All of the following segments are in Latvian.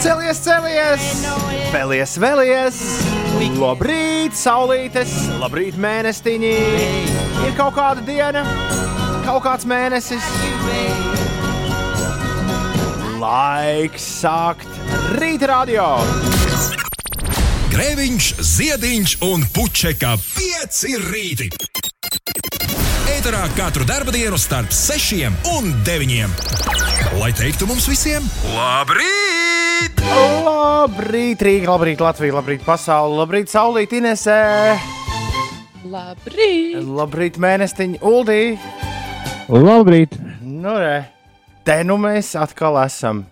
Celies, celies! Vēlies, vēlies! Labrīt, saulītes! Labrīt, mēnestiņi! Ir kaut kāda diena, kaut kāds mēnesis. Laiks sākt rīta radio! Grēviņš, Ziediņš un Puķeka 5 rīti. Eterā katru dienu starp 6 un 9. Lai teiktu mums visiem, labrīt! Labrīt, Rīga, labrīt, Latvija, labrīt, pasaule, labrīt, saulīt, Inesē! Labrīt! Labrīt, mēnestiņa, Uldī! Labrīt! Nu, re, te nu mēs atkal esam.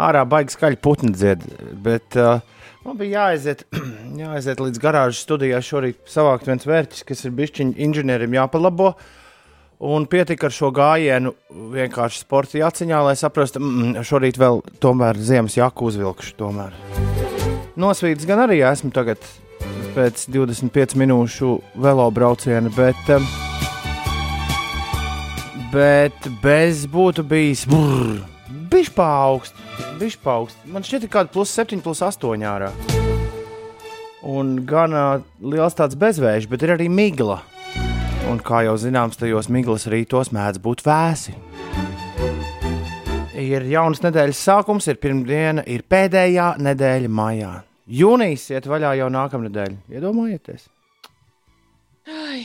Ārā baigi skaļi putni dzied, bet uh, man bija jāaiziet, jāaiziet līdz garāžas studijai šorīt savākt viens vērķis, kas ir bišķiņu inženierim jāpalabo. Un pietika ar šo gājienu vienkārši sporta jāciņā, lai saprastu, mm, šorīt vēl tomēr ziemas jaku uzvilkšu. Tomēr. Nosvīts gan arī esmu tagad pēc 25 minūšu velo brauciena, bet, bet bez būtu bijis bišķi paaugst, bišķi paaugst. Man šķiet, ka kāda plus 7, plus 8 ārā. Un gan uh, liels tāds bezvējš, bet ir arī migla. Un kā jau zināms, tajos miglas rītos mēdz būt vēsi. Ir jauns nedēļas sākums, ir pirmdiena, ir pēdējā nedēļa maijā. Jūnijas iet vaļā jau nākamnedēļ. Iedomājieties! Ai,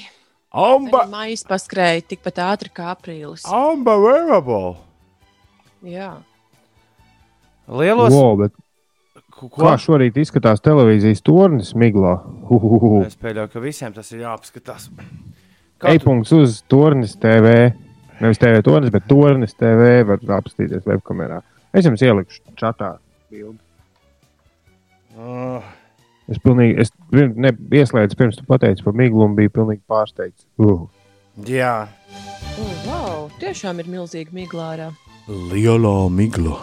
Amba! Maijas paskrēja tikpat ātri kā aprīlis. Unbelievable! Jā. Lielos Wow, bet ko? kā šorīt izskatās televīzijas tornis miglā? Uhuhu. Es pieļauju, ka visiem tas ir jāapskatās. Kā tu- uz tornis TV. Nevis TV tornis, bet tornis TV var apstīties webkamerā. Es jums ielikšu čatā bildi. Uh, Es pilnīgi, es ne, ieslēdzu pirms tu pateici par miglu un biju pilnīgi pārsteigts. Uh. jā, Oh, wow, tiešām ir milzīga miglā. liela migla.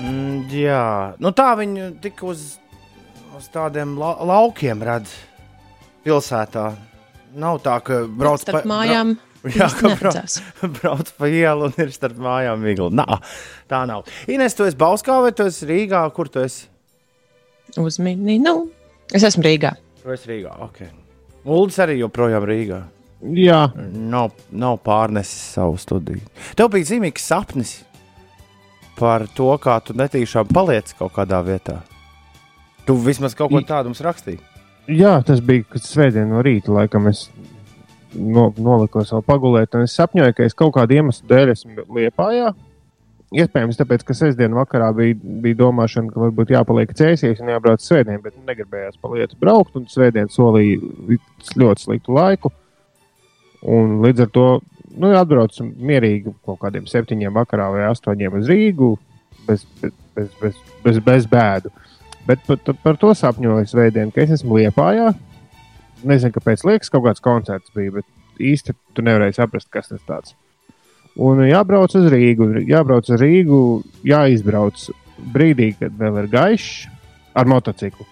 Mm, jā, nu tā viņi tik uz, uz tādiem la laukiem redz pilsētā. Nav tā, ka brauc Starp mājām Jā, ka brauc, brauc pa ielu un ir starp mājām migla. Nā, tā nav. Ines, tu esi Bauskā vai tu esi Rīgā? Kur tu esi? Uzmini, nu, es esmu Rīgā. Tu esi Rīgā. Okay. Uldis arī joprojām Rīgā. Jā, Nav, nav pārnesis savu studiju. Tev bija zīmīgs sapnis par to, kā tu netīšām paliec kaut kādā vietā. Tu vismaz kaut ko tādu mums rakstīji. Jā, tas bija svētdien no rīta, laikam es no, noliku savu pagulēt. un Es sapņoju, ka es kaut kādu iemeslu dēļ esmu liepājā. Iespējams, tāpēc, ka sestdienas vakarā bija, bija domāšana, ka varbūt jāpaliek cēsīs un jābrauc svētdien, bet negribējās pa lietu braukt. Un svētdien solīja ļoti sliktu laiku. Un līdz ar to nu, atbraucu mierīgi kaut kādiem septiņiem vakarā vai astoņiem uz Rīgu bez, bez, bez, bez, bez, bēdu. Bet par, par to sapņoju svētdien, ka es esmu liepājā. Nezinu, kāpēc liekas, kaut kāds koncerts bija, bet īsti tu nevarēji saprast, kas tas tāds. Un jābrauc uz Rīgu. Jābrauc uz Rīgu, jāizbrauc brīdī, kad vēl ir gaišs ar motociklu.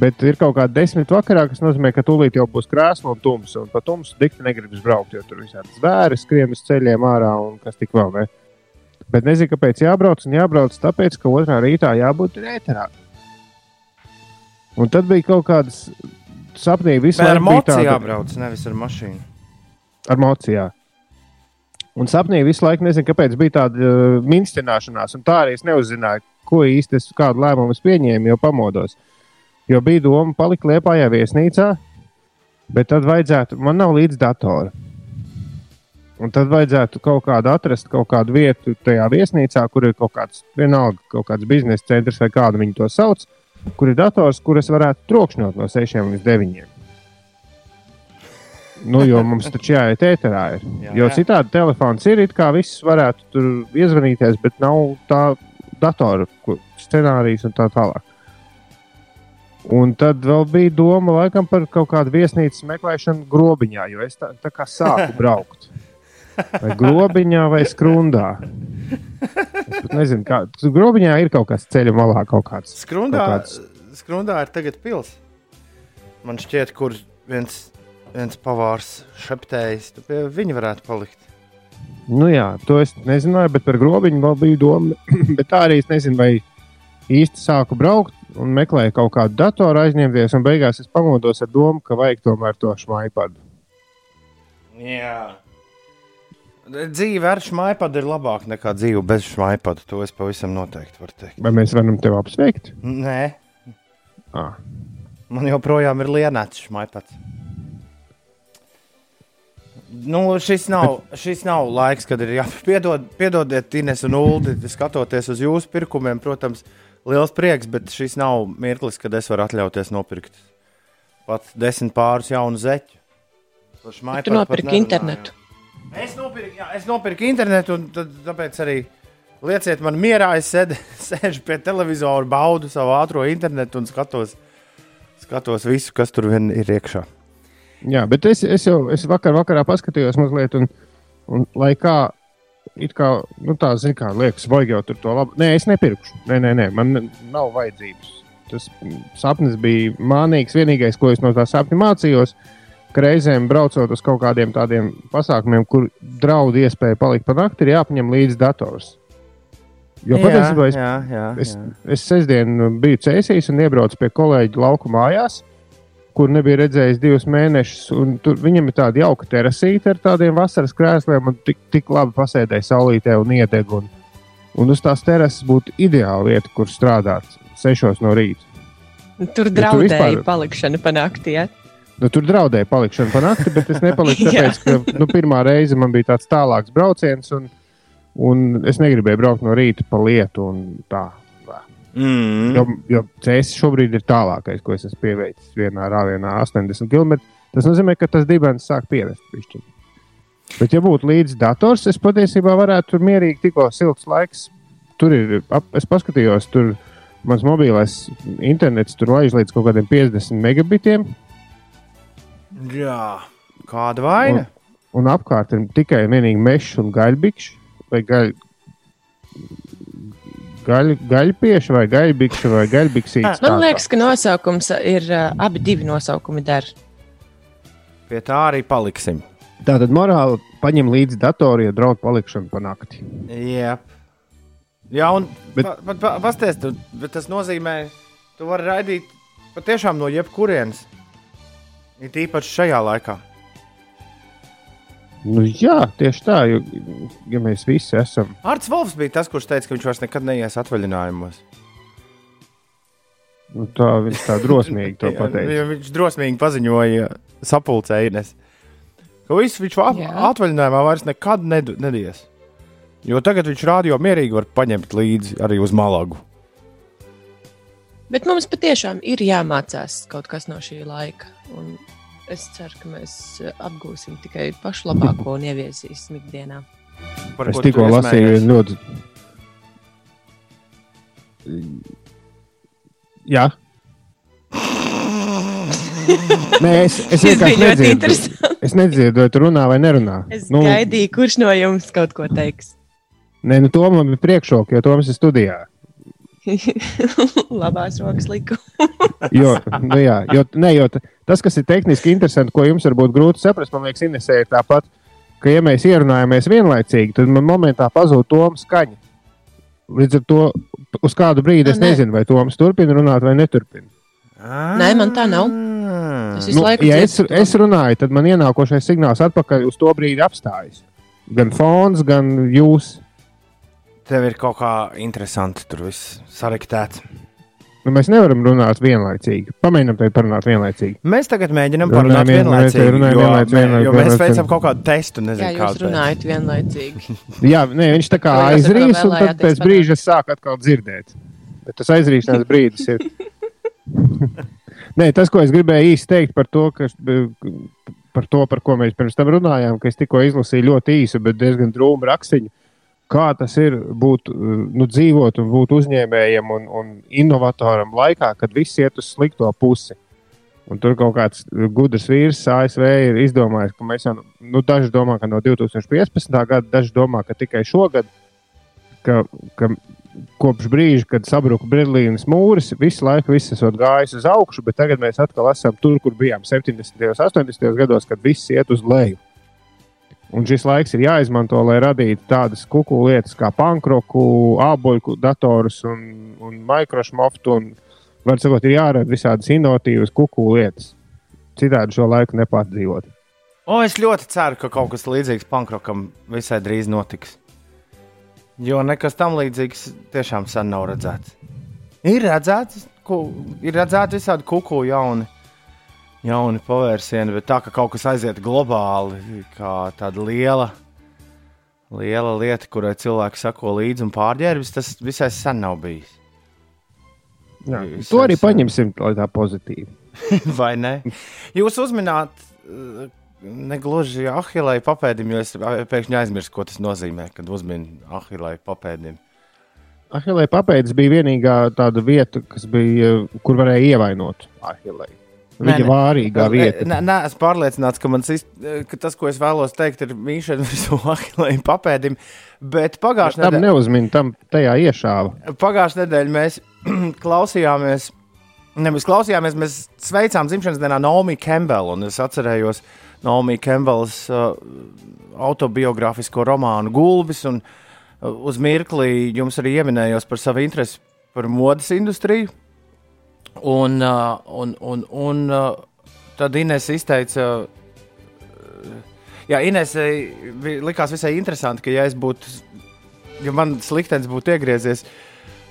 Bet ir kaut kāda desmit vakarā, kas nozīmē, ka tūlīt jau būs krāsa un tums. Un pa tumsu dikti negribas braukt, jo tur visādi zvēri skrien uz ceļiem ārā un kas tik vēl ne. Bet nezinu, kāpēc jābrauc un jābrauc, tāpēc, ka otrā rītā jābūt ēterā. Un tad bija kaut kādas sapnī, visu Ar laiku bija mociju jābrauc, nevis ar mašīnu. ar mocijā. Un sapnī visu laiku nezinu, kāpēc bija tāda uh, minstināšanās, un tā arī es neuzzināju, ko īsti es kādu lēmumu es pieņēmu, jo pamodos. Jo bija doma palikt liepājā viesnīcā, bet tad vajadzētu, man nav līdz datora. Un tad vajadzētu kaut kādu atrast, kaut kādu vietu tajā viesnīcā, kur ir kaut kāds, vienalga, kaut kāds biznesa centrs vai kādu viņi to sauc, kur ir dators, kur es varētu trokšņot no 6 līdz 9. Nu, jo mums taču jāiet ēterā. Ir. Jā, Jo citādi telefons ir, it kā viss varētu tur iezvanīties, bet nav tā datora scenārijs un tā tālāk. Un tad vēl bija doma laikam, par kaut kādu viesnīcas meklēšanu grobiņā, jo es tā, tā kā sāku braukt. Vai grobiņā vai skrundā. Es nezinu, kā. Tur grobiņā ir kaut kas ceļa malā, kaut kāds. Skrundā, Kaut kāds- skrundā ir tagad pils. Man šķiet, kur viens, viens pavārs šeptējis, tu pie viņa varētu palikt. Nu jā, to es nezināju, bet par grobiņu vēl bija doma. bet tā arī es nezinu, vai īsti sāku braukt un meklēju kaut kādu datoru aizņemties, un beigās es pamodos ar domu, ka vajag tomēr to šmaipadu. Jā. Dzīve ar šmaipadu ir labāka nekā dzīve bez šmaipadu. To es pavisam noteikti varu teikt. Vai mēs varam tevi apsveikt? Nē, Ah. man joprojām ir lienāts šmaipads. Nu, šis, nav, šis nav laiks, kad ir jāpiedod, piedodiet, Ines un Ulu, skatoties uz jūsu pirkumiem. Protams, liels prieks, bet šis nav mirklis, kad es varu atļauties nopirkt pat desmit pārus jaunu zeķu. Par nopirki nerunājām. internetu. Es nopirku, jā, es nopirku internetu, un tad, tāpēc arī lieciet man mierā. Es sēdu, sēžu pie televizora, baudu savu ātrā internetu un skatos, skatos visu, kas tur vien ir iekšā. Jā, bet es, es jau es vakar vakarā paskatījos mazliet, un, un lai kā. It kā nu, tā, zin, kā liekas, vajag jau tur to labu. Nē, es nepirkšu. Nē, nē, nē man nav vajadzības. Tas mm, sapnis bija mānīgs. Vienīgais, ko es no tā sapņa mācījos, ka reizēm braucot uz kaut kādiem tādiem pasākumiem, kur draud iespēja palikt pa nakti, ir jāpaņem līdzi dators. Jo patiesībā es jā, jā, Es, jā. es sestdien biju cēsīs un iebraucu pie kolēģa lauku mājās, kur nebija redzējis divus mēnešus. un Tur viņam ir tāda jauka terasīte ar tādiem vasaras krēsliem, un tik, tik labi pasēdēja saulītē un iedeg. Un, un uz tās terases būtu ideāla vieta, kur strādāt sešos no rīta. Tur tu draudēja vispār- palikšana pa nakti. Ja? Nu, tur draudēja palikšana pa nakti, bet es nepaliku tāpēc, ka nu, pirmā reize man bija tāds tālāks brauciens, un, un es negribēju braukt no rīta pa lietu. Mm. Jo, jo ceļš šobrīd ir tālākais, ko es esmu pieveicis vienā rāvienā, 80 km. Tas nozīmē, ka tas dibens sāk pievest. Pišķiņ. Bet, ja būtu līdzi dators, es patiesībā varētu tur mierīgi tikko silts laiks. Tur ir, ap, es paskatījos, tur mans mobilais internets tur laiž līdz kaut kādiem 50 megabitiem, jā. Kāda vaina? un apkārt ir tikai un vienīgi mežs un gaļbikšs. Vai gaļ, gaļ, gaļpieši, vai gaļbikši, vai gaļbiksīts. Man liekas, ka nosaukums ir uh, abi divi nosaukumi der. Pie tā arī paliksim. Tā tad morāli paņem līdzi datoru, ja draudz palikšanu pa nakti. Jā, Jā un Bet- bet, pa, pa, pasties, tu, bet tas nozīmē, ka tu vari raidīt patiešām no jebkurienes. Ir īpaši šajā laikā. Nu, jā, tieši tā, jo ja mēs visi esam. Arts Volfs bija tas, kurš teica, ka viņš vairs nekad neies atvaļinājumos. Nu, tā viņš tā drosmīgi to pateica. jo Viņš drosmīgi paziņoja sapulcējies, ka viss viņš atvaļinājumā vairs nekad ned, nedies. Jo tagad viņš rādio mierīgi var paņemt līdzi arī uz malagu. Bet mums patiešām ir jāmācās kaut kas no šī laika. Un es ceru, ka mēs apgūsim tikai pašu labāko un ieviesīsim ikdienā. Par Es tikko lasīju iesmējies? vienu ļoti. Jā. Nē, es, es vienkārši nedzirdu. Es nedzirdu, vai tu runā vai nerunā. Es nu, gaidīju, kurš no jums kaut ko teiks. Nē, nu, to man bija priekšroka, jo Toms ir studijā. Labās rokas liku. Jo, nu, jā, jo, ne, jo tas, kas ir tehniski interesanti, ko jums varbūt grūti saprast, man liekas, Inesē ir tāpat, ka, ja mēs ierunājamies vienlaicīgi, tad man momentā pazūd Toms skaņa. Līdz ar to uz kādu brīdi es Ah, nē. nezinu, vai Toms turpina runāt vai neturpina. Nē, man tā nav. Es Nu, ja es, to. es runāju, tad man ienākošais signāls atpakaļ uz to brīdi apstājas. Gan fons, gan jūs. Tev ir kaut kā interesanti tur viss saraktēts. Nu, mēs nevaram runāt vienlaicīgi. Pamēģinām te parunāt vienlaicīgi. Mēs tagad mēģinām Runājam parunāt te vienlaicīgi, runājam jo, vienlaicīgi, vienlaicīgi, jo mēs veicam kaut kādu testu. Jā, Nezinu, jūs kādu runājat vienlaicīgi. Jā, nē, viņš tā kā To jūs aizrīs, un tad pēc brīža es sāku atkal dzirdēt. Bet tas aizrīšanās brīdis ir. nē, tas, ko es gribēju īsi teikt par to, ka, par to, par ko mēs pirms tam runājām, ka es tikko izlasīju ļoti īsu, bet diezgan drūmu rakstīnu. Kā tas ir būt, nu, dzīvot un būt uzņēmējam un, un inovatoram laikā, kad viss iet uz slikto pusi. Un tur kaut kāds gudrs vīrs ASV ir izdomājis, ka mēs jau, nu, daži domā, ka no 2015. gada, daži domā, ka tikai šogad, ka, ka kopš brīža, kad sabruka Berlīnas mūris, visu laiku viss esot gājis uz augšu, bet tagad mēs atkal esam tur, kur bijām 70. un 80. gados, kad viss iet uz leju. Un šis laiks ir jāizmanto, lai radītu tādas kuku lietas kā pankroku, āboļu datorus un, un microšmoftu. Un, var sakot, ir jārada visādas inovatīvas kuku lietas. Citādi šo laiku nepārdzīvot. O, es ļoti ceru, ka kaut kas līdzīgs pankrokam visai drīz notiks. Jo nekas tam līdzīgs tiešām sen nav redzēts. Ir redzēts, ku, ir redzēti visādi kuku jauni, jauni pavērsieni, bet tā, ka kaut kas aiziet globāli, kā tāda liela, liela lieta, kurai cilvēki sako līdzi un pārģērbjas, tas visai sen nav bijis. Jā, Visai to arī sen. paņemsim tā pozitīvi. Vai ne? Jūs uzmināt, eh, negluži ahilēju papēdim, jo es pēkšņi aizmirsu, ko tas nozīmē, kad uzminu ahilēju papēdim. Ahilē papēdis bija vienīgā tāda vieta, kas bija, kur varēja ievainot Ahilē. Viņa nē. vārīgā vieta. Nē, nē, esmu pārliecināts, ka, ist, ka tas, ko es vēlos teikt, ir mīšana virsū ahilēju papēdim. Bet pagājušajā Tam nedēļā, neuzmin, tam tajā iešāva. pagājušajā nedēļā mēs klausījāmies. Nevis klausījāmies, mēs sveicām dzimšanas dienā Naomi Campbell. un Es atcerējos Naomi Campbells uh, autobiogrāfisko romānu Gulbis. Un, uh, uz mirkli jums arī ieminējos par savu interesi par modes industriju. Un, uh, un, un, un uh, tad Inês izteica, uh, Jā, Inês likās visai interesanti, ka ja es būtu, ja man liktenis būtu iegriezies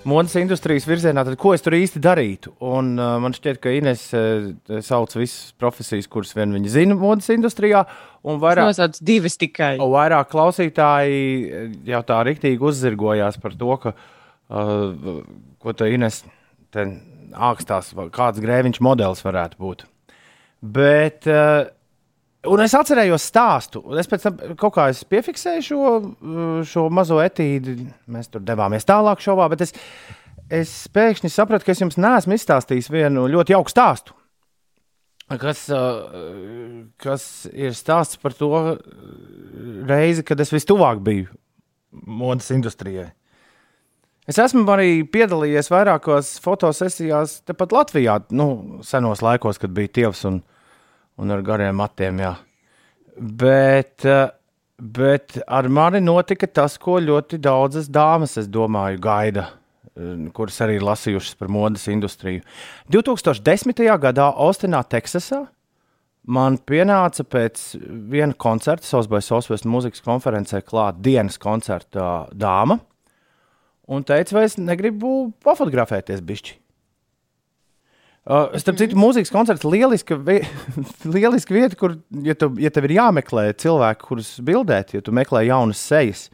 modes industrijas virzienā, tad ko es tur īsti darītu? Un uh, man šķiet, ka Inês uh, sauc visas profesijas, kuras vien viņa zina modes industrijā, un vairāk. Nosauc divas tikai. Un vairāk klausītāji jau tā rīktīgi uzzirgojās par to, ka, uh, ko te Ines vai kāds grēviņš modelis varētu būt. Bet, uh, un es atcerējos stāstu, un es pēc tam kaut kā piefiksēju šo, uh, šo mazo etīdi. Mēs tur devāmies tālāk šovā, bet es, es pēkšņi sapratu, ka es jums neesmu izstāstījis vienu ļoti jauku stāstu. Kas, uh, kas ir stāsts par to reizi, kad es vistuvāk biju modes industrijai. Es esmu arī piedalījies vairākās fotosesijās, tepat Latvijā, nu, senos laikos, kad bija tievs un, un ar gariem matiem. Jā. Bet, uh, bet ar mani notika tas, ko ļoti daudzas dāmas, es domāju, gaida kuras arī lasījušas par modes industriju. 2010. gadā Austinā, Teksasā, man pienāca pēc viena koncerta, by Southwest mūzikas konferencē, klāt dienas koncerta dāma un teica, vai es negribu pafotografēties bišķi. Uh, starp citu, mūzikas koncerts ir lieliska, vi lieliska vieta, kur, ja, tu, ja tev ir jāmeklē cilvēki, kurus bildēt, ja tu meklē jaunas sejas,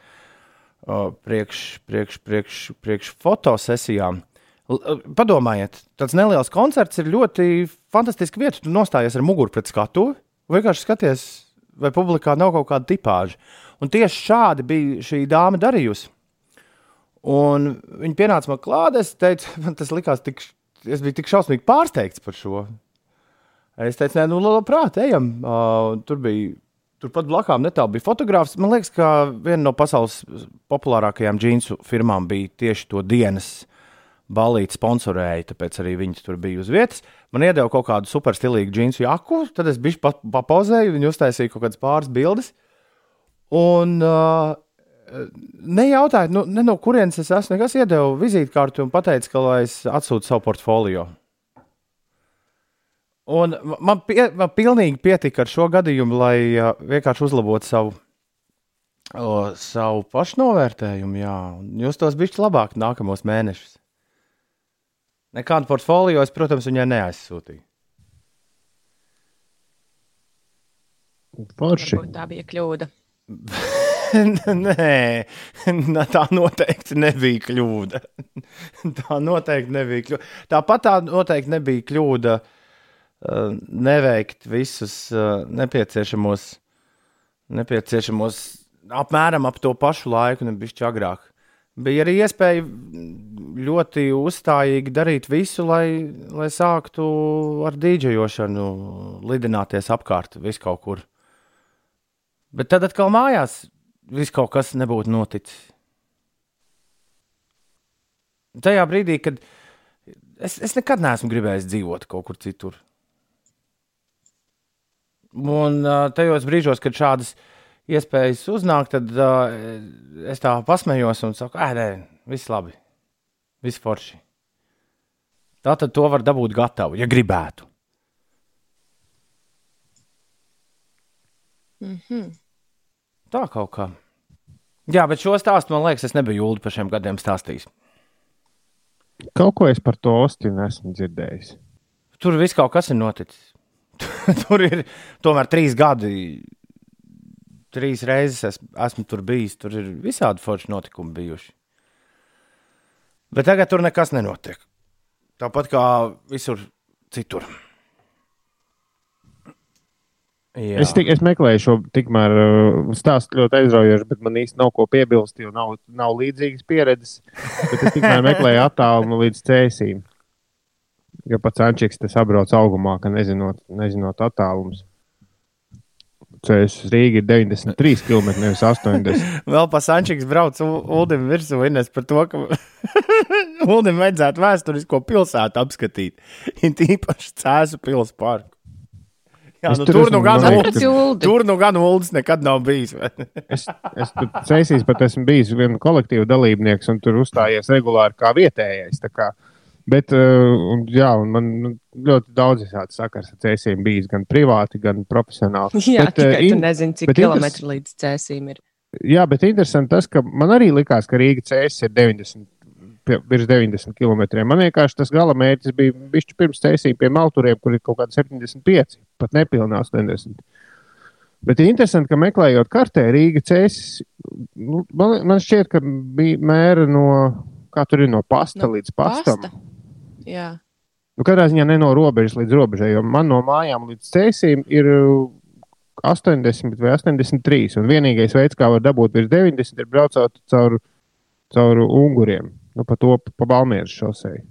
uh, priekš, priekš, priekš, priekš fotosesijām. L- uh, Padomājiet, tāds neliels koncerts ir ļoti fantastisks vieta. Tu nostājies ar muguru pret skatuvi, vienkārši skaties, vai publikā nav kaut kāda tipāža. Un tieši šādi bija šī dāma darījusi. Un viņa pienāca man klāt, es teicu, man tas likās tik, es biju tik šausmīgi pārsteigts par šo. Es teicu, nē, nu, labprāt, ejam. Uh, tur bija, turpat blakām netālu bija fotogrāfs. Man liekas, ka viena no pasaules populārākajām džinsu firmām bija tieši to dienas balīti sponsorēja, tāpēc arī viņi tur bija uz vietas. Man iedeva kaut kādu superstilīgu džinsu jaku, tad es biju papozēju, viņi uztaisīja kaut kādas pāris bildes. Un uh, nejautājiet, nu, ne no kurienes es esmu. Nekas iedeva vizītkārti un teica, ka lai es atsūtu savu portfolio. Un man, pie, man pilnīgi pietika ar šo gadījumu, lai uh, vienkārši uzlabotu savu, uh, savu pašnovērtējumu. Jā. Un Jūs tos bišķi labāk nākamos mēnešus. Nekādu portfolio es, protams, viņai neaizsūtīju. Forši. Tā bija kļūda. Nē, tā noteikti nebija kļūda. tā noteikti nebija kļūda. Tāpat tā noteikti nebija kļūda uh, neveikt visus uh, nepieciešamos, nepieciešamos apmēram ap to pašu laiku, nevis agrāk. Bija arī iespēja ļoti uzstājīgi darīt visu, lai, lai sāktu ar dīdžejošanu, lidināties apkārt vis kaut kur. Bet tad atkal mājās viss kaut kas nebūtu noticis. Tajā brīdī, kad es, es nekad neesmu gribējis dzīvot kaut kur citur. Un tajos brīžos, kad šādas iespējas uznākt, tad uh, es tā pasmējos un saku, ah, nē, viss labi, viss forši. Tā tad to var dabūt gatavu, ja gribētu. Mm -hmm. Tā kaut kā. Jā, bet šo stāstu man liekas, es nebiju jūldi par šiem gadiem stāstījis. Kaut ko es par to Ostinu esmu dzirdējis. Tur viss kaut kas ir noticis. tur ir tomēr trīs gadi. Trīs reizes es, esmu tur bijis. Tur ir visādi forši notikumi bijuši. Bet tagad tur nekas nenotiek. Tāpat kā visur citur. Jā. Es, tik, es meklēju šo tikmēr uh, stāstu ļoti aizraujošu, bet man īsti nav ko piebilst, jo nav, nav līdzīgas pieredzes. Bet es tikmēr meklēju attālumu līdz cēsīm. Jo pats Ančiks tas apbrauc augumā, ka nezinot, nezinot attālums. Ceļš uz Rīgā ir 93 km, nevis 80. Vēl pa Sančiks brauc U- Uldim virsū, Ines, par to, ka Uldim vajadzētu vēsturisko pilsētu apskatīt. Ir tīpaši Cēzu pils parku. Jā, Es nu, tur nu gan Uldi? tur nu gan Uldis nekad nav bijis. Es, es tur ceļos pat esmu bijis viena kolektīva dalībnieks un tur uzstājies regulāri kā vietējais. tā Kā. Bet, uh, un, jā, un man nu, ļoti daudz visādi sakars ar ceļiem bijis, gan privāti, gan profesionāli. Jā, Bet, bet, eh, tikai tu in- nezini, cik bet interes- kilometru līdz cēsīm ir. Jā, bet interesanti tas, ka man arī likās, ka Rīga ceļš ir 90, pie, virs 90 km. Man vienkārši tas gala mērķis bija bišķi pirms ceļiem pie Malturiem, kur ir kaut kādi 75, pat nepilnā 80. Bet ir interesanti, ka meklējot kartē Rīga ceļš, nu, man, man šķiet, ka bija mēra no, kā tur ir no pasta No līdz pastam. Pasta. Jā, Nu, katrā ziņā ne no robežas līdz robežai, jo man no mājām līdz ceļiem ir uh, 80 vai 83. Un vienīgais veids, kā var dabūt virs 90, ir braucot caur, caur unguriem, nu, pa to pa Balmieras šosei.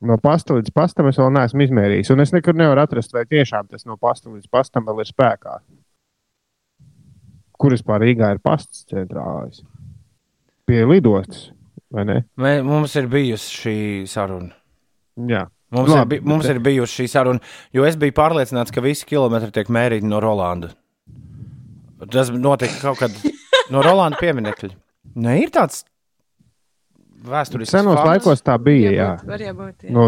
No pasta līdz pastam es vēl neesmu izmērījis, un es nekur nevaru atrast, vai tiešām tas no pasta līdz pastam vēl ir spēkā. Kur vispār Rīgā ir pasts centrālais? Pie lidostas, vai ne? Mē, mums ir bijusi šī saruna. Jā. Mums, Labi, ir, bi- mums bet- ir bijusi šī saruna, jo es biju pārliecināts, ka visi kilometri tiek mērīti no Rolanda. Tas notika kaut kad no Rolanda pieminekļa. Nē, ir tāds vēsturisks. Senos fakts. laikos tā bija. Jā. Varbūt, var jābūt. Jā. no,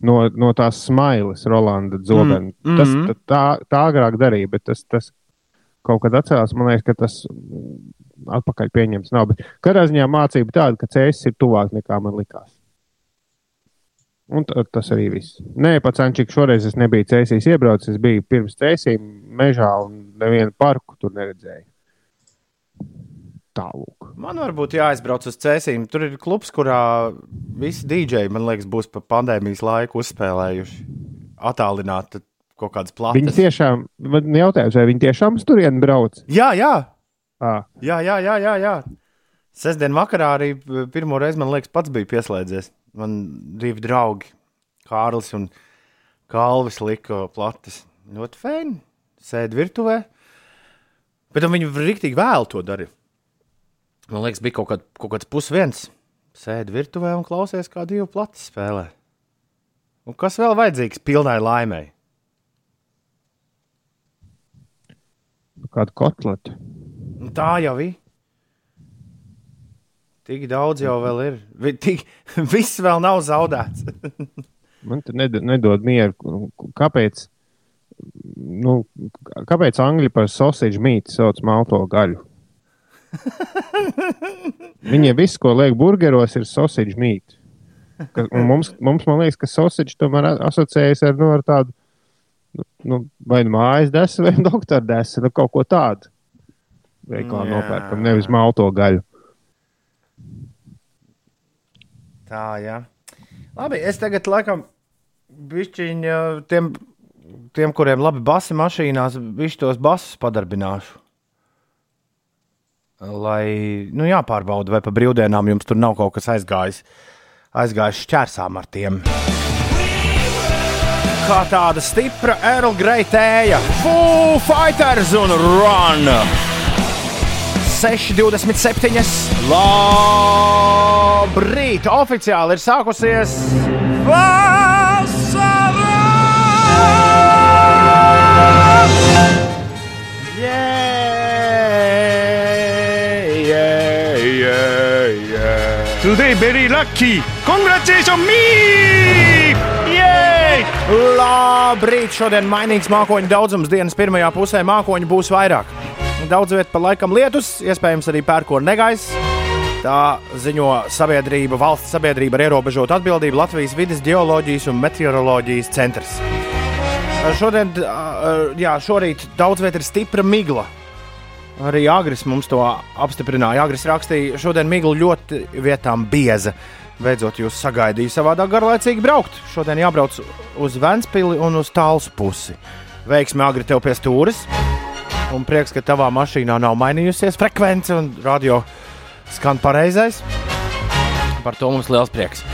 no, no tās smailes, Rolanda Zobena. Mm, Mm, tas, mhm. tā, tā, tā agrāk darīja, bet tas, tas kaut kad atcēlās. Man liekas, ka tas atpakaļ pieņems nav. Bet katrā ziņā mācība tāda, ka cēsis ir tuvāk nekā man likās. Un tas arī viss. Nē, pats Ančiks, šoreiz es nebiju cēsīs iebraucis. Es biju pirms cēsīm mežā un nevienu parku tur neredzēju. Tālūk. Man varbūt jāaizbrauc uz cēsīm. Tur ir klubs, kurā visi dīdžeji, man liekas, būs pa pandēmijas laiku uzspēlējuši. Atālināt kaut kādas Viņi platas. tiešām, man jautājums, vai viņi tiešām uz turieni brauc? Jā, jā, À, jā, jā, jā, jā, jā. Sestdien vakarā arī p- pirmo reizi, man liekas, pats bija pieslēdzies. Man divi draugi, Kārlis un Kalvis, lika plates. Ļoti fēni. Sēdi virtuvē. Bet viņi rīktīgi vēl to darīja. Man liekas, bija kaut, kād, kaut kāds pusviens. Sēdi virtuvē un klausies, kā divi plati spēlē. Un kas vēl vajadzīgs pilnai laimei? kādu kotletu. Nu, Tā jau ir. Tik daudz jau vēl ir. Vi- Tik, viss vēl nav zaudēts. Man te ned nedod mieru. Kāpēc? Nu, kāpēc angļu par sausage mītu sauc malto gaļu? Viņiem viss, ko liek burgeros, ir sausage mīts. Mums, mums, man liekas, ka sausage tomēr asociējas ar, nu, ar tādu nu, vai nu mājas desu, vai doktora desu, nu, kaut ko tādu. Veiklā Jā. nopērkam, nevis malto gaļu. Tā, jā. Labi, es tagad laikam bišķiņ tiem, tiem, kuriem labi basi mašīnās, bišķi tos basus padarbināšu. Lai, nu jāpārbauda, vai pa brīvdienām jums tur nav kaut kas aizgājis, aizgājis šķērsām ar tiem. Kā tāda stipra Earl Grey tēja, Foo Fighters un Run! 6,27. Labrīt! Oficiāli ir sākusies vasara! Today very lucky! Congratulations me! Yay! Labrīt! Šodien mainīgs mākoņu daudzums. Dienas pirmajā pusē mākoņu būs vairāk. Daudz vietā pa laikam lietus, iespējams arī pērkona negaiss. Tā ziņo sabiedrība, valsts sabiedrība ar ierobežotu atbildību Latvijas vidas geoloģijas un meteoroloģijas centrs. Šodien, jā, šorīt daudz vietā ir stipra migla. Arī Agris mums to apstiprināja. Agris rakstīja, šodien migla ļoti vietām bieza. Beidzot, jūs sagaidījāt savādāk garlaicīgi braukt. Šodien jābrauc uz Ventspili un uz tālu pusi. Veiksmi agri tev pie stūres. Un prieks, ka tavā mašīnā nav mainījusies frekvence un radio skan pareizais. Par to mums liels prieks.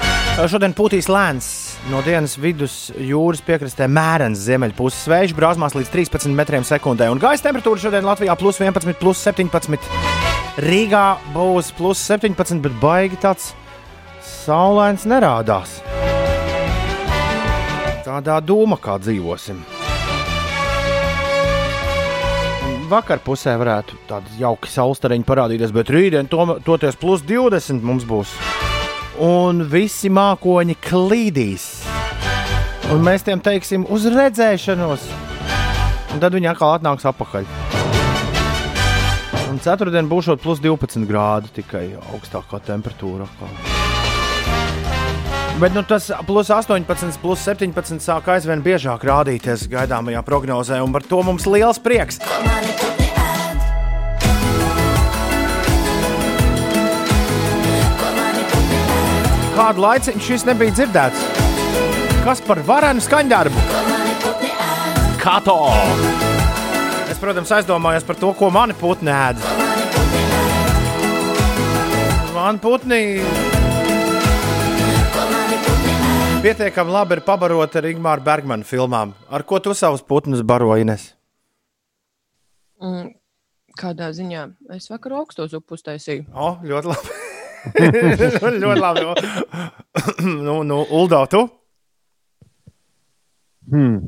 Šodien pūtīs lēns no dienas vidus jūras piekrastē mērens ziemeļpuses vējš, brāzmās līdz 13 metriem sekundē. Un gaisa temperatūra šodien Latvijā plus 11, plus 17. Rīgā būs plus 17, bet baigi tāds saulains nerādās. Tādā doma, kā dzīvosim. Vakar pusē varētu tādi jauki saulstariņi parādīties, bet rītdien to, toties plus 20 mums būs. Un visi mākoņi klīdīs. Un mēs tiem teiksim uz redzēšanos. Un tad viņi atkal atnāks atpakaļ. Un ceturtdien būs plus 12 grādi tikai augstākā temperatūra. Bet nu, tas plus 18, plus 17 sāk aizvien biežāk rādīties gaidāmajā prognozē, un par to mums liels prieks. Kādu laiku šis nebija dzirdēts? Kas par varenu skaņdarbu? Kato! Es, protams, aizdomājos par to, ko mani putni ēd. Man putni pietiekami labi ir pabaroti ar Ingūru Bergmanu filmām. Ar ko tu savus putnus baroji, Ines? Mm, kādā ziņā? Es vakar augstos upus taisīju. O, ļoti labi. Ļoti labi. nu, nu, Uldo, tu? Hmm.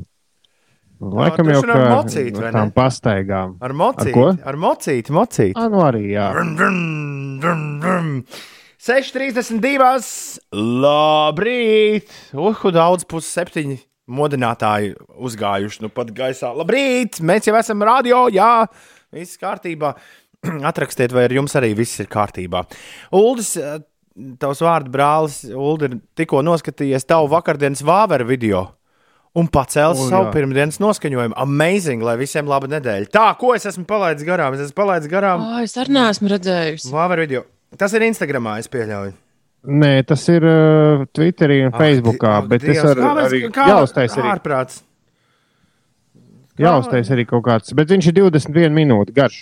Laikam jau ar kā mocīti, vai ar tām ne? pastaigām. Ar mocīti. Ar? Ar mocīti, mocīti. Ah, nu arī, jā. Vrum, vrum, vrum, vrum. 6,32. Labrīt! Uhu, daudz pusseptiņi modinātāji uzgājuši nu pat gaisā. Labrīt! Mēs jau esam radio, jā, viss kārtībā. Atrakstiet, vai ar jums arī viss ir kārtībā. Uldis, eh, tavs vārdu brālis, Uldi, ir tikko noskatījies tavu vakardienas vāveru video. Un pacēlis O, savu pirmdienas noskaņojumu. Amazing, lai visiem laba nedēļa. Tā, ko es esmu palaidis garām? Es esmu palaidis garām Oh, es arī neesmu redzējusi. vāveru video. Tas ir Instagramā, es pieļauju. Nē, tas ir uh, Twitterī un Ak, Facebookā, ak, bet es Dievs, ar, kā mēs- arī jāuztais arī, Ārprāts. jāuztais arī kaut kāds, bet viņš ir 21 minūtes garš.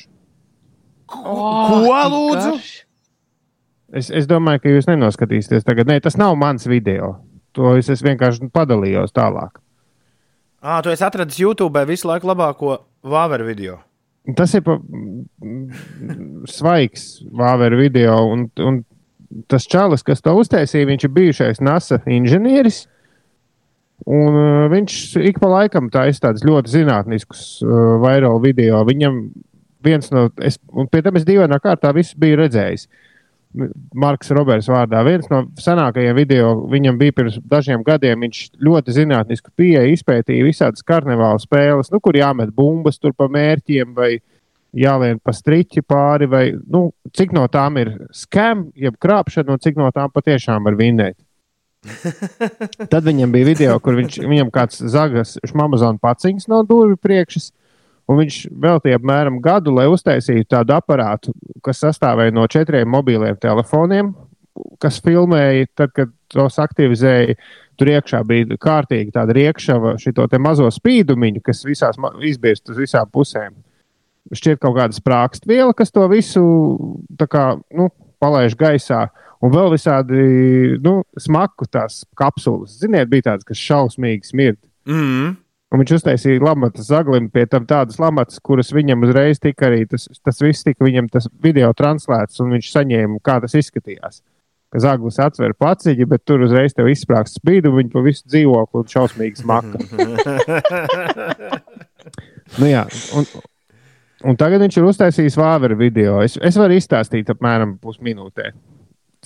Oh, Ko, lūdzu? garš. Es, es domāju, ka jūs nenoskatīsieties tagad. Nē, tas nav mans video. To es, es vienkārši padalījos tālāk. Ah, tu esi atradis YouTube visu laiku labāko vāveru video. Tas ir pa, svaigs vāveru video, un, un tas čalis, kas to uztaisīja, viņš ir bijušais NASA inženieris. Un, viņš ik pa laikam taisa tādus ļoti zinātniskus uh, vairāk video. Viņam viens no, es, un pie tam es dīvainā kārtā visu biju redzējis. Marks Roberts vārdā. Viens no senākajiem video viņam bija pirms dažiem gadiem. Viņš ļoti zinātnisku pieeju izpētīja visādas karnevāla spēles, nu, kur jāmet bumbas tur pa mērķiem vai jālien pa striķi pāri, vai nu, cik no tām ir skam, jeb krāpšana, un cik no tām patiešām var vinnēt. Tad viņam bija video, kur viņš, viņam kāds zagas šmamazona paciņas no durvju priekšas. Un viņš veltīja apmēram gadu, lai uztaisītu tādu aparātu, kas sastāvēja no četriem mobiliem telefoniem, kas filmēja, tad, kad tos aktivizēja. Tur iekšā bija kārtīgi tāda riekšava, šo mazo spīdumiņu, kas visās izbirst uz visām pusēm. Šķiet, kaut kāda sprākstviela, kas to visu kā, nu, palaiž gaisā. Un vēl visādi nu, smaku tās kapsulas. Ziniet, bija tādas, kas šausmīgi smird. Mm. Un viņš uztaisīja lamatas zaglim, pie tam tādas lamatas, kuras viņam uzreiz tika arī tas, tas viss tika viņam tas video translēts, un viņš saņēma, kā tas izskatījās. Ka zaglis atver paciņu, bet tur uzreiz tev izsprāgst spīdu, un viņa pa visu dzīvokli un šausmīgi smaka. nu, jā, un, un tagad viņš ir uztaisījis vāveru video. Es, es varu izstāstīt apmēram pusminūtē.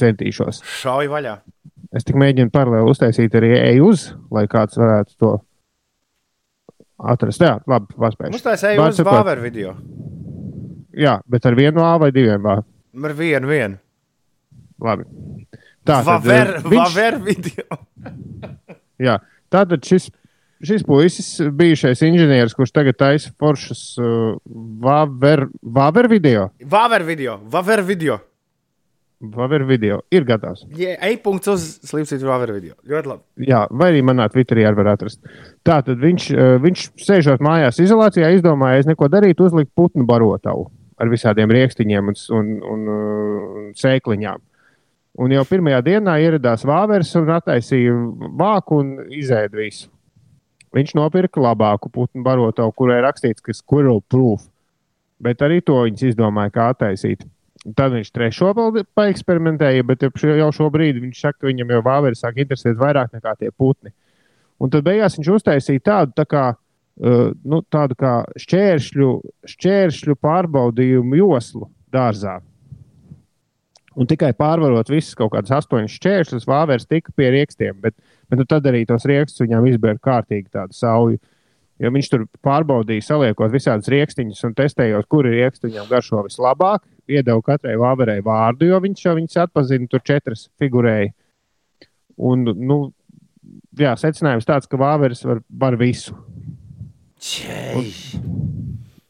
centīšos. Šauj vaļā. Es tik mēģinu paralēli uztaisīt arī eju uz, lai kāds varētu to atrast. Jā, labi, paspējuši. Mums tā ir uz Vāveru video. Jā, bet ar vienu A vai diviem A. Ar vienu, vienu. Labi. Tā tad, Vāver, eh, viņš- Vāver video. Jā, tātad šis, šis puisis, bijušais inženieris, kurš tagad taisa foršas uh, Vāver, Vāver video, Vāver video. Vāver video. Vāver video ir gatavs. Yeah, Ej, punkts uz slīpstīt Vāver video. Ļoti labi. Jā, vai arī manā Twitterī arī var atrast. Tātad viņš, uh, viņš sēžot mājās izolācijā, izdomāja, es neko darīt, uzlikt putnu barotavu ar visādiem rīkstiņiem un, un, un, un sēkliņām. Un jau pirmajā dienā ieradās Vāveres un attaisīja vāku un izēda visu. Viņš nopirka labāku putnu barotavu, kurai rakstīts, ka squirrel proof. Bet arī to viņš izdomāja, kā attaisīt. Tad viņš trešo paeksperimentēja, bet jau šo- jau šobrīd viņš saka, ka viņam jau Vāveres sāk interesēt vairāk nekā tie putni. Un tad beigās viņš uztaisīja tādu, tā kā, uh, nu, tādu kā šķēršļu, šķēršļu pārbaudījumu joslu dārzā. Un tikai pārvarot visus kaut kādus astoņus šķēršļus, vāveres tika pie rīkstiem. Bet, bet nu, tad arī tos rīkstus viņam izbēra kārtīgi tādu sauju. Jo viņš tur pārbaudīja, saliekot visādus rīkstiņus un testējot, kuri rīksti viņam garšo vislabāk. Iedeva katrai vāverei vārdu, jo viņš jau viņas atpazina, tur četras figurēja. Un, nu, jā, secinājums tāds, ka vāveres var, var visu. Čei.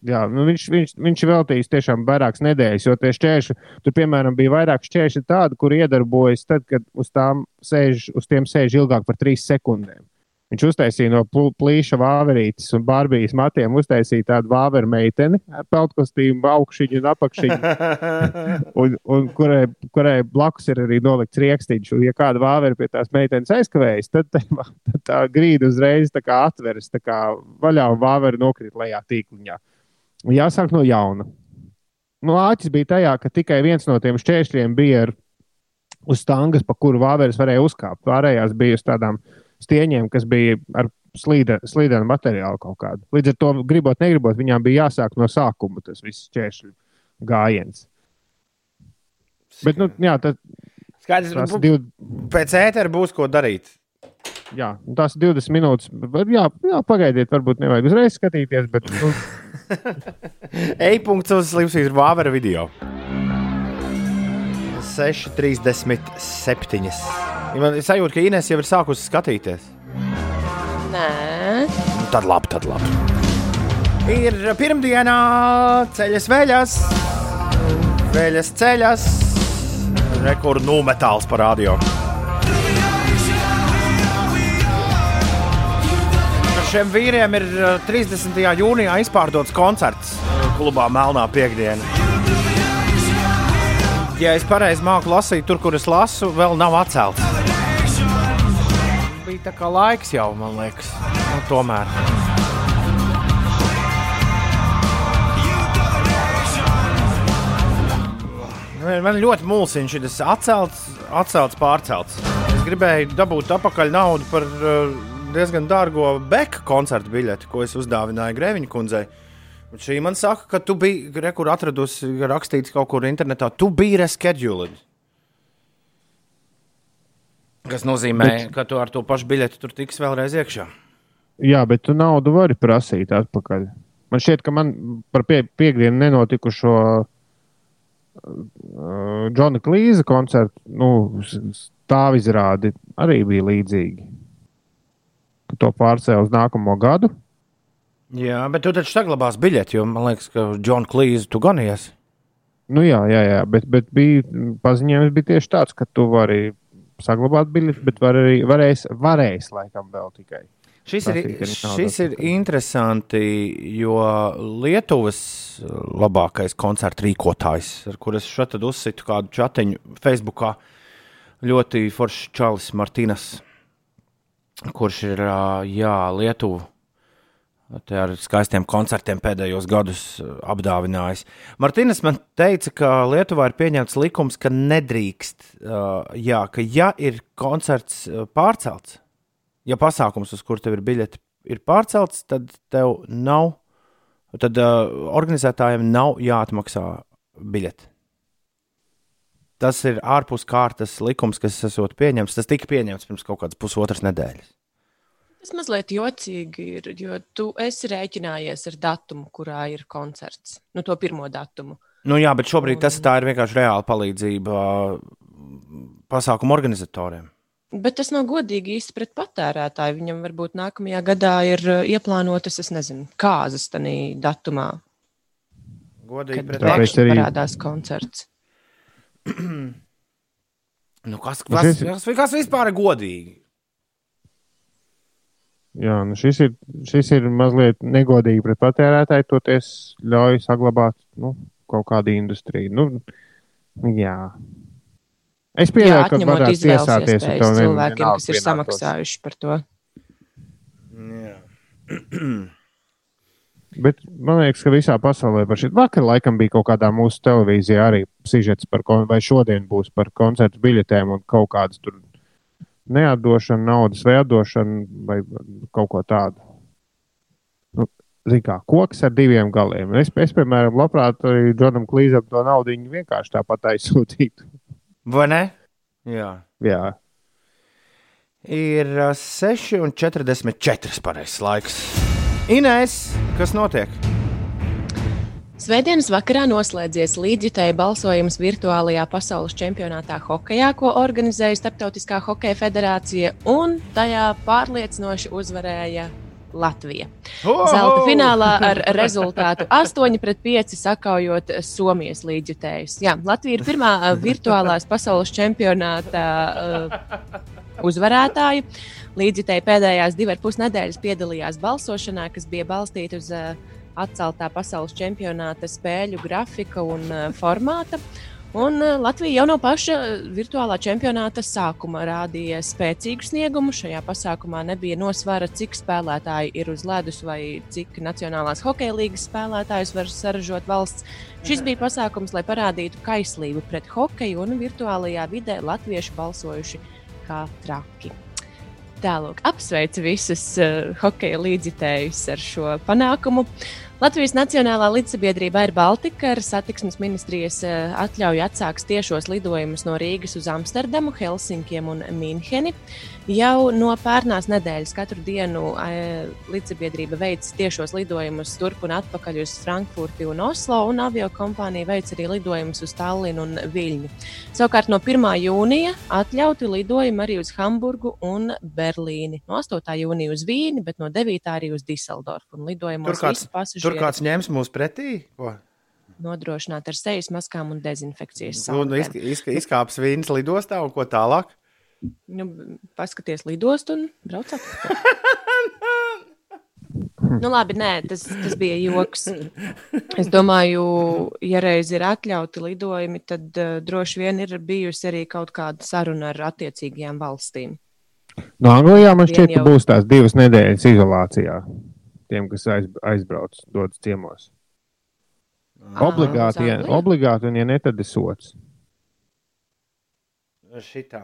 Jā, nu viņš, viņš, viņš veltījis tiešām vairākas nedēļas, jo tie šķēršļi, tur, piemēram, bija vairāk šķēršļi tādi, kur iedarbojas tad, kad uz, tām sēž, uz tiem sēž ilgāk par trīs sekundēm. Viņš uztaisīja no pl- plīša vāverītes un barbijas matiem, uztaisīja tādu vāveru meiteni ar peltkostīmu, augšuņu un apakšiņu, un, un kurai, kurai blakus ir arī nolikts. Un, ja kāda vāvera pie tās meitenes aizkavējas, tad, tā- tad tā grīda uzreiz tā kā atveras tā kā vaļā un vāvera nokrīt lejā tīkliņā. Jāsāk no jauna. Nu, āķis bija tajā, ka tikai viens no tiem šķēršļiem bija uz stangas, pa kuru vāveres varēja uzkāpt. Pārējās bija uz tādām stieņiem, kas bija ar slīdenu materiālu kaut kādu. Līdz ar to, gribot, negribot, viņām bija jāsāk no sākuma tas viss šķēršļu gājiens. Bet, nu, jā, tas, Skaidrs, tas div, pēc ētera būs ko darīt. jā, tās 20 minūtes. Jā, jā, pagaidiet, varbūt nevajag uzreiz skatīties, bet nu, Ej, punkts uz slīpstīt Vāver video. 6,37. Ja man ir sajūta, ka Inês jau ir sākusi skatīties. Nē, Nu, Tad labi, tad labi. Ir pirmdienā ceļas veļas, veļas ceļas, rekordu numetāls parādījā. Šiem vīriem ir uh, 30. jūnijā izpārdots koncerts uh, klubā Melnā piekdiena. Ja es pareizi māku lasīt, tur, kur es lasu, vēl nav atcelts. Bija tā kā laiks jau, man liekas. Nu, tomēr. Man- ļoti mulsina šis atcelts, atcelts, pārcelts. Es gribēju dabūt atpakaļ naudu par uh, diezgan dārgo Beka koncertu biļeti, ko es uzdāvināju Grēviņa kundzei. Un šī man saka, ka tu biji, re, kur atradusi rakstīts kaut kur internetā, tu biji rescheduled. Kas nozīmē, ka tu ar to pašu biļeti tur tiks vēlreiz iekšā. jā, bet tu naudu vari prasīt atpakaļ. Man šķiet, ka man par pie, piekdienu nenotikušo uh, Džona Klīza koncertu nu, stāvizrādi arī bija līdzīgi. To pārcēla uz nākamo gadu. Jā, bet tu taču saglabās biļeti, jo man liekas, ka Džona Klīza tu ganies. Nu, jā, jā, jā bet, bet bija paziņojums bija tieši tāds, ka tu vari saglabāt biļeti, bet var arī varēs, varēs laikam vēl tikai. Šis ir, šis ir interesanti, jo Lietuvas labākais koncertu rīkotājs, ar kuriem es šeit uzsitu kādu chatiņu Facebookā, ļoti foršs Čārlis Martīnas, kurš ir jā, Lietuvu te ar skaistiem koncertiem pēdējos gadus ā, apdāvinājis. Martīnas man teica, ka Lietuvā ir pieņemts likums, ka nedrīkst, ā, jā, ka ja ir koncerts ā, pārcelts, ja pasākums, uz kuru tev ir biļete, ir pārcelts, tad tev nav, tad organizētājiem nav jāatmaksā biļete. tas ir ārpus kārtas likums, kas esot pieņemts. Tas tika pieņemts pirms kaut kādas pusotras nedēļas. Tas mazliet jocīgi ir, jo tu esi rēķinājies ar datumu, kurā ir koncerts. Nu, to pirmo datumu. Nu, jā, bet šobrīd tas tā ir vienkārši reāla palīdzība pasākumu organizatoriem. Bet tas nav godīgi īsti pret patērētāju. Viņam varbūt nākamajā gadā ir uh, ieplānotas, es nezinu, kāzas tajā datumā, Godīgi pret Tāpēc pēkšņi arī- parādās koncerts. Nu, kas, kas, kas, kas vispār ir godīgi? Jā, nu šis, ir, šis ir mazliet negodīgi pret patērētāju, toties ļauj saglabāt nu, kaut kādu industriju. Nu, jā. Es pieņemu, ka varētu tiesāties ar to vien- cilvēkiem, vienalga kas ir samaksājuši par to. Jā. Bet man liekas, ka visā pasaulē par šī vakar laikam bija kaut kādā mūsu televīzijā arī sižets par, vai šodien būs par koncertu biļetēm un kaut kādas tur neatdošana, naudas vai atdošana vai kaut ko tādu. Nu, Ziniet, kā koks ar diviem galiem. Es, es piemēram, labprāt arī Džonam Klīzam to naudu vienkārši tāpat aizsūtītu. Vai ne? Jā. Jā, Ir uh, 6,44 pareizais laiks. Inês, kas notiek? Svētdienas vakarā noslēdzies līdzjutēja balsojums virtuālajā pasaules čempionātā hokejā, ko organizēja Startautiskā hokeja federācija, un tajā pārliecinoši uzvarēja Latvija. Zelta finālā ar rezultātu 8 pret 5 sakaujot Somijas līdzjutējus. Jā, Latvija ir pirmā ā, virtuālās pasaules čempionāta uh, uzvarētāja. Līdzjutēji pēdējās divas pus nedēļas piedalījās balsošanā, kas bija balstīta uz uh, atceltā pasaules čempionāta spēļu grafika un uh, formāta. Un uh, Latvija jau no paša virtuālā čempionāta sākuma rādīja spēcīgu sniegumu. Šajā pasākumā nebija nosvara, cik spēlētāji ir uz ledus vai cik Nacionālās hokeja līnijas spēlētājus var saražot valsts. Šis bija pasākums, lai parādītu kaislību pret hokeju, un virtuālajā vidē latvieši balsojuši kā traki. Tālāk, apsveicu visus uh, hokeja līdzjutējus ar šo panākumu. Latvijas Nacionālā līdzsabiedrība ir Baltika ar satiksmes ministrijas uh, atļauju atsāks tiešos lidojumus no Rīgas uz Amsterdamu, Helsinkiem un Minheni. Jau no pērnās nedēļas katru dienu uh, līdzsabiedrība veic tiešos lidojumus turp un atpakaļ uz Frankfurti un Oslo, un avio kompānija veic arī lidojumus uz Tallinu un Viļņu. Savukārt no 1. jūnija atļauti lidojumi arī uz Hamburgu un Berlīni. No 8. jūnija uz Vīni, bet no 9. arī uz Diseldorfu. Un lidojumos visi pasažieri Tur kāds ņems mūs pretī? Ko? nodrošināti ar sejas maskām un dezinfekcijas Nu, nu, sāpēm. izk- izk- Izkāps vīnas lidostā un ko tālāk? Nu, paskaties, lidost un brauc atpakaļ. Nu, labi, nē, tas, tas bija joks. Es domāju, ja reiz ir atļauti lidojumi, tad uh, droši vien ir bijusi arī kaut kāda saruna ar attiecīgajām valstīm. no Anglijā man šķiet, ka jau- būs tās divas nedēļas izolācijā. Tiem, kas aiz, aizbrauc, dodas ciemos. Obligāti, uz ja, obligāti, un ja ne, tad ir sots. Šitā.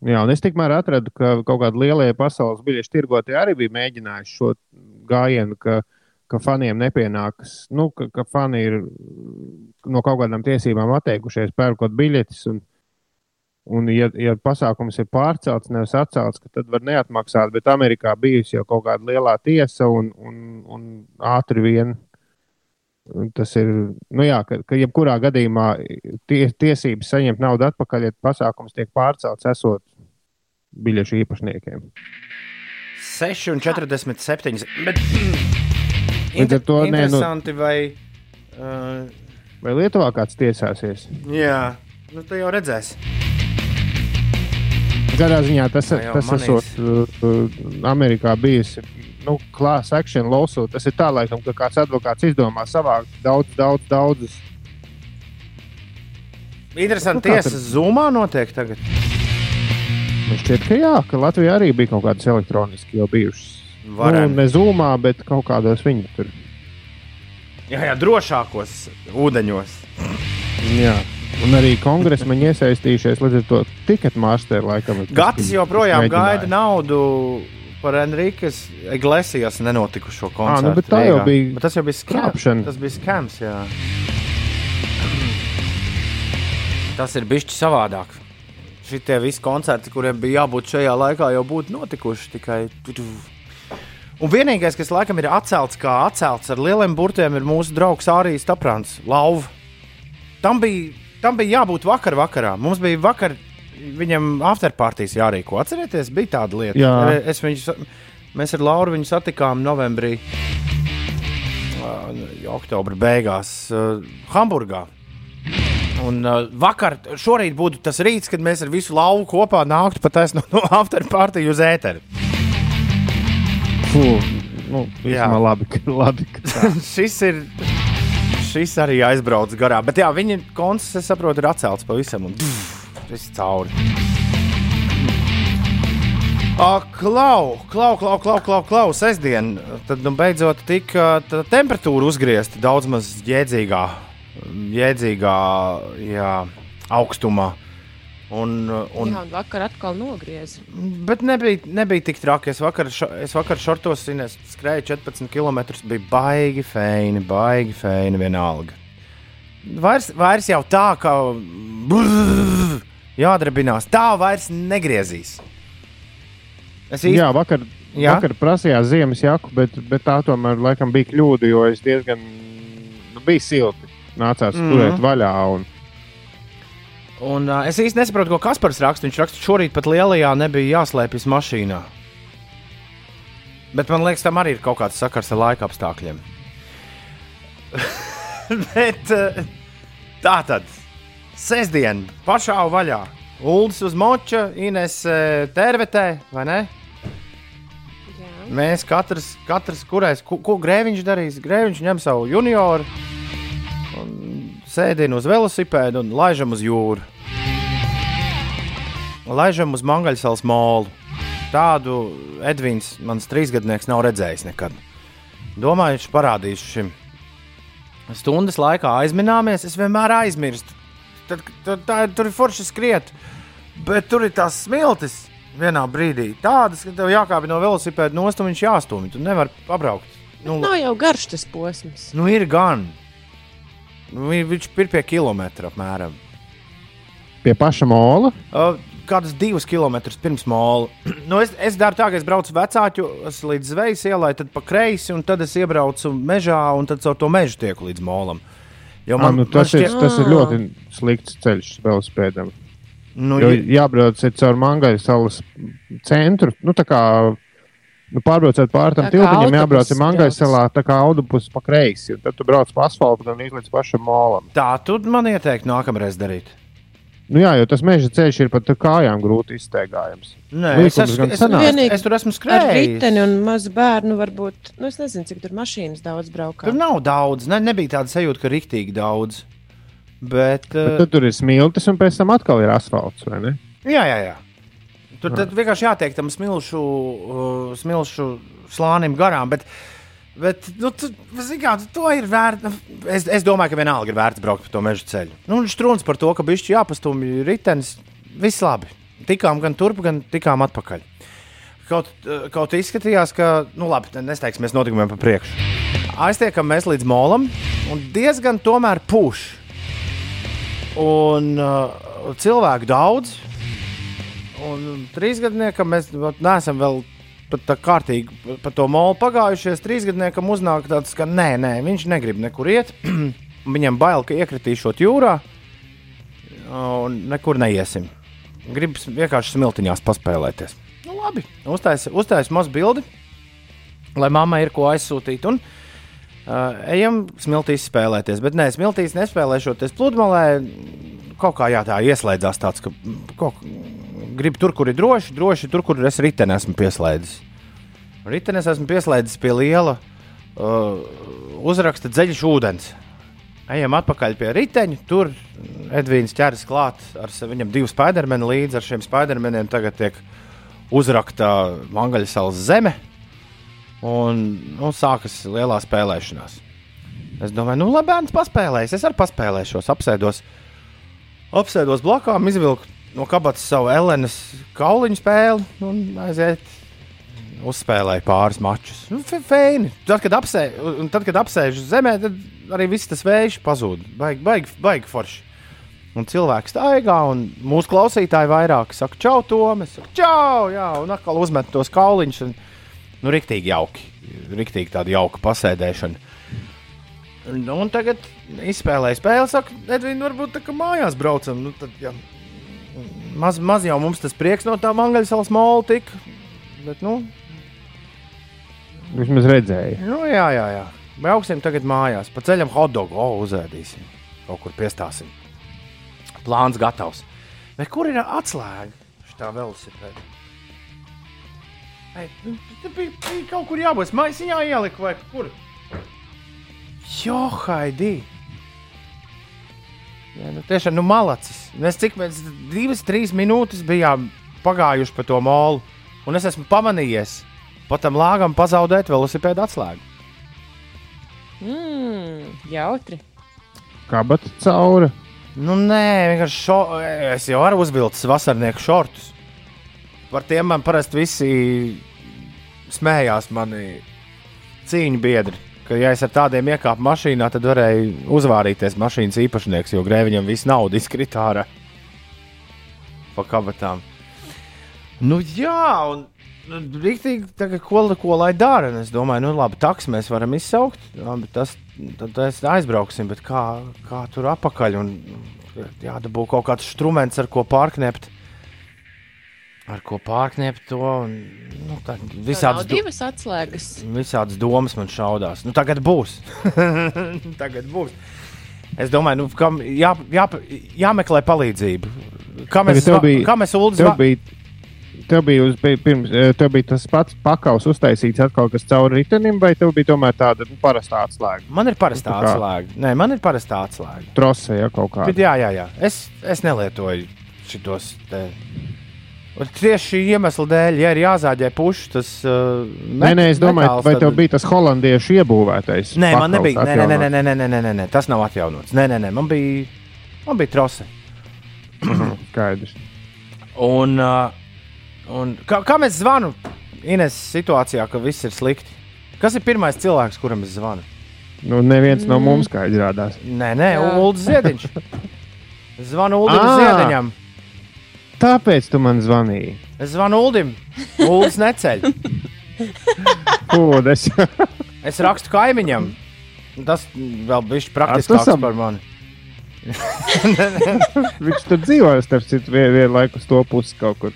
Jā, un es tikmēr atradu, ka kaut kādi lielie pasaules biļešu tirgotāji arī bija mēģinājuši šo gājienu, ka, ka faniem nepienākas, nu, ka, ka fani ir no kaut kādām tiesībām atteikušies pērkot biļetes. Un, un ja, ja pasākums ir pārcelts, nevis atcelts, tad var neatmaksāt. Bet Amerikā bijusi jau kaut kāda lielā tiesa un, un, un ātri vien. Tas ir, nu jā, ka, ka jebkurā gadījumā tie, tiesības saņemt naudu atpakaļ, ja pasākums tiek pārcelts, esot biļešu īpašniekiem. 6,47. Bet, Līdz ar to, nē, nu- interesanti, vai. Uh, Vai Lietuvā kāds tiesāsies? jā, nu, tu jau redzēsi. Katrā ziņā tas, jau tas esot uh, uh, Amerikā bijusi nu, klāsts action lawsuit. Tas ir tā, laikam, ka kāds advokāts izdomā savākt daudz, daudz, daudzus. Interesanti, Nu, tiesa zumā notiek tagad. Man šķiet, ka jā, ka Latvijā arī bija kaut kādas elektroniski jau bijušas. Nu, Varam. ne zūmā, bet kaut kādos viņu tur. Jā, jā, drošākos ūdeņos. Jā. Un arī kongresmeņi iesaistījušies līdz ar to tiketmāsteri laikam. Gatis joprojām gaida naudu par Enrikas Iglesijas nenotikušo koncertu. nu, bet tā jau Rīgā. bija Bet tas jau bija skams. krāpšana. Tas bija skams, jā. tas ir bijis savādāk. Šitie visi koncerti, kuriem bija jābūt šajā laikā, jau būtu notikuši tikai. Un vienīgais, kas laikam ir atcelts, kā atcelts ar lieliem burtiem, ir mūsu draugsĀrijas Taprāns, Lauva. Tam bija, tam bija jābūt vakar vakarā. Mums bija vakar viņam afterpartijas jārīko. Atcerieties, bija tāda lieta. Jā. Es viņu, mēs ar Lauru viņu satikām novembrī, uh, oktobra beigās, uh, Hamburgā. Un uh, vakar, šorīt būtu tas rīts, kad mēs ar visu lauku kopā nāktu pat no, no afterpartiju uz ēteru. Fū, nu, Jā. labi, labi, šis ir. Šis arī aizbraucis garām. Bet jā, viņa koncerts, es saprotu, ir atcelts pavisam. Un ir cauri. A, klau, klau, klau, klau, klau, klau. Sestdien, tad nu, beidzot tika temperatūra uzgriezta daudz maz jēdzīgā, jēdzīgā jā, augstumā. Un, un, Jā, un vakar atkal nogrieza. Bet nebija, nebija tik traki. Es vakar, šo, es vakar šortos Ines, skrēju 14 km. Bija baigi feini, baigi feini vienalga. Vairs, vairs jau tā, ka brrr, jādarbinās. Tā vairs negriezīs. Es īsti Jā, vakar, Jā? vakar prasījās ziemas jaku, bet, bet tā tomēr laikam bija kļūda, jo es diezgan nu, bija silti. Nācās mm. turēt vaļā. Un, Un, uh, es īsti nesaprotu, ko Kaspars raksta. Viņš raksta, ka šorīt pat lielajā nebija jāslēpjas mašīnā. Bet man liekas, tam arī ir kaut kāds sakars ar laika apstākļiem. Bet uh, tā tad, sestdien, pašā vaļā. Uldis uz moča, Ines uh, tervetē, vai ne? Jā. Mēs katrs, katrs kurais, ko, ko grēviņš darīs? Grēviņš ņem savu junioru, un sēdina uz velosipēda un laižam uz jūru. Laižam uz Mangaļsāles molu. Tādu Edvīns, mans trīsgadnieks, nav redzējis nekad. Domāju, viņš parādīs šim. Stundas laikā aizmināmies, es vienmēr aizmirstu. Tad, tad, tā, tur ir forši skriet, bet tur ir tās smiltis vienā brīdī. Tādas, ka tev jākāpj no velosipēda nost un viņš jāstumj. Tu nevari pabraukt. Nu, Nav jau garš tas posms. nu ir gan. Nu, vi- viņš ir pie kilometra apmēram. pie paša mola. Uh, Kādus divus kilometrus pirms māla. nu, es, es daru tā, ka es braucu vecāku līdz zvejas ielai, tad pa kreisi, un tad es iebraucu mežā, un tad caur to mežu tieku līdz mālam. Jo Man, nu, tas, man šķiet- ir, tas ir ļoti slikts ceļš velosipēdam. nu, Jo ja- jābrauc caur Mangaļas salas centru. Nu, tā kā nu, pārbraucot pāri tam autobuss jābrauc Mangaļas brauc. salā, tā kā autobus pa kreisi. Tad tu brauc pa asfaltam un līdz pašam molam. tā tu man ieteiktu nākamreiz darīt. Nu, jā, jo tas meža ceļš ir pat ar kājām grūti izteigājams. Nē, es, Līkums es, gan es, Vienīgi es tur esmu Ar skrējis. riteni un mazu bērnu varbūt. Nu, es nezinu, cik tur mašīnas daudz braukā. Tur nav daudz, ne, nebija tāda sajūta, ka rīktīgi daudz. Bet, Bet uh, tad tur ir smiltis un pēc tam atkal ir asfalts. vai ne? jā, jā, jā. Tur vienkārši jātiek tam smilšu, uh, smilšu slānim garām. Bet, bet nu, tu, kā, to ir vērts. Es, es domāju, ka vienalga ir vērts braukt pa to meža ceļu. Nu, Strūns par to, ka bišķi jāpastumj ritenis. Viss labi. Tikām gan turp, gan tikām atpakaļ. Kaut, uh, kaut izskatījās, ka, nu, labi, nesteigsimies notikumiem pa priekšu. Aiztiekam mēs līdz molam, un diezgan tomēr pūš. Un uh, cilvēku daudz. Un trīsgadniekam mēs neesam vēl pat tā kārtīgi pa- pa to molu pagājušies. Trīsgadniekam uznāk tāds, ka nē, nē, viņš negrib nekur iet. Viņam bail, ka iekritīšot jūrā un nekur neiesim. Gribas vienkārši smiltiņās paspēlēties. Nu, labi, uztaisīju uztais mazu bildi, lai mammai ir ko aizsūtīt. Un, uh, ejam smiltīs spēlēties. Bet nē, smiltīs nespēlēšoties pludmalē. Kaut kā jā, tā ieslēdzās tāds, ka kaut, gribu tur, kur ir droši, droši tur, kur es riteni esmu pieslēdzis. Riteni es esmu pieslēdzis pie liela uh, uzraksta dziļš ūdens. Ejam atpakaļ pie riteņa. Tur Edvīns ķeras klāt ar. Viņam divi spidermeni līdzi. Ar šiem spidermeniem tagad tiek uzrakta Mangaļas salas zeme. Un nu, sākas lielā spēlēšanās. Es domāju, nu, labi, bērns paspēlēs. Es arī paspēlēšos, apsēdos, apsēdos blakām, izvilku no kabatas savu Elenas kauliņu spēli un aiziet. Uzspēlēju pāris mačus. Nu, Feini. Tad, kad, apsēžu zemē, tad arī viss tas vējš pazūd. Baigi, baigi, baigi forši. Un cilvēks staigā, un mūsu klausītāji vairāk saka, čau, Tom, es saku, čau, jā, un atkal uzmet tos kauliņus. Un, nu, riktīgi jauki, riktīgi tāda jauka pasēdēšana. Un, un tagad izspēlēja spēli, saka, Edvīna, varbūt tā kā mājās braucam. Nu, tad, jā, maz, maz jau mums tas prieks no tā mangaļas salas mola tika. Bet, nu, Vismaz redzēju. nu, jā, jā, jā. Brauksim tagad mājās, pa ceļam hotdogu, oh, uzēdīsim, kaut kur piestāsim. Plāns gatavs. Bet kur ir atslēga šitā velosipēda? Te bija, bija kaut kur jābūt. Maisiņā ieliku vai kur? Jo, Haidī! Jā, nu, tiešām, nu, malacis. Mēs cik mēs divas, trīs minūtes bijām pagājuši pa to molu, un es esmu pamanījies, pat tam lāgam pazaudēt velosipēdu atslēgu. Mm, jautri. Kabata cauri. Nu, nē, vienkārši šo, es jau varu uzvilkt vasarnieku šortus. Par tiem man parasti visi smējās mani cīņu biedri. Ka, ja es ar tādiem iekāpu mašīnā, tad varēju uzvārīties mašīnas īpašnieks, jo grēviņam viss nauda izkrita ārā pa kabatām. Nu, jā, un nu, rīktīgi, tagad, ko, ko lai dara? Es domāju, nu, labi, taks mēs varam izsaukt, bet tas tad mēs aizbrauksim, bet kā, kā tur apakaļ? Un, jādabū kaut kāds instruments, ar ko pārknept. Ar ko pārknept to. Un, nu, tā, Visādas do, divas atslēgas. visādas domas man šaudās. Nu, tagad būs. tagad būs. Es domāju, nu, kam jā, jā, jāmeklē palīdzību. Kā mēs, Tagad tev bija- kā mēs Uldis, Tev bija, tev bija, uz, bija pirms, eh, tev bija tas pats pakaus uztaisīts atkal kas cauri ritenim, vai tev bija tomēr tāda nu, parasta atslēga? Man ir parastā Nu, kā? atslēga. Nē, man ir parastā atslēga. Trose, ja kaut. Bet, jā, jā, jā. Es, es nelietoju šitos. Te. Tieši šī iemesla dēļ, ja ir jāzāģē pušs, tas. Uh, Nē, nē, es domāju, vai tev bija tas holandiešu iebūvētais? Nē, man nebija. Nē, nē, nē, nē, nē, nē, nē, nē, nē, tas nav atjaunots. Nē, nē, nē, man bija, man bija trose. Skaidrs. Un, uh, un kā, kā mēs zvanām Ines situācijā, ka viss ir slikti? Kas ir pirmais cilvēks, kuram es zvanu? Nu, neviens no mums, kā izrādās. Nē, nē. Ulrichs Ziedņš. Zvanu Ulrim Ā! Ziedņam. Tāpēc tu man zvanīji. Es zvanu Ulrim. Ulrichs neceļ. Pūdes. Es rakstu kaimiņam. Tas vēl bija praktiskāks Atrasam. par mani. Viņš tur dzīvoja, starp citu, vien- vienlaikus to pusi kaut kur.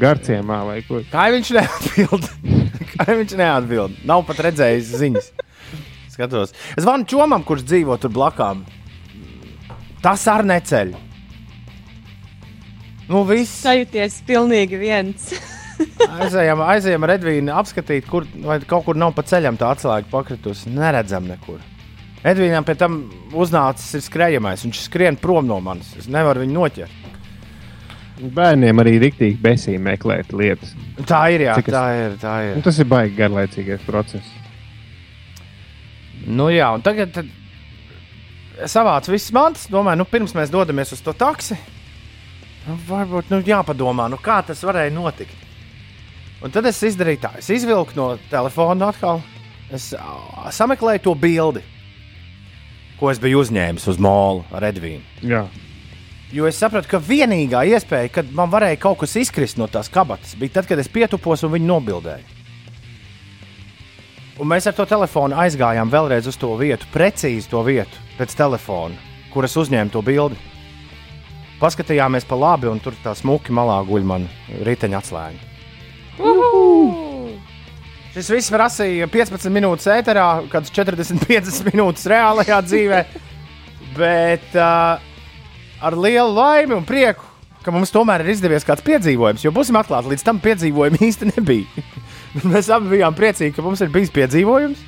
Garciemā vai kur. Kaimiņš neatbild. Kaimiņš neatbild. Nav pat redzējis ziņas. Skatos. Es zvanu čomam, kurš dzīvo tur blakām. Tas ar neceļ. Nu, viss. Sajūties pilnīgi viens. Aizejam, aizejam ar Edvīnu apskatīt, kur vai kaut kur nav pa ceļam tā atslēga pakritusi. Neredzam nekur. Edvīnam pie tam uznācis ir skrejamais. Viņš skrien prom no manis. Es nevaru viņu noķert. Bērniem arī rīktīgi besī meklēt lietas. Tā ir, jā, Cik es- tā ir. Tā ir. Nu, tas ir baigi garlaicīgais process. Nu, jā, un tagad tad savāc visas mantas. Domāju, nu, pirms mēs dodamies uz to taksi, nu, varbūt nu, jāpadomā, nu, kā tas varēja notikt. Un tad es izdarīju tā, es izvilku no telefona atkal. Es ā, sameklēju to bildi, ko es biju uzņēmis uz mūlu ar Edvīnu. Jā. Jo es sapratu, ka vienīgā iespēja, kad man varēja kaut kas izkrist no tās kabatas, bija tad, kad es pietupos un viņu nobildēju. Un mēs ar to telefonu aizgājām vēlreiz uz to vietu, precīzi to vietu, pēc telefona, kur es uzņēmu to bildi. Paskatījāmies pa labi, un tur tā smuki malā guļ man riteņa atslēga. Šis viss prasīja 15 minūtes ēterā, kādas 45 minūtes reālajā dzīvē. Bet uh, ar lielu laimi un prieku, ka mums tomēr ir izdevies kāds piedzīvojums. Jo būsim atklāti, līdz tam piedzīvojumam īsti nebija. Mēs abi bijām priecīgi, ka mums ir bijis piedzīvojums.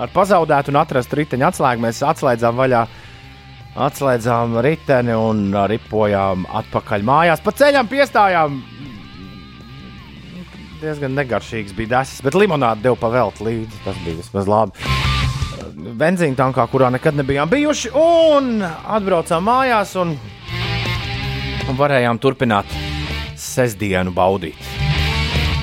Ar pazaudētu un atrastu riteņa atslēgu mēs atslēdzām vaļā. Atslēdzām riteni un ripojām atpakaļ mājās. Pa ceļam piestājām. Diezgan negaršīgs bija desis, bet limonādi deva pavēlt līdzi. Tas bija vismaz labi benzīna tankā, kurā nekad nebijām bijuši. Un atbraucām mājās un, un varējām turpināt sestdienu baudīt.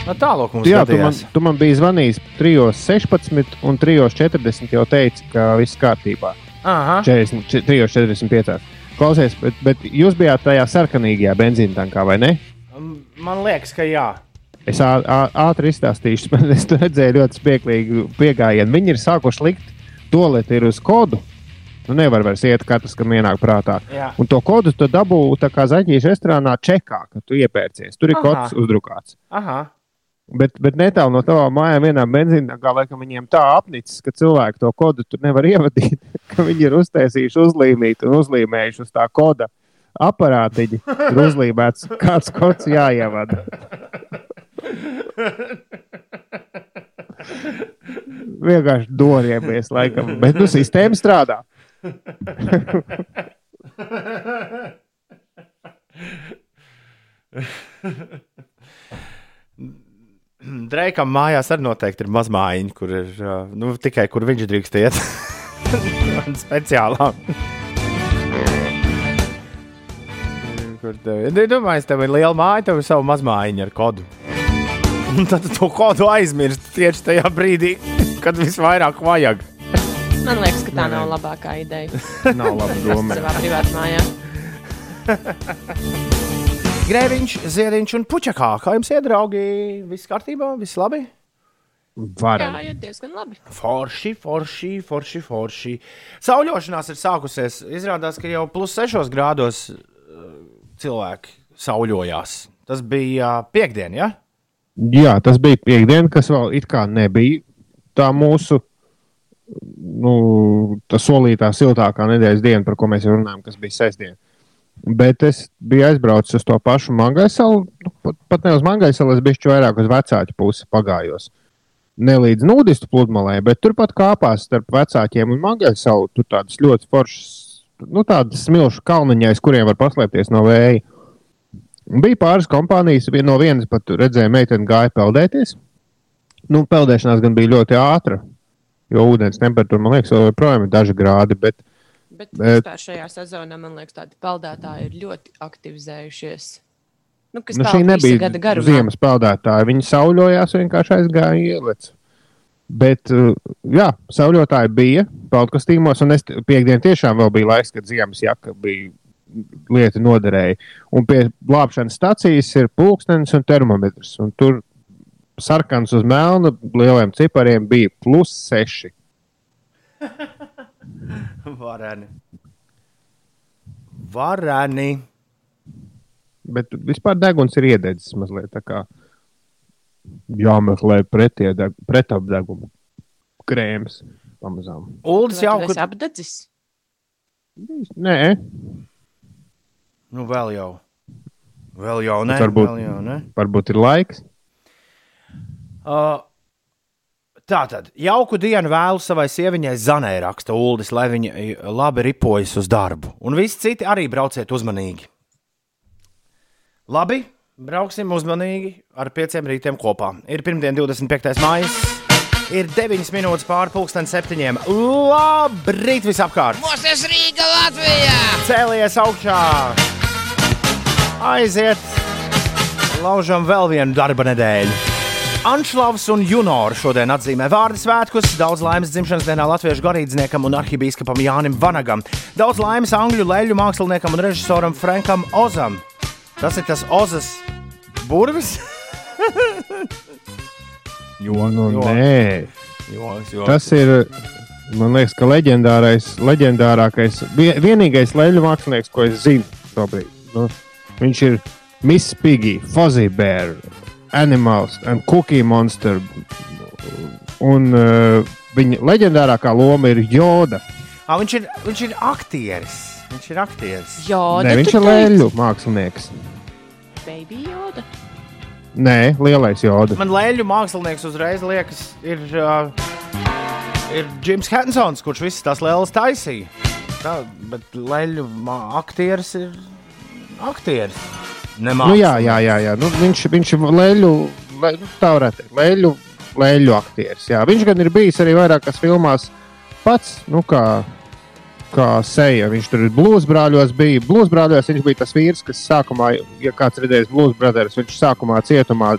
Nu, Tālāk mums Jā, tu man, tu man biji zvanījis 3.16 un 3.40 jau teici, ka viss kārtībā. Aha. 40, 3.45. Klausies, bet, bet jūs bijāt tajā sarkanīgajā benzīna tankā, vai ne? Man liekas, ka jā. Es ātri izstāstīšu, bet es redzēju ļoti spēcīgu pieejamību. Viņi ir sākuši likt to lietu uz kodu. Nu, nevar vairs iet katrs, kam ienāk prātā. Jā. Un to kodu tu dabū tā kā zaļķīša restorānā čekā, kad tu iepērcies. Tur ir Aha. kods uzdrukāts. Aha. Bet, bet netālu no tavām mājām, vienā benzīnā, laikam viņiem tā apnicis, ka cilvēki to kodu tur nevar ievadīt, ka viņi ir uztaisījuši uzlīmīt un uzlīmējuši uz tā koda aparātiņa. Tur uzlīmēts, kāds kods jāievada. Vienkārši doriemies, laikam, bet nu sistēma strādā. Dreikam mājās arī noteikti ir mazmājiņa, kur ir nu, tikai kur viņš drīkst iet. Un speciālā. Kur tev ir? Domāju, tev ir liela māja, tev ir sava mazmājiņa ar kodu. Un tad tu to kodu aizmirsti tieši tajā brīdī, kad visvairāk vajag. Man liekas, ka tā nav labākā ideja. Nav labi doma. Savā privātā mājā. Grēviņš, ziediņš un puķakā. Kā jums iet, draugi? Viss kārtībā, viss labi? Varam. Jā, iet diezgan labi. Forši, forši, forši, forši. Sauļošanās ir sākusies. Izrādās, ka jau plus 6 grādos uh, cilvēki sauļojās. Tas bija uh, piekdiena, ja? Jā, tas bija piekdiena, kas vēl it kā nebija tā mūsu nu, tā solītā siltākā nedēļas diena, par ko mēs jau runājam, kas bija sestdiena. Bet es biju aizbraucis uz to pašu Mangaisalu. Nu, pat, pat ne uz Mangaisalu, es biju vairāk uz vecāku pusi pagājos. Ne līdz nudistu pludmalē, bet turpat kāpās starp vecākiem un Mangaisalu. Tur tādas ļoti foršas, nu, tādas smilšu kalniņas, kuriem var paslēpties no vēja. Bija pāris kompānijas, vien- no vienas pat redzēja, meitene gāja peldēties. Nu, peldēšanās gan bija ļoti ātra, jo ūdens temperatūra, man liekas, joprojām ir daži grādi. Bet, Bet Bet- vispār šajā sezonā, man liekas, tādi peldētāji ir ļoti aktivizējušies. Nu, kas nu, šī nebija gada ziemas peldētāja. Viņi sauļojās, vienkārši aizgāja ielec. Bet, uh, jā, sauļotāji bija peldkostīmos, un es t- piekdien tiešām vēl bija laiks, kad ziemas jaka bija lieta noderēja. Un pie glābšanas stācijas ir pulkstenis un termometrs. Un tur sarkans uz melna lieliem cipariem bija plus 6. Vareni. Vareni. Bet vispār deguns ir iededzis mazliet tā kā jāmeklē pretapdeguma krēms pamazām. Uldis jau kur... apdedzis? Nē, Nu, vēl jau. Vēl jau ne. Varbūt. Vēl jau, ne? varbūt ir laiks. Uh, tā tad, jauku dienu vēlu savai sieviņai Zanē raksta Uldis, lai viņa eh, labi ripojas uz darbu. Un visi citi arī brauciet uzmanīgi. Labi, brauksim uzmanīgi ar pieciem rītiem kopā. Ir pirmdien, 25. maija. Ir 9 minūtes pāri pusdienas septiņiem. Labrīt visapkārt! Mostas Rīga Latvijā! Cēlies augšā! Aiziet! Laužam vēl vienu darba nedēļu. Anšlavs un Junors šodien atzīmē vārdu svētkus. Daudz laimes dzimšanas dienā latviešu garīdzniekam un arhibīskapam Jānim Vanagam. Daudz laimes angļu leļu māksliniekam un režisoram Frankam Ozam. Tas ir tas Ozas burvis. jo, Nu, jo, nē, jo, jo. tas ir. Man liekas, ka leģendārais, leģendārākais, vie- vienīgais leļu mākslinieks, ko es zinu šobrīd. Nu, viņš ir Miss Piggy, Fuzzy Bear, Animals and Cookie Monster. Un uh, viņa leģendārākā loma ir Joda. Ah, viņš, ir, viņš ir aktieris. Viņš ir aktieris. Joda, Nē, viņš ir leļu mākslinieks. Baby Joda. Nē, lielais Joda. Man leļu mākslinieks uzreiz liekas, ir, uh, ir Jims Hensons, kurš visas tās lēlas taisīja. Tā, bet leļu aktieris ir aktieris. Nu, jā, jā, jā, jā. Nu, viņš, viņš ir leļu, le, nu, tā varētu teikt, leļu, leļu aktieris. Jā. Viņš gan ir bijis arī vairākās filmās pats, nu, kā, kā seja. Viņš tur ir Blues brāļos. Bija. Blues brāļos viņš bija tas vīrs, kas sākumā, ja kāds redzējis Blues brothers, viņš sākumā cietumā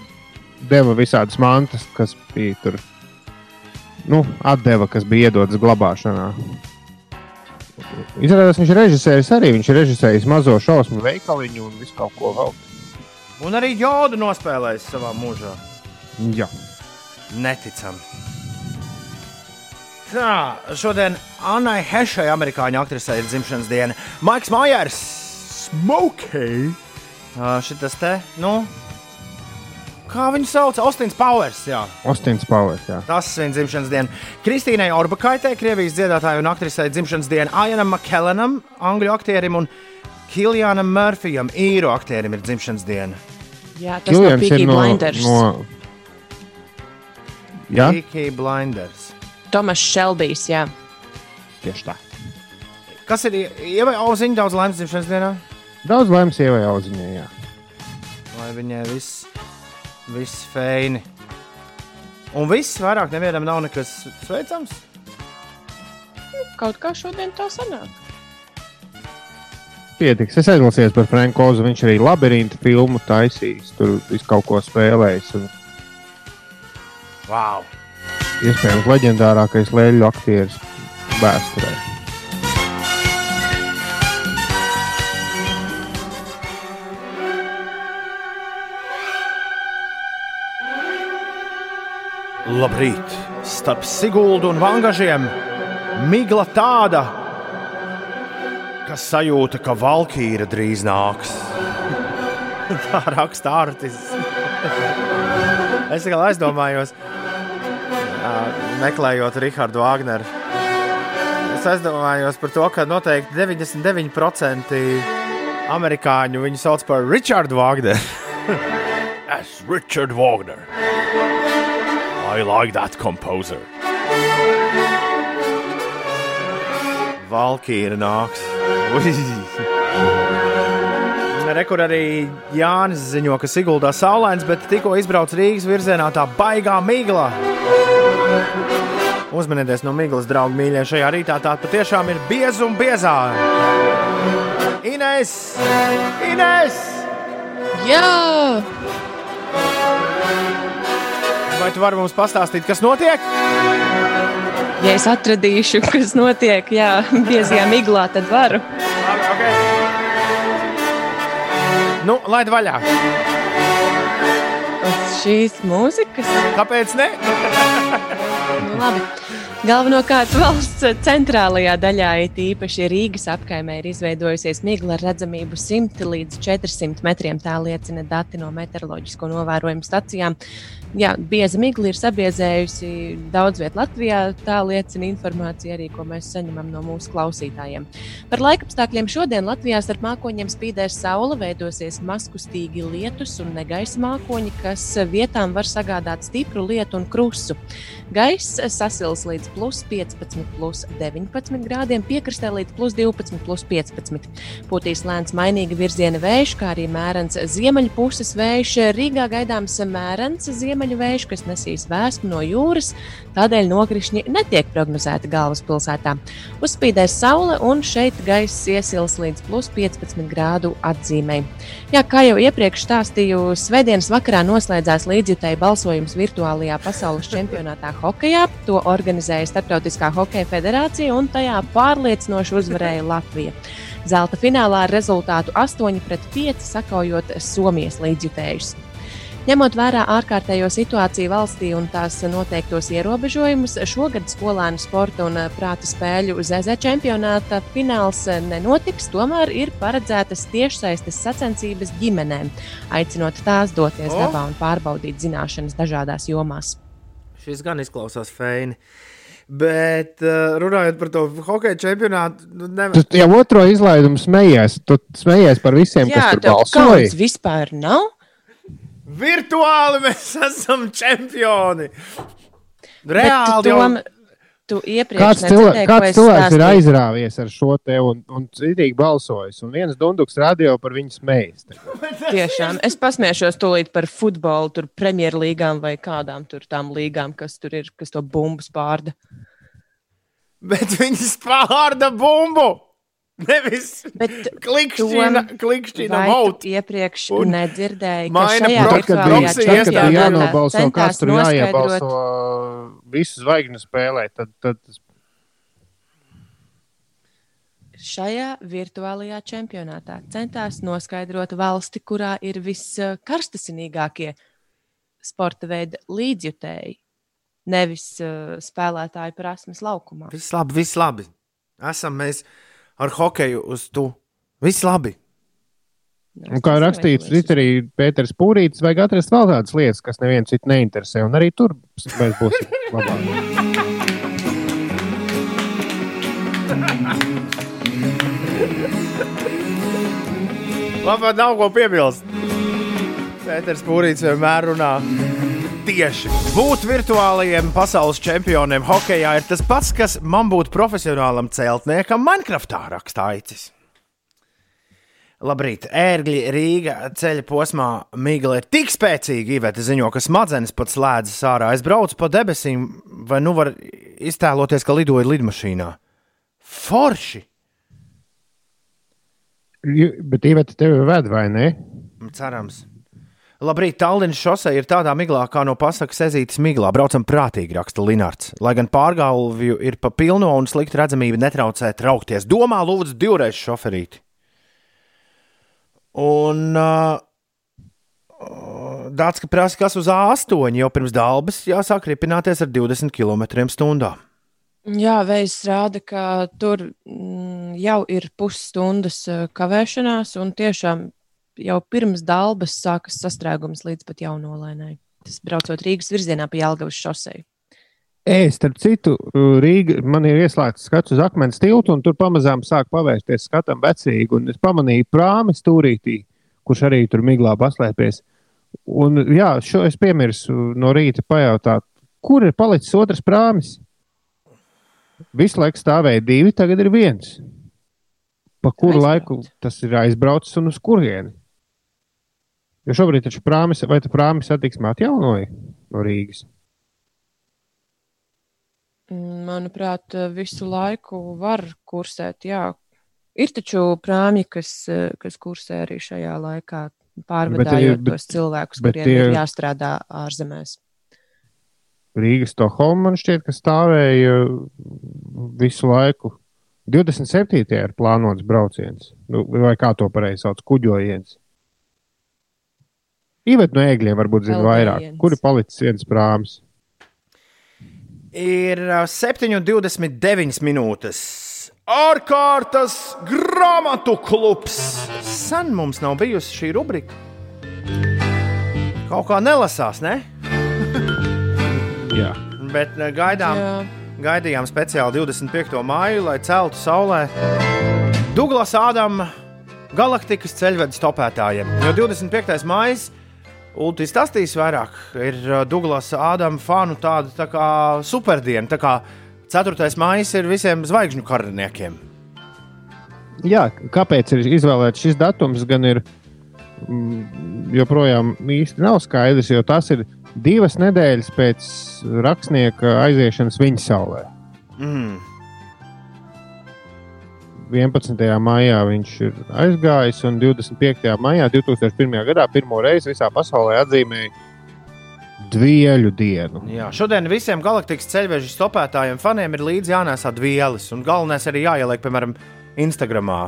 deva visādas mantas, kas bija tur. Nu, atdeva, kas bija iedotas glabāšanā. Izrādās, viņš ir režisējis arī. Viņš ir režisējis mazo šausmu veikaliņu un visu kaut ko vēl. Un arī jodu nospēlējis savā mūžā. Jā. Neticami. Tā, šodien Annai Hešai, amerikāņu aktrisei, ir dzimšanas diena. Maiks Mājers, Smokey. Uh, šitas te, nu, kā viņu sauc? Austins Powers. Jā. Ostins Pāvers. Jā. Tas ir viņa dzimšanas diena. Kristīnai Orbakaitai, Krievijas dziedātājai un aktrisei dzimšanas diena. Ajanam Makellenam, angļu aktierim un Kiljanam Murphyam, īru aktierim ir dzimšanas diena. Jā, tas ir no Peaky Blinders. no... Jā, Peaky Blinders. Tomas Šelbijs, jā. tieši tā. Kas ir ievai auziņa daudz laimes dzimšanas dienā? Daudz laimes ievai auziņai. Jā. Lai viņai viss, viss feini. Un viss vairāk nevienam nav nekas sveicams. Kaut kā šodien tā sanāk. Pietiks. Es aizlasījos par Franku Ozu. Viņš arī labirinta filmu taisījis. Tur viss kaut ko spēlējis. Un, Wow! Iespējams, leģendārākais lēļu aktieris vēsturē. Labrīt! Starp Siguldu un Vangažiem migla tāda, kas sajūta, ka Valkīra drīz nāks. Tā raksta Artis. es tikai aizdomājos, meklējot Rahardu Wagneru. Es aizdomājos par to, ka noteikti 99% amerikāņu viņu sauc par Richardu Wagneru. es Richard Wagner. I like that composer. Valkīra nāks. Rekur arī Jānis ziņo, ka Siguldā saulains, bet tikko izbrauc Rīgas virzienā tā baigā migla. Uzmanieties no miglas, draugi, mīļie, šajā rītā tā patiešām ir bieza un biezā. Ines! Ines! Jā, Vai tu vari mums pastāstīt, kas notiek? ja es atradīšu, kas notiek, jā, biezajā miglā, tad varu. Labi, okay. Nu, laid vaļā. Šīs mūzikas. Kāpēc ne? Nu, labi. Galvenokārt valsts centrālajā daļā, it īpaši Rīgas apkaimē, ir izveidojusies migla ar redzamību 100 līdz 400 metriem. Tā liecina dati no meteoroloģisko novērojumu stacijām. Jā, bieza migla ir sabiezējusi daudz vietā Latvijā. Tā liecina informācija arī, ko mēs saņemam no mūsu klausītājiem. Par laikapstākļiem šodien Latvijā starp mākoņiem spīdēs saule, veidosies maskustīgi lietus un negaisa mākoņi, kas vietām var sagādāt stipru lietu un krustu. Gaiss sasils līdz plus 15, plus 19 grādiem, piekrastē līdz plus 12, plus 15. Pūtīs lēns mainīga virziena vējš, kā arī mērens ziemeļu puses vējš. Rīgā gaidāms mērens ziemeļu vējš, kas nesīs vēsmu no jūras, tādēļ nokrišņi netiek prognozēti galvaspilsētā. Uzspīdēs saule un šeit gaiss iesils līdz plus 15 grādu atzīmei. Jā, kā jau iepriekš stāstīju, Svētdienas vakarā noslēdzās līdzjutēji balsojums virtuālajā pasaules čempionātā hokejā. To organizēja Startautiskā hokeja federācija un tajā pārliecinoši uzvarēja Latvija. Zelta finālā ar rezultātu 8-5 sakaujot Somijas līdzjutējus. Ņemot vērā ārkārtējo situāciju valstī un tās noteiktos ierobežojumus, šogad skolēnu sporta un prāta spēļu ZZ čempionāta fināls nenotiks. Tomēr ir paredzētas tiešsaistes sacensības ģimenēm, aicinot tās doties O! dabā un pārbaudīt zināšanas dažādās jomās. Šis gan izklausās feini. Bet uh, runājot par to hokeja čempionātu, nu, nevar... Tu jau otro izlaidumu smējies. Tu smējies par visiem, kas tur balsoja. kauns vispār nav. Virtuāli mēs esam čempioni. Reāli tu, jau tom, tu iepriekš Kāds, cilvē, nedzirdēji, ko kāds cilvēks ir aizrāvies ar šo te un, un citīgi balsojis? Un viens dunduks radio par viņu smējas. Tiešām. Es pasmiešos tūlīt par futbolu, tur premjerlīgām vai kādām tur tām līgām, kas tur ir, kas to bumbu spārda. Bet viņi spārda bumbu. Nevis Bet klikšķina, klikšķina maut. iepriekš un nedzirdēji, ka šajā pro- Tad, kad virtuālajā iestāde jānobalso, kas tur jāiebalso visu zvaigžņu spēlē, tad, tad tas šajā virtuālajā čempionātā centās noskaidrot valsti, kurā ir viskarstasinīgākie sporta veida līdzjutēji, nevis uh, spēlētāju prasmes laukumā. Viss labi, viss labi. Esam mēs ar hokeju uz tu. Viss labi. Un kā rakstīts, arī Pēters Pūrītis, vajag atrast vēl tādas lietas, kas nevienu citu neinteresē. Un arī tur mēs būsim labāki. Labi, nav ko piebilst. Pēters Pūrīts vienmēr runā. Tieši būt virtuālajiem pasaules čempioniem hokeja ir tas pats, kas man būtu profesionālam celtniekam Minecraftā rakstājas. Labrīt, ērgļi Rīga ceļa posmā migla ir tik spēcīga, Iveta ziņo, ka smadzenes pat slēdzas ārā. Es braucu pa debesīm, vai nu var iztēloties, ka lidoju lidmašīnā. Forši! Bet Iveta tevi ved, vai ne? Cerams. Labrīt, Tallinas šosei ir tādā miglā, kā no pasakas ezītas miglā. Braucam prātīgi, raksta Linārds. Lai gan pārgāvju ir pa pilno un slikta redzamība netraucē traukties. Domā, lūdzu, divreiz šoferīti. Un uh, Dārts, prasa, kas uz A8 jau pirms dāvājas jāsāk ripināties ar 20 km/h. Jā, veids rāda, ka tur mm, jau ir pusstundas kavēšanās, un tiešām jau pirms dāvājas sākas sastrēgums līdz pat jaunolainai. Tas braucot Rīgas virzienā pa Jālgavas šosei. Es, starp citu, Rīga, man ir ieslēgts skats uz akmens tiltu, un tur pamazām sāk pavērsties skatam vecīgi. Un es pamanīju prāmi stūrītī, kurš arī tur miglā paslēpies. Un, jā, šo es piemirsu no rīta pajautāt, kur ir palicis otrs prāmis? Visu laiku stāvēja divi, tagad ir viens. Pa kuru Aizbrauc. laiku tas ir aizbraucis un uz kurieni? Jo šobrīd taču prāmis, vai tu prāmis satiksmē atjaunoji no Rīgas? Manuprāt, visu laiku var kursēt. Jā. Ir taču prāmi, kas, kas kursē arī šajā laikā, pārvadājot bet, tos cilvēkus, kuriem tie... ir jāstrādā ārzemēs. Rīgas Stokholma man šķiet, ka stāvēja visu laiku. 27. ir plānots brauciens, nu, vai kā to pareizi sauc, kuģojiens. Īvet no ēgļiem varbūt zina vairāk. Kur ir palicis viens prāms? Ir 7,29 minūtes. Ārkārtas grāmatu klubs. Sen mums nav bijusi šī rubrika. Kaut kā nelasās, ne? Jā. Bet gaidām, Jā. gaidījām speciāli 25. māju, lai celtu saulē Douglas Ādama galaktikas ceļvedes topētājiem. Jo 25. mājas Ulti stāstīs vairāk. Ir uh, Douglas Ādama fanu tāda tā kā superdiena. Tā kā 4. maija ir visiem zvaigžņu karaniekiem. Jā, kāpēc ir izvēlēts šis datums? Gan ir mm, joprojām īsti nav skaidrs, jo tas ir divas nedēļas pēc rakstnieka aiziešanas viņa saulē. Mm. 11. maijā viņš ir aizgājis, un 25. maijā 2001. gadā pirmo reizi visā pasaulē atzīmēja dvieļu dienu. Jā, šodien visiem galaktikas ceļveža stopētājiem, faniem ir līdzi jānēsā dvielas, un galvenais arī jāieliek, piemēram, Instagramā.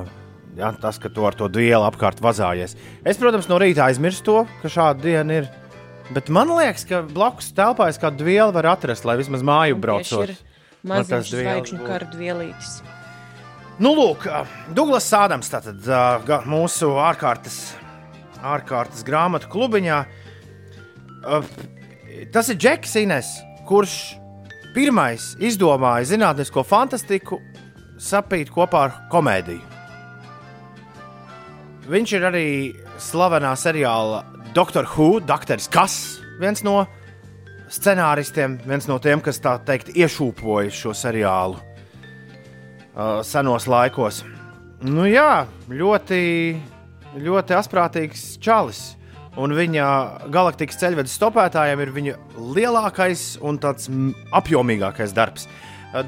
Jā, tas, ka tu ar to dvielu apkārt vazājies. Es, protams, no rīta aizmirstu to, ka šāda diena ir. Bet man liekas, ka blakus telpā es kādu vielu var atrast, lai vismaz māju braucot. Mazs zvaigžņu kara vielītis. Nu, lūk, Douglas Sādams, tātad mūsu ārkārtas, ārkārtas grāmatu klubiņā. Tas ir Džeks Ines, kurš pirmais izdomāja zinātnisko fantastiku sapīt kopā ar komēdiju. Viņš ir arī slavenā seriāla Doctor Who, Doctors Kas, viens no scenāristiem, viens no tiem, kas tā teikt iešūpoja šo seriālu uh, senos laikos. Nu, jā, ļoti, ļoti asprātīgs čalis. Un viņa galaktikas ceļvedes stopētājiem ir viņa lielākais un tāds apjomīgākais darbs.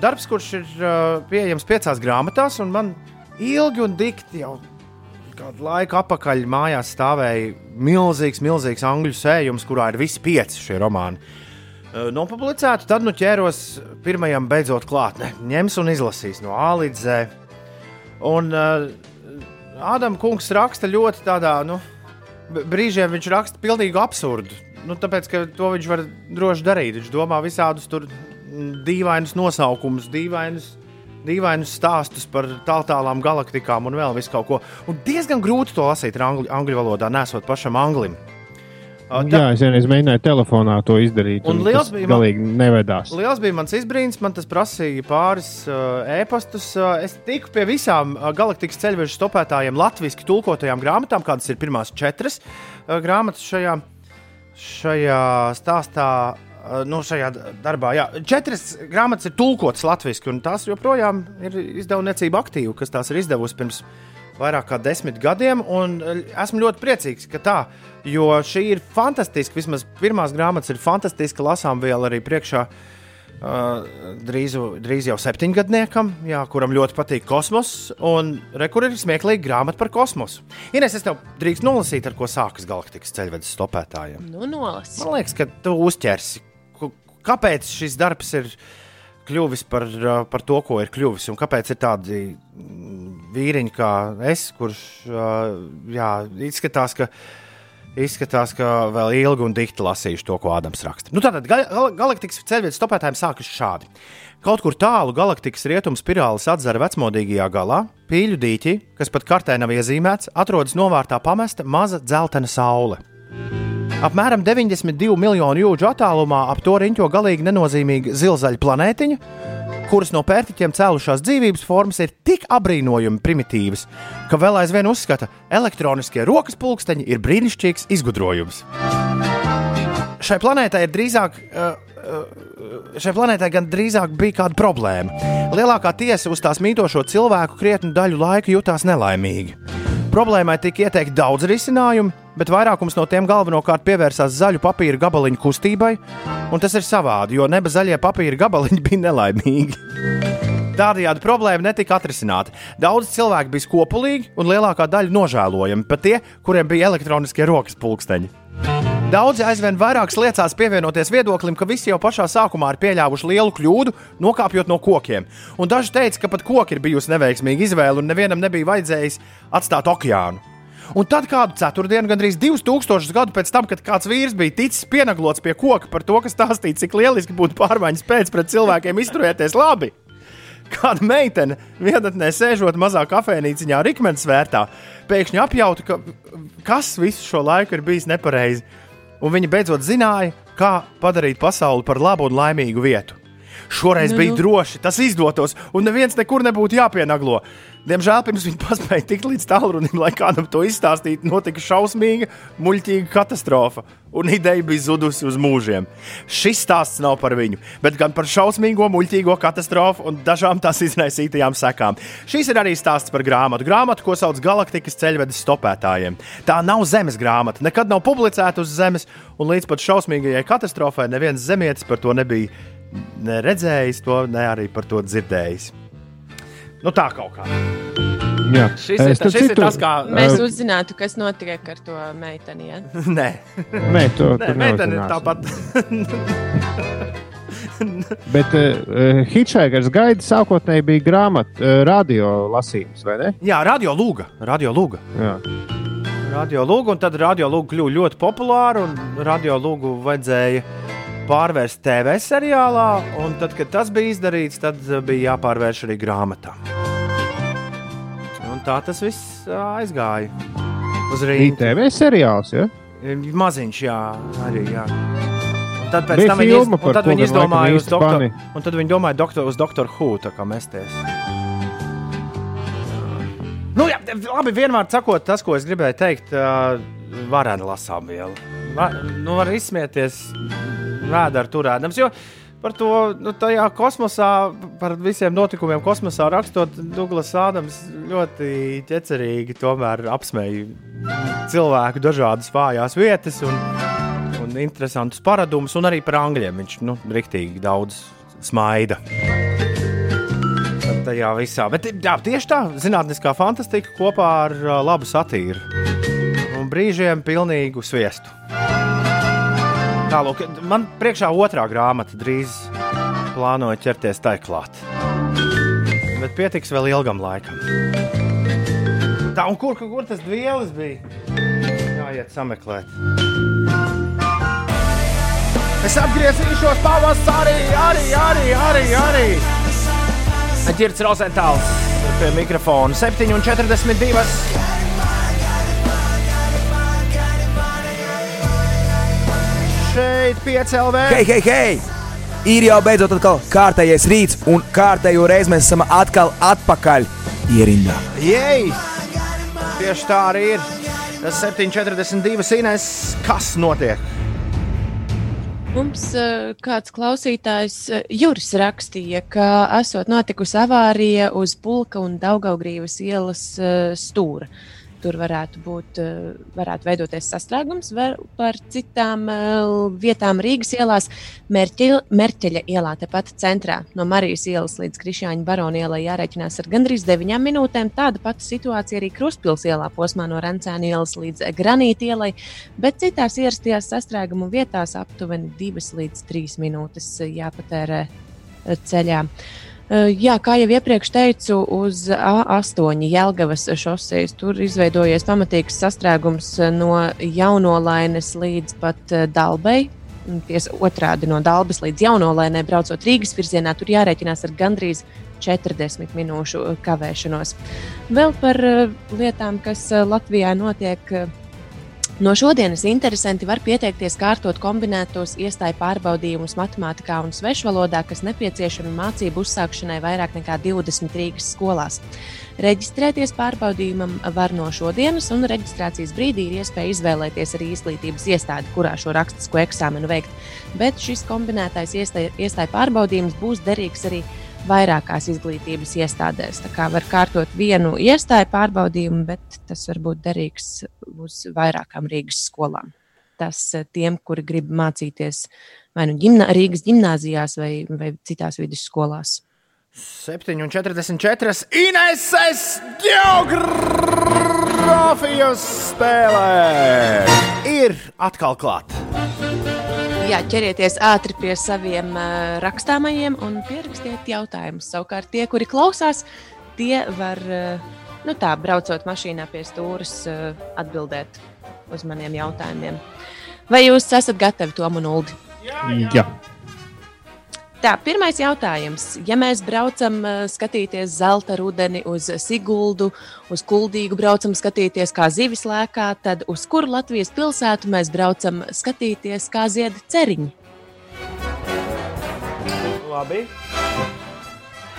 Darbs, kurš ir pieejams piecās grāmatās, un man ilgi un dikti jau kādu laiku atpakaļ mājās stāvēja milzīgs, milzīgs angļu sējums, kurā ir visi pieci šie romāni. Eh, nopublicētu, tad nu ķēros pirmajam beidzot klāt. Ne, ņems un izlasīs no A līdz Z. Un uh, Ādams Kungs raksta ļoti tādā, nu, brīžiem viņš raksta pilnīgi absurdu. Nu, tāpēc, ka to viņš var droši darīt. Viņš domā visādus tur mm, dīvainus nosaukumus, dīvainus, dīvainus stāstus par tālākām galaktikām un vēl visu kaut ko. Un diezgan grūti to lasīt angļu, angļu valodā, nesot pašam anglim. Uh, Jā, es vienreiz mēģināju telefonā to izdarīt. Un Un liels bija man- galīgi nevedās. Liels bija mans izbrīns, man tas prasīja pāris uh, e-pastus. Uh, es tiku pie visām uh, galaktikas ceļveža stopētājiem, latviešu tulkotajām grāmatām, kādas ir pirmās četras uh, grāmatas šajā, šajā stāstā. Uh, nu, šajā darbā, jā, četras grāmatas ir tulkotas latviešu, un tās joprojām ir izdevniecība aktīva, kas tās ir izdevusi pirms vairāk kā desmit gadiem. un, uh, Esmu ļoti priecīgs, ka tā, jo šī ir fantastiska. Vismaz pirmās grāmatas ir fantastiska, lasām vēl arī priekšā. Uh, drīz, drīz jau septiņgadniekam, jā, kuram ļoti patīk kosmos, un rekur ir smieklīga grāmata par kosmosu. Ines, es tev drīkst nolasīt, ar ko sākas galaktikas ceļvedes stopētājiem. Nu, nolas. Man liekas, ka tu uzķersi, kāpēc šis darbs ir kļuvis par, par to, ko ir kļuvis, un kāpēc ir tādi mm, vīriņi kā es, kurš jā, izskatās, ka. Izskatās, ka vēl ilgi un dikti lasījuši to, ko Ādams raksta. Nu, tātad gal gal galaktikas ceļvedes stopētājiem sākas šādi. Kaut kur tālu galaktikas rietumu spirāles atzara vecmodīgajā galā, pīļu dīķī, kas pat kartē nav iezīmēts, atrodas novārtā pamesta maza dzeltena saule. Apmēram 92 miljonu jūdžu attālumā ap to riņķo galīgi nenozīmīga zilzaļa planētiņa, kuras no pērtiķiem cēlušās dzīvības formas ir tik apbrīnojami primitīvas, ka vēl aizvien uzskata, ka elektroniskie rokas pulksteņi ir brīnišķīgs izgudrojums. Šai planētai ir drīzāk. Uh, Šai planētai gan drīzāk bija kāda problēma. Lielākā tiesa uz tās mītošo cilvēku krietnu daļu laika jutās nelaimīgi. Problēmai tika ieteikti daudz risinājumu, bet vairākums no tiem galvenokārt pievērsās zaļu papīra gabaliņu kustībai, un tas ir savādi, jo neba zaļie papīra gabaliņi bija nelaimīgi. Tādējādi problēma netika atrisināta. Daudz cilvēku bija skopulīgi un lielākā daļa nožēlojami, pat tie, kuriem bija elektroniskie rokas pulksteņi. Daudzi aizvien vairāk liecās pievienoties viedoklim, ka visi jau pašā sākumā ir pieļāvuši lielu kļūdu, nokāpjot no kokiem. Un daži teica, ka pat koki ir bijusi neveiksmīga izvēle un nevienam nebija vajadzējis atstāt okeānu. Un tad kādu ceturtdienu, gandrīz 2000 gadu pēc tam, kad kāds vīrs bija ticis pienaglots pie koka par to, ka stāstīja, cik lieliski būtu pārmaiņas pēc pret cilvēkiem izturēties labi. Kāda meitene vienatnē sēžot mazā kafejnīciņā, Rīgmanis vērtā, pēkšņi apjauta, ka kas visu šo laiku ir bijis nepareizi. Un viņa beidzot zināja, kā padarīt pasauli par labu un laimīgu vietu. Šoreiz Nu, bija nu. droši, tas izdotos, un neviens nekur nebūtu jāpienaglo. Diemžēl pirms viņa paspēja tikt līdz tālrunim, lai kādam to izstāstītu, notika šausmīga, muļķīga katastrofa, un ideja bija zudusi uz mūžiem. Šis stāsts nav par viņu, bet gan par šausmīgo, muļķīgo katastrofu un dažām tās izraisītajām sekām. Šīs ir arī stāsts par grāmatu, grāmatu, ko sauc Galaktikas ceļvedes stopētājiem. Tā nav zemes grāmata, nekad nav publicēta uz zemes, un līdz pat šausmīgajai katastrofai neviens zemietis par to nebija ne redzējis, to ne arī par to dzirdējis. Nu, tā kaut kā. Jā. Šis ir, Starp šis ir citu, tas, kā. Mēs uzzinātu, kas notiek ar to meiteni. Ja? Nē, Nē, to, Nē meitene neuzzināsim. tāpat. Bet uh, Hitchhiker's gaida sākotnēji bija grāmata, uh, radio lasījums, vai ne? Jā, radio lūga. Radio lūga. Jā. Radio lūga, un tad radio lūga kļuva ļoti populāra, un radio lūgu vajadzēja pārvērst TV seriālā, un tad, kad tas bija izdarīts, tad eh, bija jāpārvērš arī grāmatā. Un tā tas viss ā, aizgāja. Uz Rīgas. TV seriāls, ja? Maziņš, jā, arī. Jā. Un tad pēc tam viņi, iz, un tad viņi izdomāja uz doktoru. Un tad viņi domāja doktor, uz doktoru Hu, tā kā mesties. Nu, jā, labi, vienmēr sakot, tas, ko es gribēju teikt, uh, varena lasām viela. Va, nu, var izsmieties vēdā ar turēdams, jo par to nu, tajā kosmosā, par visiem notikumiem kosmosā rakstot, Douglas Ādams ļoti ķecerīgi apsmēja cilvēku dažādas vājās vietas un, un interesantus paradumus, un arī par angļiem viņš, nu, riktīgi daudz smaida tajā visā. Bet jā, tieši tā, zinātniskā fantastika kopā ar labu satīru un brīžiem pilnīgu sviestu. Tālāk, man priekšā otrā grāmata drīz plānoja ķerties tai klāt. Bet pietiks vēl ilgam laikam. Tā, un kur, kur tas vielas bija? Jāiet sameklēt. Es atgriezīšos pavasarī, arī, arī, arī. arī. Girts Rozentāls pie mikrofona 7,42. Šeit piecēlē. Hei, hei, hei! Ir jau beidzot atkal kārtējais rīts, un kārtējo reizi mēs esam atkal atpakaļ ierindā. Jej! Tieši tā arī ir. Tas 7,42 Inês. Kas notiek? Mums uh, kāds klausītājs uh, Juris rakstīja, ka esot notikusi avārija uz Pulka un Daugaugrīvas ielas uh, stūra. Tur varētu būt, varētu veidoties sastrēgums par citām vietām Rīgas ielās. Merķeļa, Merķeļa ielā, tepat centrā, no Marijas ielas līdz Krišāņa barona ielai jārēķinās ar gandrīz 9 minūtēm. Tāda pati situācija arī Kruspils ielā posmā no Rencēna ielas līdz Granīta ielai, bet citās ierastajās sastrēgumu vietās aptuveni 2 līdz 3 minūtes jāpatērē ceļā. Jā, kā jau iepriekš teicu, uz A8 Jelgavas šoseis tur izveidojies pamatīgs sastrēgums no jaunolainas līdz pat Dalbai. Ties otrādi no Dalbas līdz jaunolainai braucot Rīgas virzienā, tur jārēķinās ar gandrīz 40 minūšu kavēšanos. Vēl par lietām, kas Latvijā notiek No šodienas interesanti var pieteikties kārtot kombinētos iestāju pārbaudījumus matemātikā un svešvalodā, kas nepieciešami mācību uzsākšanai vairāk nekā 20 Rīgas skolās. Reģistrēties pārbaudījumam var no šodienas, un reģistrācijas brīdī ir iespēja izvēlēties arī izglītības iestādi, kurā šo rakstisko eksāmenu veikt. Bet šis kombinētais iestāju pārbaudījums būs derīgs arī vairākās izglītības iestādēs. Tā kā var kārtot vienu iestāju pārbaudījumu, bet tas var būt derīgs uz vairākām Rīgas skolām. Tas eh, tiem, kuri grib mācīties vai nu ģimnā, Rīgas gimnājās vai, vai citās vidusskolās. 7,44 Ineses geogrāfijas spēlē ir atkal klāta. Jā, ķerieties ātri pie saviem rakstāmajiem un pierakstiet jautājumus. Savukārt, tie, kuri klausās, tie var, nu tā, braucot mašīnā pie stūres, atbildēt uz maniem jautājumiem. Vai jūs esat gatavi Tom un Uldi? Jā. jā. Tā, pirmais jautājums. Ja mēs braucam uh, skatīties zelta rudeni uz Siguldu, uz Kuldīgu braucam skatīties, kā zivis lēkā, tad uz kuru Latvijas pilsētu mēs braucam skatīties, kā zied ceriņi? Labi.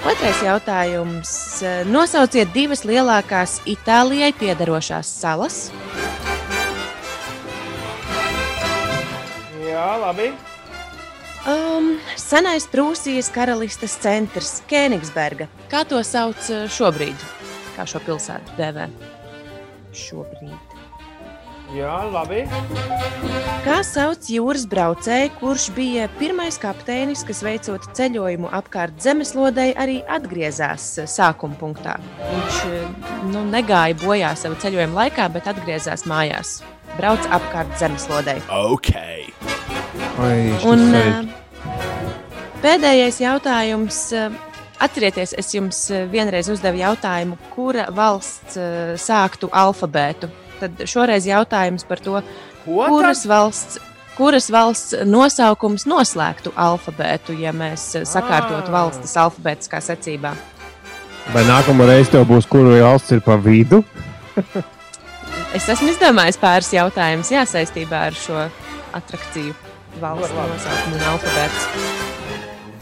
Otrais jautājums. Nosauciet divas lielākās Itālijai piedarošās salas. Jā, labi. Um, senais Prūsijas karalistes centrs Kēnigsberga. Kā to sauc uh, šobrīd? Kā šo pilsētu dēvē? Šobrīd. Jā, labi. Kā sauc jūras braucēju, kurš bija pirmais kapteinis, kas veicot ceļojumu apkārt zemeslodei, arī atgriezās uh, sākuma punktā? Viņš uh, nu, negāja bojā savu ceļojumu laikā, bet atgriezās mājās. Brauc apkārt zemeslodei. Okay. Ai, Un, pēdējais jautājums. Atcerieties, es jums vienreiz uzdevu jautājumu, kura valsts sāktu alfabētu. Tad šoreiz jautājums par to, Ko kuras tad? valsts, kuras valsts nosaukums noslēgtu alfabētu, ja mēs sakārtotu Ah. valstis alfabētiskā secībā. Vai nākamā reize tev būs, kuru valsts ir pa vidu? Es esmu izdomājis pāris jautājumus jā, saistībā ar šo attrakciju valsts nosaukumu un alfabētu.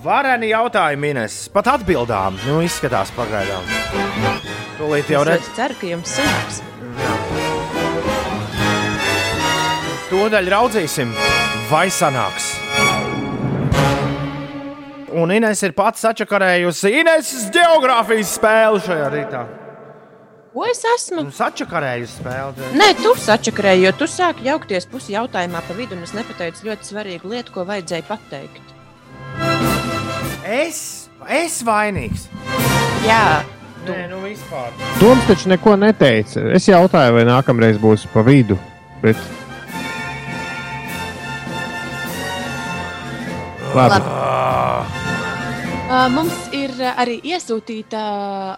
Vareni jautājumi, Ines. Pat atbildām. Nu, izskatās pagaidām. Tūlīt jau Es redz. ļoti ceru, ka jums sanāks. Tūdaļ raudzīsim, vai sanāks. Un Ines ir pats sačakarējusi Ineses geogrāfijas spēli šajā rītā. Ko es esmu? Un sačakarējusi spēli. Nē, tu sačakarēji, jo tu sāki jaukties pusi jautājumā pa vidu, un es nepateicu ļoti svarīgu lietu, ko vajadzēja pateikt. Es, es vainīgs. Jā, Nē, nu vispār. Toms taču neko neteica. Es jautāju, vai nākamreiz būs pa vidu. Bet... Labi. Labi. Uh, mums ir uh, arī iesūtīta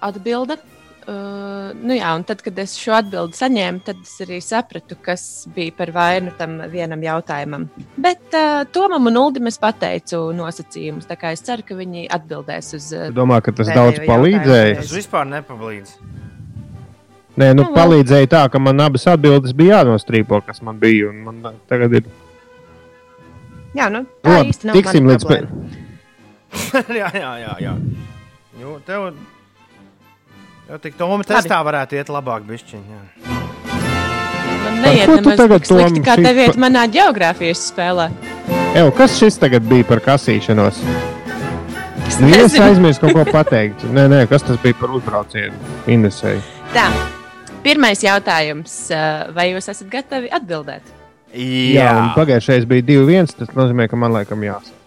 atbilde. Uh, nu jā, un tad, kad es šo atbildi saņēmu, tad es arī sapratu, kas bija par vainu tam vienam jautājumam. Bet uh, Tomam un Uldim es pateicu nosacījumus. Tā kā es ceru, ka viņi atbildēs uz. Uh, Domā, ka tas daudz palīdzēja. Tas vispār nepalīdz. Nē, nu, Nu, palīdzēja tā, ka man abas atbildes bija jānostrīpo, kas man bija. un Man tagad ir jā, nu, tā Labi, īsti nav tiksim līdz pē- problēma. jā, jā, jā. jā. Jo, tev, jau tik Toma testā varētu iet labāk bišķiņ. Jā. Man neiet nemaz tagad, tik slikti, kā šī tev iet manā geogrāfijas spēlē. Ew, kas šis tagad bija par kasīšanos? Es Nu, es aizmirsu kaut ko pateikt. Nē, nē, kas tas bija par uzbraucienu? Inesēju. Tā, pirmais jautājums. uh, Vai jūs esat gatavi atbildēt? Jā, un pagājušajā bija 2-1. Tas nozīmē, ka man laikam jāsaka.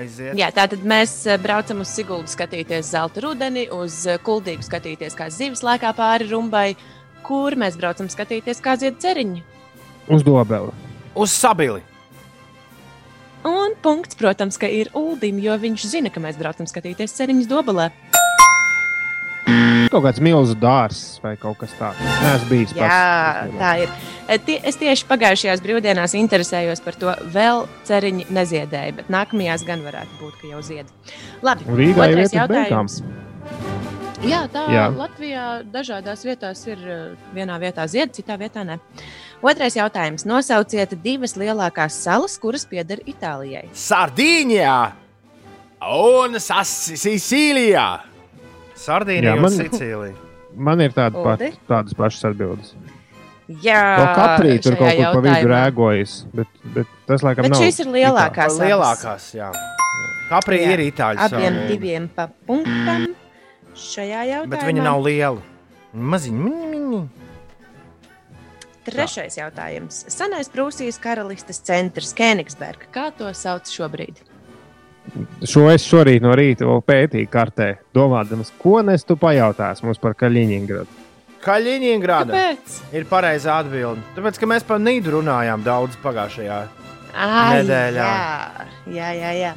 Aiziet. Jā, tātad mēs uh, braucam uz Siguldu skatīties zelta rudeni, uz uh, Kuldīgu skatīties, kā zivs lēkā pāri rumbai, kur mēs braucam skatīties, kā zied ceriņi. Uz dobeli. Uz sabili. Un punkts, protams, ka ir Uldim, jo viņš zina, ka mēs braucam skatīties ceriņus dobelē. Kaut kāds milzu dārsts vai kaut kas tāds. Nē, es biju Jā, tā ir. E, es tieši pagājušajās brīvdienās interesējos par to, vēl ceriņi neziedēja, bet nākamajās gan varētu būt, ka jau zied. Labi, Un Rīgā ir otrais uz beigām. Jā, tā Jā. Jā. Latvijā dažādās vietās ir eh, vienā vietā zied, citā vietā nē. Otrais jautājums. Nosauciet divas lielākās salas, kuras pieder Itālijai. Sardīņā un Sas- Sicīlijā. Sardīnija Jā, un man- Sicīlija. Man ir tāda pa, tādas pašas atbildes. Jā, Vēl kaprī tur kaut kur pa vidu rēgojas, bet, bet tas laikam Bet nav. šīs ir lielākās. abas. Lielākās, jā. Kaprī Jā. ir itāļu Abiem sala, diviem pa punktam šajā jautājumā. Bet viņi nav lieli. Maziņi, mini, mini. Trešais jautājums. Senais Prūsijas karalistes centrs Kēnigsberga. Kā to sauc šobrīd? Šo es šorīt no rīta vēl pētīju kartē, domādams, ko nes tu pajautāsi mums par Kaļiņingradu. Kaļiņģerāda Kāpēc? ir pareizā atbilde. Tāpēc, ka mēs par Nīdu runājām daudz pagājušajā. Ai, Nedēļā. Jā, jā, jā. jā.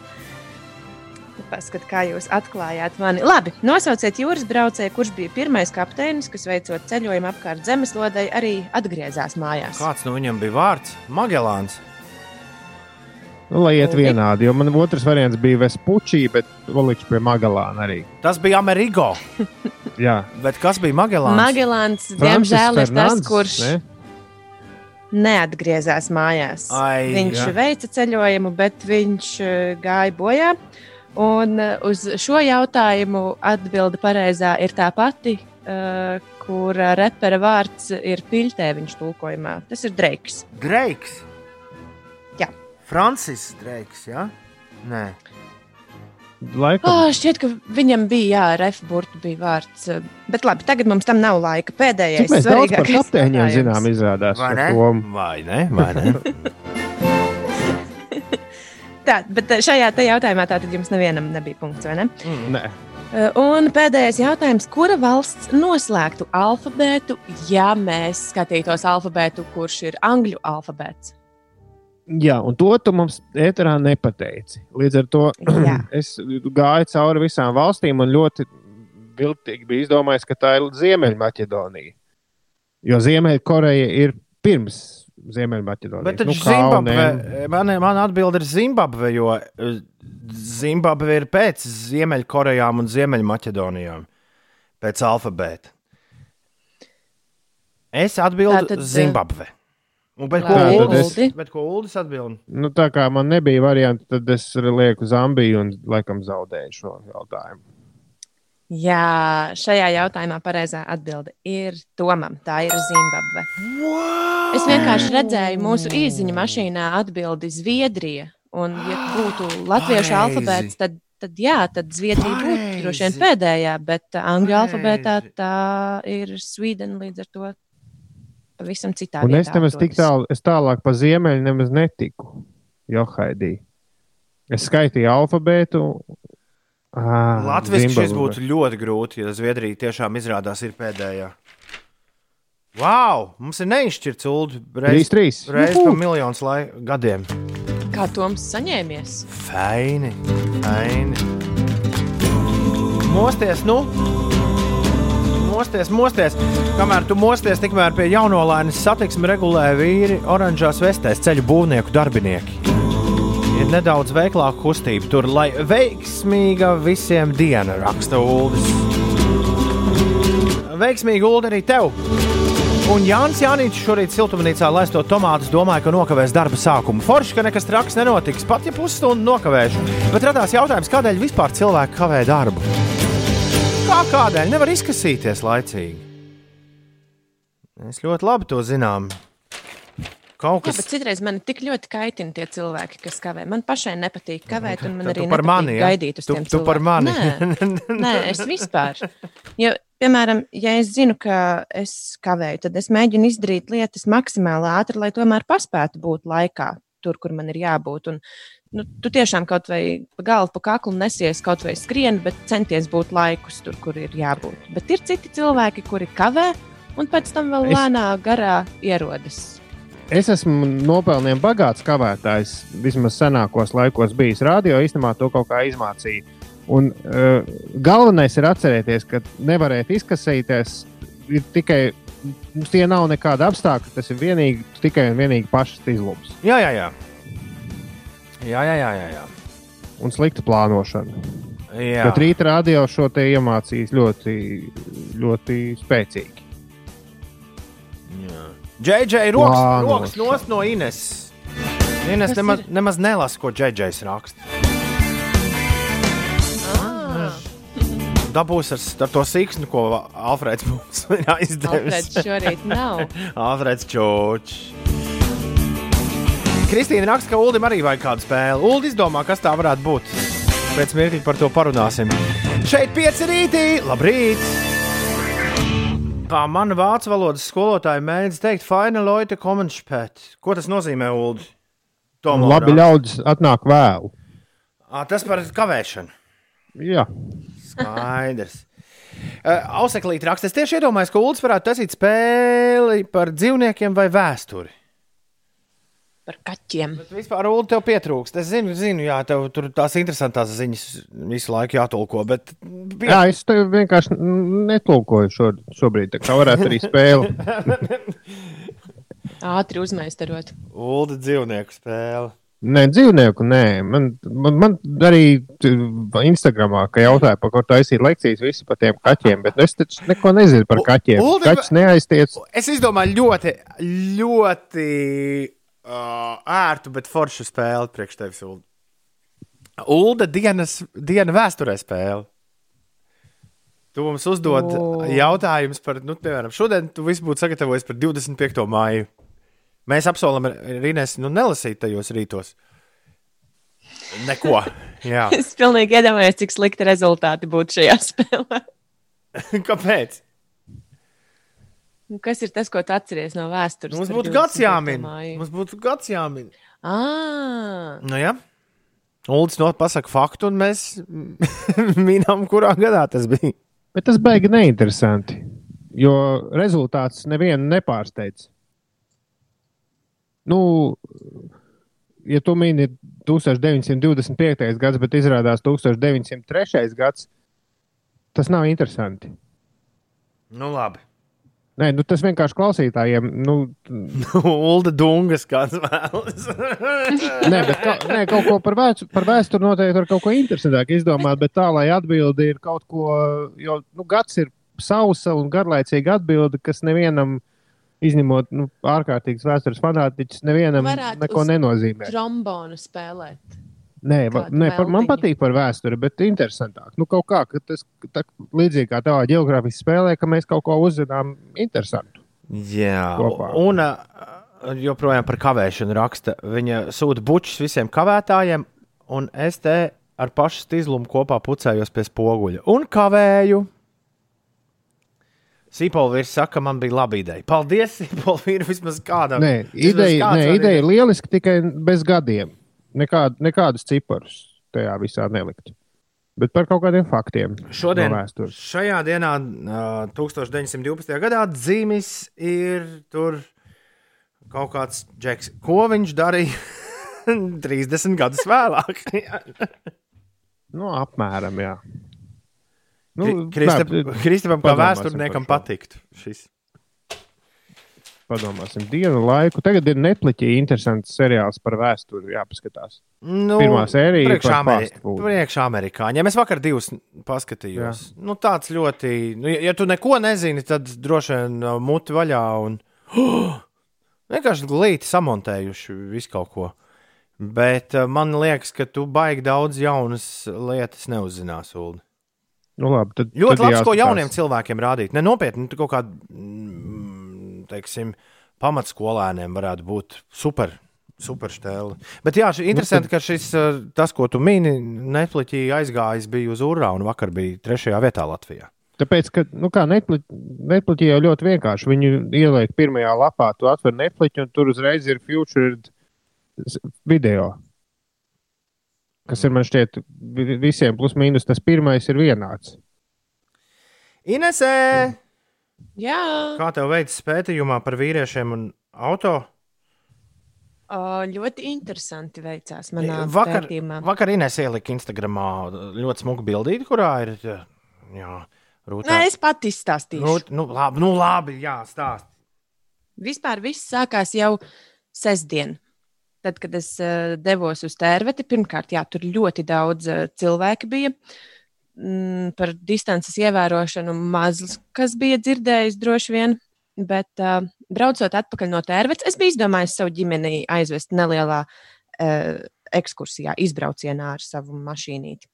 Paskat, kā jūs atklājāt mani. Labi, nosauciet jūras braucēju, kurš bija pirmais kapteinis, kas veicot ceļojumu apkārt zemeslodei, arī atgriezās mājās. Kāds no viņiem bija vārds? Magelāns. Nu, lai iet Uldi? vienādi, jo man otrs variants bija Vespučī, bet palikšu pie Magalāna arī. Tas bija Amerigo. Jā, Bet kas bija Magelāns? Magelāns, diemžēl, ir tas, kurš ne? neatgriezās mājās. Ai, viņš jā. veica ceļojumu, bet viņš eh, gāja bojā. Un eh, uz šo jautājumu atbilde pareizā ir tā pati, uh, kura repera vārds ir piļķēviņš tulkojumā. Tas ir Dreiks. Dreiks. Francis Dreiks, jā? Nē. Laikam. Oh, šķiet, ka viņam bija, jā, refburta bija vārds. eh, Bet labi, tagad mums tam nav laika. Pēdējais, Cik mēs daudz par kapteiņiem zinām, izrādās. Vai ne? Vai ne? Vai ne? Tā, bet eh, šajā te jautājumā tātad jums nevienam nebija punkts, vai ne? Nē, Uh, Un pēdējais jautājums. Kura valsts noslēgtu alfabētu, ja mēs skatītos alfabētu, kurš ir angļu alfabēts? Jā, un to tu mums ēterā nepateici. Līdz ar to Jā. es gāju cauri visām valstīm un ļoti viltīgi biju izdomājis, ka tā ir Ziemeļmaķedonija. Jo Ziemeļkoreja ir pirms Ziemeļmaķedonijas. Bet Nu, Zimbabve, Kaunēm. man, man atbild ir Zimbabve, jo eh, Zimbabve ir pēc Ziemeļkorejām un Ziemeļmaķedonijām. Pēc alfabēta. Es atbildu Tātad, eh, Zimbabve. Un, bet, ko Labi, Uldis, Uldi. bet ko Uldis atbild? Nu, tā kā man nebija varianti, tad es lieku Zambiju un laikam zaudēju šo jautājumu. Jā, šajā jautājumā pareizā atbilde ir Tomam. Tā ir Zimbabve. Es vienkārši redzēju mūsu īsiņu mašīnā atbildi Zviedrija. Un, ja būtu latviešu Pareizi. alfabēts, tad, tad jā, tad Zviedrija būtu Pareizi. droši vien pēdējā, bet angļu alfabētā Pareizi. tā ir Sweden līdz ar to pavisam citā Un es vietā nemaz tik tālu, es tālāk pa ziemeļu nemaz netiku. Johaidī. Es skaitīju alfabētu. Latvijas šis būtu ļoti grūti, ja Zviedrija tiešām izrādās ir pēdējā. Wow! Mums ir neizšķirts ulu Trīs, trīs. Reiz pa miljonus lai- gadiem. Kā Toms saņēmies? Faini, faini. Mosties, nu! Mosties, mosties! Kamēr tu mosties, tikmēr pie jaunolainas satiksmi regulē vīri oranžās vestēs ceļu būvnieku darbinieki. Ir nedaudz veiklāka kustība tur, lai veiksmīga visiem diena raksta Uldis. Veiksmīga Ulda arī tev! Un Jānis Jānis šorīt siltumnīcā laistot tomātus, domāja, ka nokavēs darba sākumu. Forši, ka nekas traks nenotiks, pat ja pusstundu nokavēšu. Bet radās jautājums, kādēļ vispār cilvēki kavē darbu? Kā kādēļ nevar izkasīties laicīgi? Mēs ļoti labi to zinām. Kaut Jā, kas bet citreiz man tik ļoti kaitina tie cilvēki, kas kavē. Man pašai nepatīk kavēt, un man Tu- arī tu par mani, ja? gaidīt uz Tu- tiem tu par cilvēkiem. mani. Nē, nē, es vispār. Jo, piemēram, ja es zinu, ka es kavēju, tad es mēģinu izdarīt lietas maksimāli ātri, lai tomēr paspētu būt laikā, tur, kur man ir jābūt. Un, nu, tu tiešām kaut vai pa galvu, pa kaklu nesies, kaut vai skrien, bet centies būt laikus tur, kur ir jābūt. Bet ir citi cilvēki, kuri kavē un pēc tam vēl Es- lēnā garā ierodas. Es esmu nopelnījis bagāts kavētājs, vismaz senākos laikos bijis radio, īstenībā to kaut kā izmācīja. Un, uh, galvenais ir atcerēties, ka nevarēt izkasīties ir tikai. Mums tie nav nekādi apstākļi, tas ir vienīgi, tikai un vienīgi pašas izlūks Jā, jā, jā. Jā, jā, jā, jā, jā. un slikta plānošana. jā. Bet rīta radio šo te iemācīs ļoti, ļoti spēcīgi. JJ rokas, Plānošana. rokas nost no Ines. Ines nemaz, nemaz nelasa, ko JJs raksta. Dabūs ar, ar to siksnu, ko Alfrēds mums ir izdevis. Alfreds šorīt nav. Alfrēds Čočs. Kristīna raksta, ka Ulim arī vajag kādu spēli. Ulu izdomā, kas tā varētu būt. Pēc mirkļa par to parunāsim. Šeit pieci rītī, labrīt! Kā mana vācu valodas skolotāja mēdz teikt, Faina Loite Komenšpēt. Ko tas nozīmē, Ulu? Labi, ļaudis atnāk vēlu. Tas par kavēšanu. Jā, Skaidrs. Uh, Auseklīt raksta, es tieši iedomājos, ka Ulas varētu taisīt spēli par dzīvniekiem vai vēsturi. Par kaķiem. Bet vispār Ulu tev pietrūkst. Es zinu, zinu jā, tev tur tās interesantās ziņas visu laiku jātulko, bet pie... Jā es tev vienkārši netulkoju šo, šobrīd. Tā kā varētu arī spēle. Ātri uzmeistarot. Ulu dzīvnieku spēle. Nē, dzīvnieku nē. Man, man, man arī Instagramā, ka jautāja, par ko taisīt lekcijas, visi par tiem kaķiem. Bet es taču neko nezinu par U- kaķiem. Uldi- Kaķis neaiztiec. Es izdomāju ļoti, ļoti uh, ērtu, bet foršu spēli priekš tevis, Ulu. Ulda dienas, diena vēsturē spēle. Tu mums uzdod oh. jautājumus par, nu, piemēram, šodien tu viss būtu sagatavojis par 25. māju. Mēs apsolam Rīnēs, nu, nelasīt tajos rītos. Neko. Jā. Es pilnīgi iedomājos, cik slikti rezultāti būtu šajā spēlē. Kāpēc? Nu, Kas ir tas, ko tu atceries no vēstures? Mums būtu gads 25. jāmin. Mums būtu gads jāmin. Ā, Nu, jā. Uldis no pasaka faktu, un mēs minām, kurā gadā tas bija. Bet tas beigas neinteresanti. Jo rezultāts nevienu nepārsteidz. Nu, ja tu mini 1925. gads, bet izrādās 1903. gads, tas nav interesanti. Nu, labi. Nē, nu, tas vienkārši klausītājiem. Nu, Ulda Dungas kāds vēlas. nē, bet ka, nē, kaut ko par, vēstu, par vēsturi noteikti var kaut ko interesantāku izdomāt, bet tā, lai atbildi ir kaut ko, jo nu, gads ir sausa un garlaicīga atbilde, kas nevienam, izņemot nu, ārkārtīgas vēstures fanātiķus, nevienam Varētu neko nenozīmē. trombonu spēlēt. Nē, va, nē par, man patīk par vēsturi, bet interesantāk. Nu, kaut kā, ka tas tā, līdzīgi kā tavā geogrāfijas spēlē, ka mēs kaut ko uzzinām interesantu. Jā, Kopā. un joprojām par kavēšanu raksta. Viņa sūta bučus visiem kavētājiem, un es te ar pašu izlumu kopā pucējos pie spoguļa un kavēju. Sīpolvīrs saka, man bija laba ideja. Paldies, Sīpolvīrs, vismaz kādam. Nē, ideja, nē, ideja ir lieliska, tikai bez gadiem. Nekād, nekādus ciparus tajā visā nelikt. Bet par kaut kādiem faktiem. Šodien, no šajā dienā, uh, 1912. gadā, dzīvis ir tur kaut kāds džeks. Ko viņš darīja 30 gadus vēlāk? Nu, apmēram, jā. Nu, Kristapam kā vēsturniekam patiktu šis. Padomāsim, dienu laiku. Tagad ir Netflixī interesants seriāls par vēsturi. Jāpaskatās. Nu, Pirmā sērija priekš, par Ameri fast food. priekš amerikāņiem. Es vakar divus paskatījos. Jā. Nu, tāds ļoti, nu, ja- tu neko nezini, tad droši vien uh, muti vaļā un vienkārši glīti samontējuši visu kaut ko. Bet uh, man liekas, ka tu baigi daudz jaunas lietas neuzzināsi. Nu, labi, tad, Ļoti tad labi, ko jāskatās. jauniem cilvēkiem rādīt. Ne nopietni, tu kaut kādā, mm, teiksim, pamatskolēniem varētu būt super. Super stēli. Bet jā, šī interesanti, ka šis, uh, tas, ko tu mini, Netflixī aizgājis, bija uz Urā un vakar bija trešajā vietā Latvijā. Tāpēc, ka nu, kā Netflix jau ļoti vienkārši. Viņu ieliek pirmajā lapā, tu atver Netflix, un tur uzreiz ir featured video. Kas ir man šķiet, vi- visiem plus mīnus tas pirmais ir vienāds. Inesē, Jā, kā tev veids pētījumā par vīriešiem un auto? o, ļoti interesanti veicās manā Vakar, pētījumā. vakar Ines ielika Instagramā ļoti smuku bildīti, kurā ir jā, rūtā. Nē, es pati izstāstīšu. Nu, nu, labi, nu, labi, jā, stāst. Vispār viss sākās jau sestdien. Tad, kad es uh, devos uz tērveti, pirmkārt, jā, tur ļoti daudz uh, cilvēku bija. Mm, par distances ievērošanu maz kas bija dzirdējis droši vien. Bet, uh, braucot atpakaļ no tērvetes, es biju izdomājis savu ģimeni aizvest nelielā uh, ekskursijā, izbraucienā ar savu mašīnīti.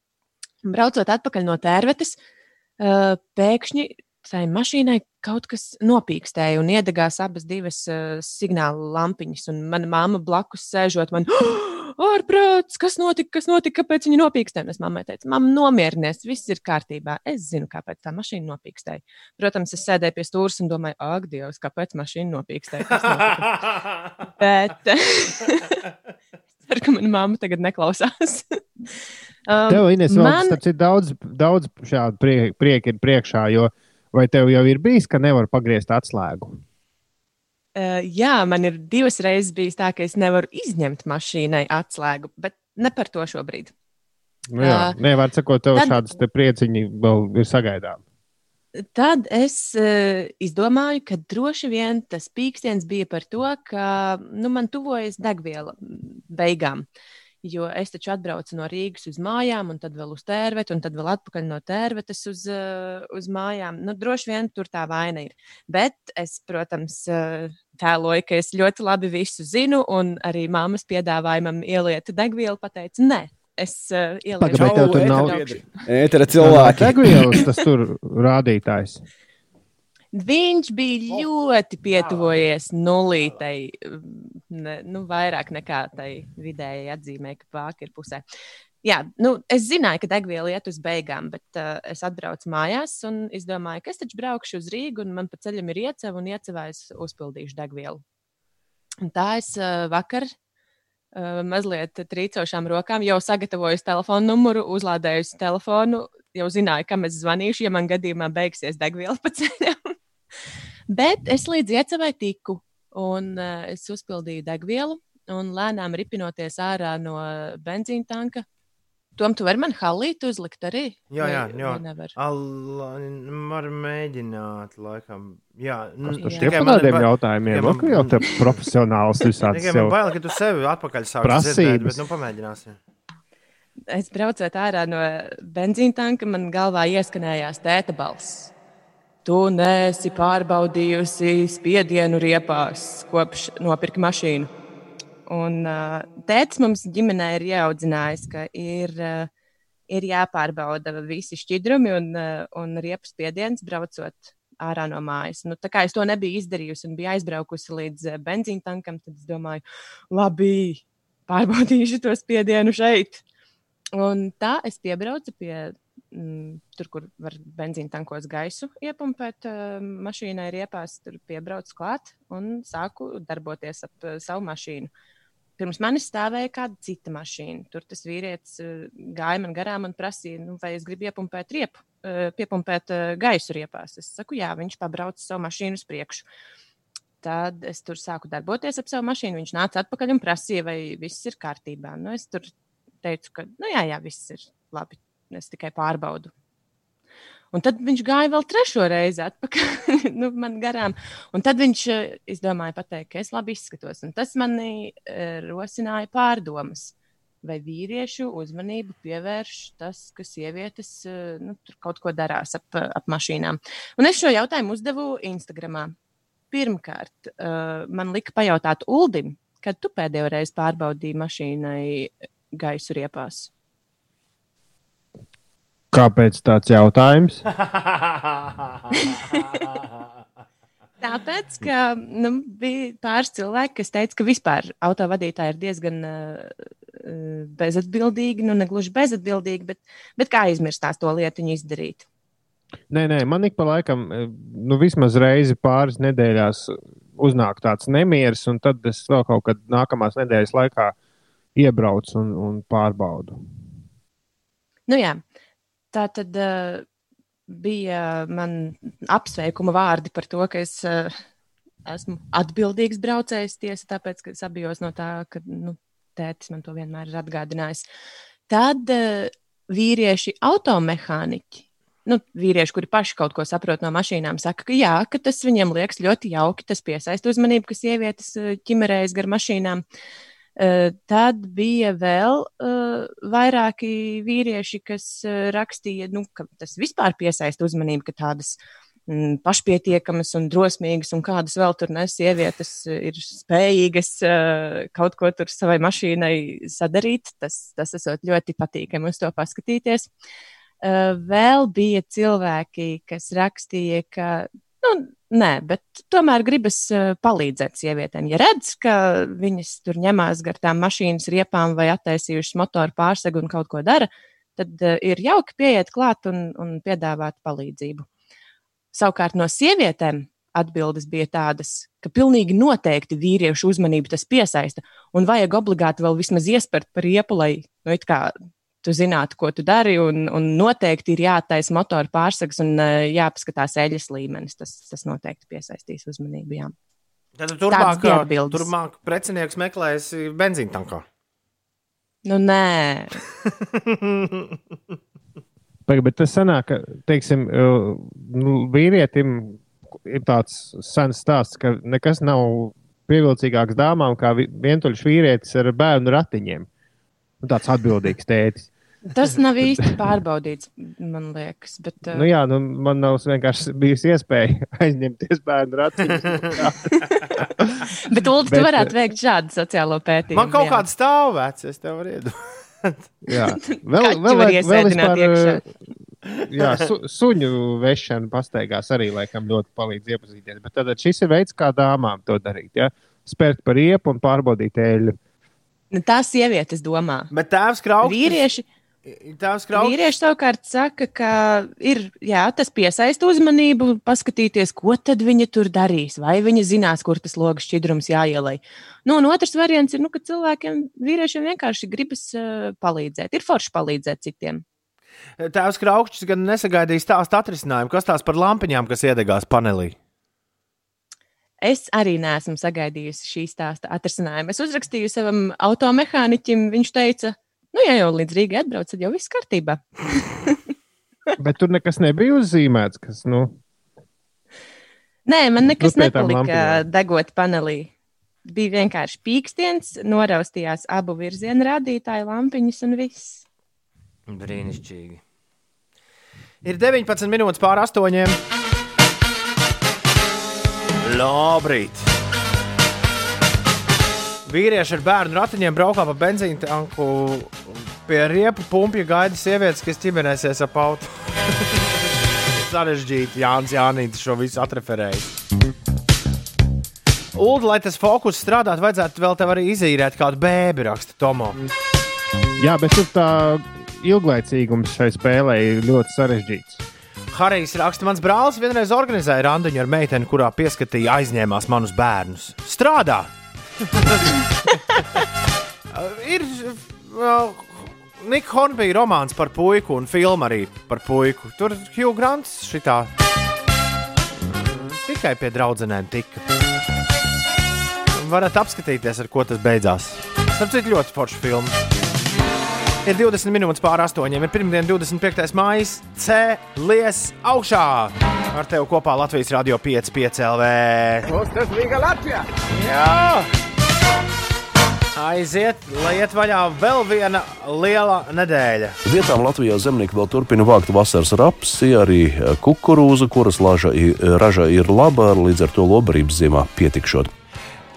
Braucot atpakaļ no tērvetes, uh, pēkšņi tai mašīnai kaut kas nopīkstēja un iedegās abas divas uh, signāla lampiņas. Un mana mamma blakus sēžot, man ārprāts, kas notika, kas notika, kāpēc viņa nopīkstēja. Es mammai teicu, mamma, nomierinies, viss ir kārtībā. Es zinu, kāpēc tā mašīna nopīkstēja. Protams, es sēdēju pie stūres un domāju, ak, Dievs, kāpēc mašīna nopīkstēja. Kas notika?" Bet ceru, ka mana mamma tagad neklausās. um, Tev, Ines, vēl man- man... ir daudz, daudz šādu priek, priek ir priekšā, jo vai tev jau ir bijis, ka nevar pagriezt atslēgu? Uh, jā, man ir divas reizes bijis tā, ka es nevaru izņemt mašīnai atslēgu, bet ne par to šobrīd. Nu, jā, Ā, nevar sakot, tev tad- šādas prieciņi vēl ir sagaidām. Tad es uh, izdomāju, ka droši vien tas pīkstiens bija par to, ka nu, man tuvojas degviela beigām. Jo es taču atbraucu no Rīgas uz mājām, un tad vēl uz tērvetu, un tad vēl atpakaļ no tērvetes uz, uh, uz mājām. Nu, droši vien tur tā vaina ir. Bet es, protams, uh, tēloju, ka es ļoti labi visu zinu, un arī māmas piedāvājumam ieliet degvielu, pateicu, nē, es uh, ielieku bet tev tur nav-. Ētera cilvēki. Degvielas tas tur rādītājs. Viņš bija ļoti pietuvojies nulītei, ne, nu, vairāk nekā tai vidējai atzīmē, ka vāka ir pusē. Jā, nu, es zināju, ka degviela iet uz beigām, bet uh, es atbraucu mājās un izdomāju, ka es taču braukšu uz Rīgu, un man pa ceļam ir ieceva, un iecevā es uzpildīšu degvielu. Un tā es uh, vakar uh, mazliet trīcošām rokām jau sagatavoju telefonu numuru, uzlādēju telefonu, jau zināju, kam es zvanīšu, ja man gadījumā beigsies degviela pa ceļam. Bet es līdz iecevai tiku, un uh, es uzpildīju degvielu, un lēnām ripinoties ārā no benzīna tanka. Tom, tu vari man halīti uzlikt arī? Jā, jā, jā. Allah, var mēģināt, laikam. Jā, nu, tikai man ir tādiem ba- jautājumiem, tikai ja man- jau te profesionāls visādi Tikai man bail, ka tu sevi atpakaļ Prasības. dzirdēt, bet nu pamēģināsim. Es braucot ārā no benzīna tanka, man galvā ieskanējās tēta balss. Tu nesi pārbaudījusi spiedienu riepās, kopš nopirki mašīnu. Un uh, tēvs mums ģimenē ir ieaudzinājis, ka ir, uh, ir jāpārbauda visi šķidrumi un, uh, un riepas spiediens, braucot ārā no mājas. Nu, tā kā es to nebiju izdarījusi un biju aizbraukusi līdz uh, benzīna tankam, tad es domāju, labi, pārbaudīšu to spiedienu šeit. Un tā es piebraucu pie tur, kur var benzīna tankos gaisu iepumpēt uh, mašīnai riepās, tur piebraucu klāt un sāku darboties ap uh, savu mašīnu. Pirms manis stāvēja kāda cita mašīna. Tur tas vīrietis uh, gāja man garām un prasīja, nu, vai es gribu iepumpēt, riepu, piepumpēt gaisu riepās. Es saku, jā, viņš pabrauca savu mašīnu uz priekšu. Tad es tur sāku darboties ap savu mašīnu. Viņš nāca atpakaļ un prasīja, vai viss ir kārtībā. Nu, es tur teicu, ka, nu, jā, jā, viss ir labi. Es tikai pārbaudu. Un tad viņš gāja vēl trešo reizi atpakaļ nu, man garām. Un tad viņš izdomāja pateikt, ka es labi izskatos. Un tas manī rosināja pārdomas vai vīriešu uzmanību pievērš tas, ka sievietes nu, kaut ko darās ap, ap mašīnām. Un es šo jautājumu uzdevu Instagram. Pirmkārt, man lika pajautāt Uldim, kad tu pēdējo reizi pārbaudīji mašīnai gaisu riepās. Kāpēc tāds jautājums? Tāpēc, ka nu, bija pāris cilvēki, kas teica, ka vispār autovadītāji ir diezgan uh, bezatbildīgi, nu, ne gluži bezatbildīgi, bet, bet kā aizmirstās to lietu izdarīt. Nē, nē, man ik pa laikam, nu, vismaz reizi pāris nedēļās uznāk tāds nemieris, un tad es vēl kaut kad nākamās nedēļas laikā iebraucu un, un pārbaudu. Nu, jā, tā tad. Uh, bija man apsveikuma vārdi par to, ka es uh, esmu atbildīgs braucējs tiesa, tāpēc, ka es abijos no tā, ka nu, tētis man to vienmēr ir atgādinājis. Tad uh, vīrieši automehāniķi. Nu, vīrieši, kuri paši kaut ko saprot no mašīnām, saka, ka jā, ka tas viņiem liekas ļoti jauki. Tas piesaista uzmanību, ka sievietes ķimerējas gar mašīnām. Uh, tad bija vēl uh, vairāki vīrieši, kas uh, rakstīja, nu, ka tas vispār piesaista uzmanību, ka tādas mm, pašpietiekamas un drosmīgas un kādas vēl tur nes sievietes ir spējīgas kaut ko tur savai mašīnai sadarīt. Tas, tas esot ļoti patīkami uz to paskatīties. Vēl bija cilvēki, kas rakstīja, ka Nu, nē, bet tomēr gribas uh, palīdzēt sievietēm. Ja redz, ka viņas tur ņemās gar tām mašīnas riepām vai attaisījušas motoru pārsegu un kaut ko dara, tad uh, ir jauki pieiet klāt un, un piedāvāt palīdzību. Savukārt no sievietēm atbildes bija tādas, ka pilnīgi noteikti vīriešu uzmanību tas piesaista un vajag obligāti vēl vismaz iespērt par riepu, lai nu, tu zinātu, ko tu dari. Un, un noteikti ir jātaisa motora pārsags un uh, jāpaskatās eļļas līmenis. Tas, tas noteikti piesaistīs uzmanību. Jā. Tad turpmāk, turpmāk precinieks meklēs benzīna tankā. Nu, nē. Pagaid, bet tas sanāk, ka, teiksim, nu, vīrietim ir tāds sens stāsts, ka nekas nav pievilcīgāks dāmām kā vientuļš vīrietis ar bērnu ratiņiem. Nu, tāds atbildīgs tētis. Tas nav īsti pārbaudīts, man liekas. Bet, uh... nu, jā, nu, man nav vienkārši bijusi iespēja aizņemties bērnu ratiņus. bet, Ulu, tu varētu veikt šādu sociālo pētījumu. Man kaut jā. kāda stāv vecs, es tev varu iedot. jā, vēl, vēl, vēl, vēl vispār, jā, su, suņu vešana pastaigās arī laikam ļoti palīdz iepazīties. Bet tad šis ir veids, kā dāmām to darīt. Ja? Spērt par riepu un pārbaudīt eļļu. Nu, tā sievietes domā. Bet tēvs krauklis. Vīrieši. Tās krauklis. Vīrieši savukārt saka, ka ir, jā, tas piesaista uzmanību, paskatīties, ko tad viņa tur darīs, vai viņa zinās, kur tas logs šķidrums jāielai. Nu, un otrs variants ir, nu, ka cilvēkiem, vīriešiem vienkārši gribas uh, palīdzēt. Ir forši palīdzēt citiem. Tēvs Kraukšķis gan nesagaidīja stāstu atrisinājumu, kas tās par lampiņām, kas iedegās panelī. Es arī neesmu sagaidījusi šī stāsta atrisinājumu. Es uzrakstīju savam automehāniķim, viņš teica, nu, ja jau līdz Rīgai atbrauc, tad jau viss kārtībā. Bet tur nekas nebija uzzīmēts, kas, nu. Nē, man nekas nu, nepalika lampiem. degot panelī. Bija vienkārši pīkstiens, noraustījās abu virzienu rādītāju lampiņas un viss. Brīnišķīgi. Ir 19 minūtes pār astoņiem. Labrīt! Vīrieši ar bērnu ratiņiem braukā pa benzīna tanku. Pie riepu pumpja gaida sievietes, kas ķimenēsies ap auto. Sarežģīti, Jānis Jānis šo visu atreferēja. Ulu, lai tas fokus strādātu, vajadzētu vēl tev arī izīrēt kādu bēbi, raksta Tomo. Jā, bet tur tā ilglaicīgums šai spēlē ir ļoti sarežģīts. Harijs raksta, mans brālis vienreiz organizēja randiņu ar meiteni, kurā pieskatīja aizņēmās manus bērnus. Strādā! ir uh, Nika Hornbija romāns par puiku un filma arī par puiku. Tur Hugh Grants šitā tikai pie draudzenēm tika. Varat apskatīties, ar ko tas beidzās. Tas ir ļoti foršs filmas. Ir 20 minūtes pāri astoņiem. Ir pirmdiena, 25. maija. Cēlies augšā! Ar tevi kopā Latvijas Rādio 5, 5 LV. Tas bija Latvijā! Jā! Aiziet, lai iet vaļā vēl viena liela nedēļa. Vietām Latvijā zemnieki vēl turpina vākt vasaras rapsi, arī kukurūzu, kuras laža, raža ir laba, līdz ar to lobarības ziemā pietikšot.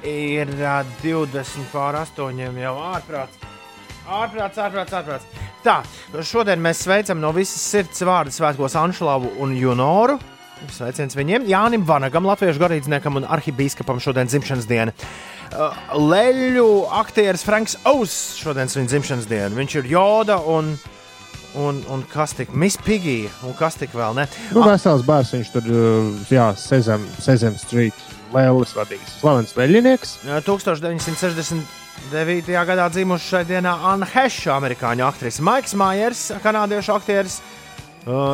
Ir ā, 20 pār 8 jau ārprāts. Ārprāts, ārprāts, ārprāts. Tā, šodien mēs sveicam no visas sirds vārdu svētkos Anšlavu un Junoru. Sveiciens viņiem, Jānim Vanagam, latviešu garīdzniekam un arhibīskapam šodien dzimšanas diena. Uh, Leļu aktieris Franks Ous šodien ir viņa dzimšanas diena. Viņš ir Joda un, un, un kas tik Miss Piggy un kas tik vēl ne. Nu, vesels bērns viņš tur, uh, jā, Sezam, Sezam Street, Lēlis vadījis. Slavens veļinieks. 1969. gadā dzimuši šai dienā Anna Heša, amerikāņu aktrise, Maiks Mājers, kanādiešu aktieris.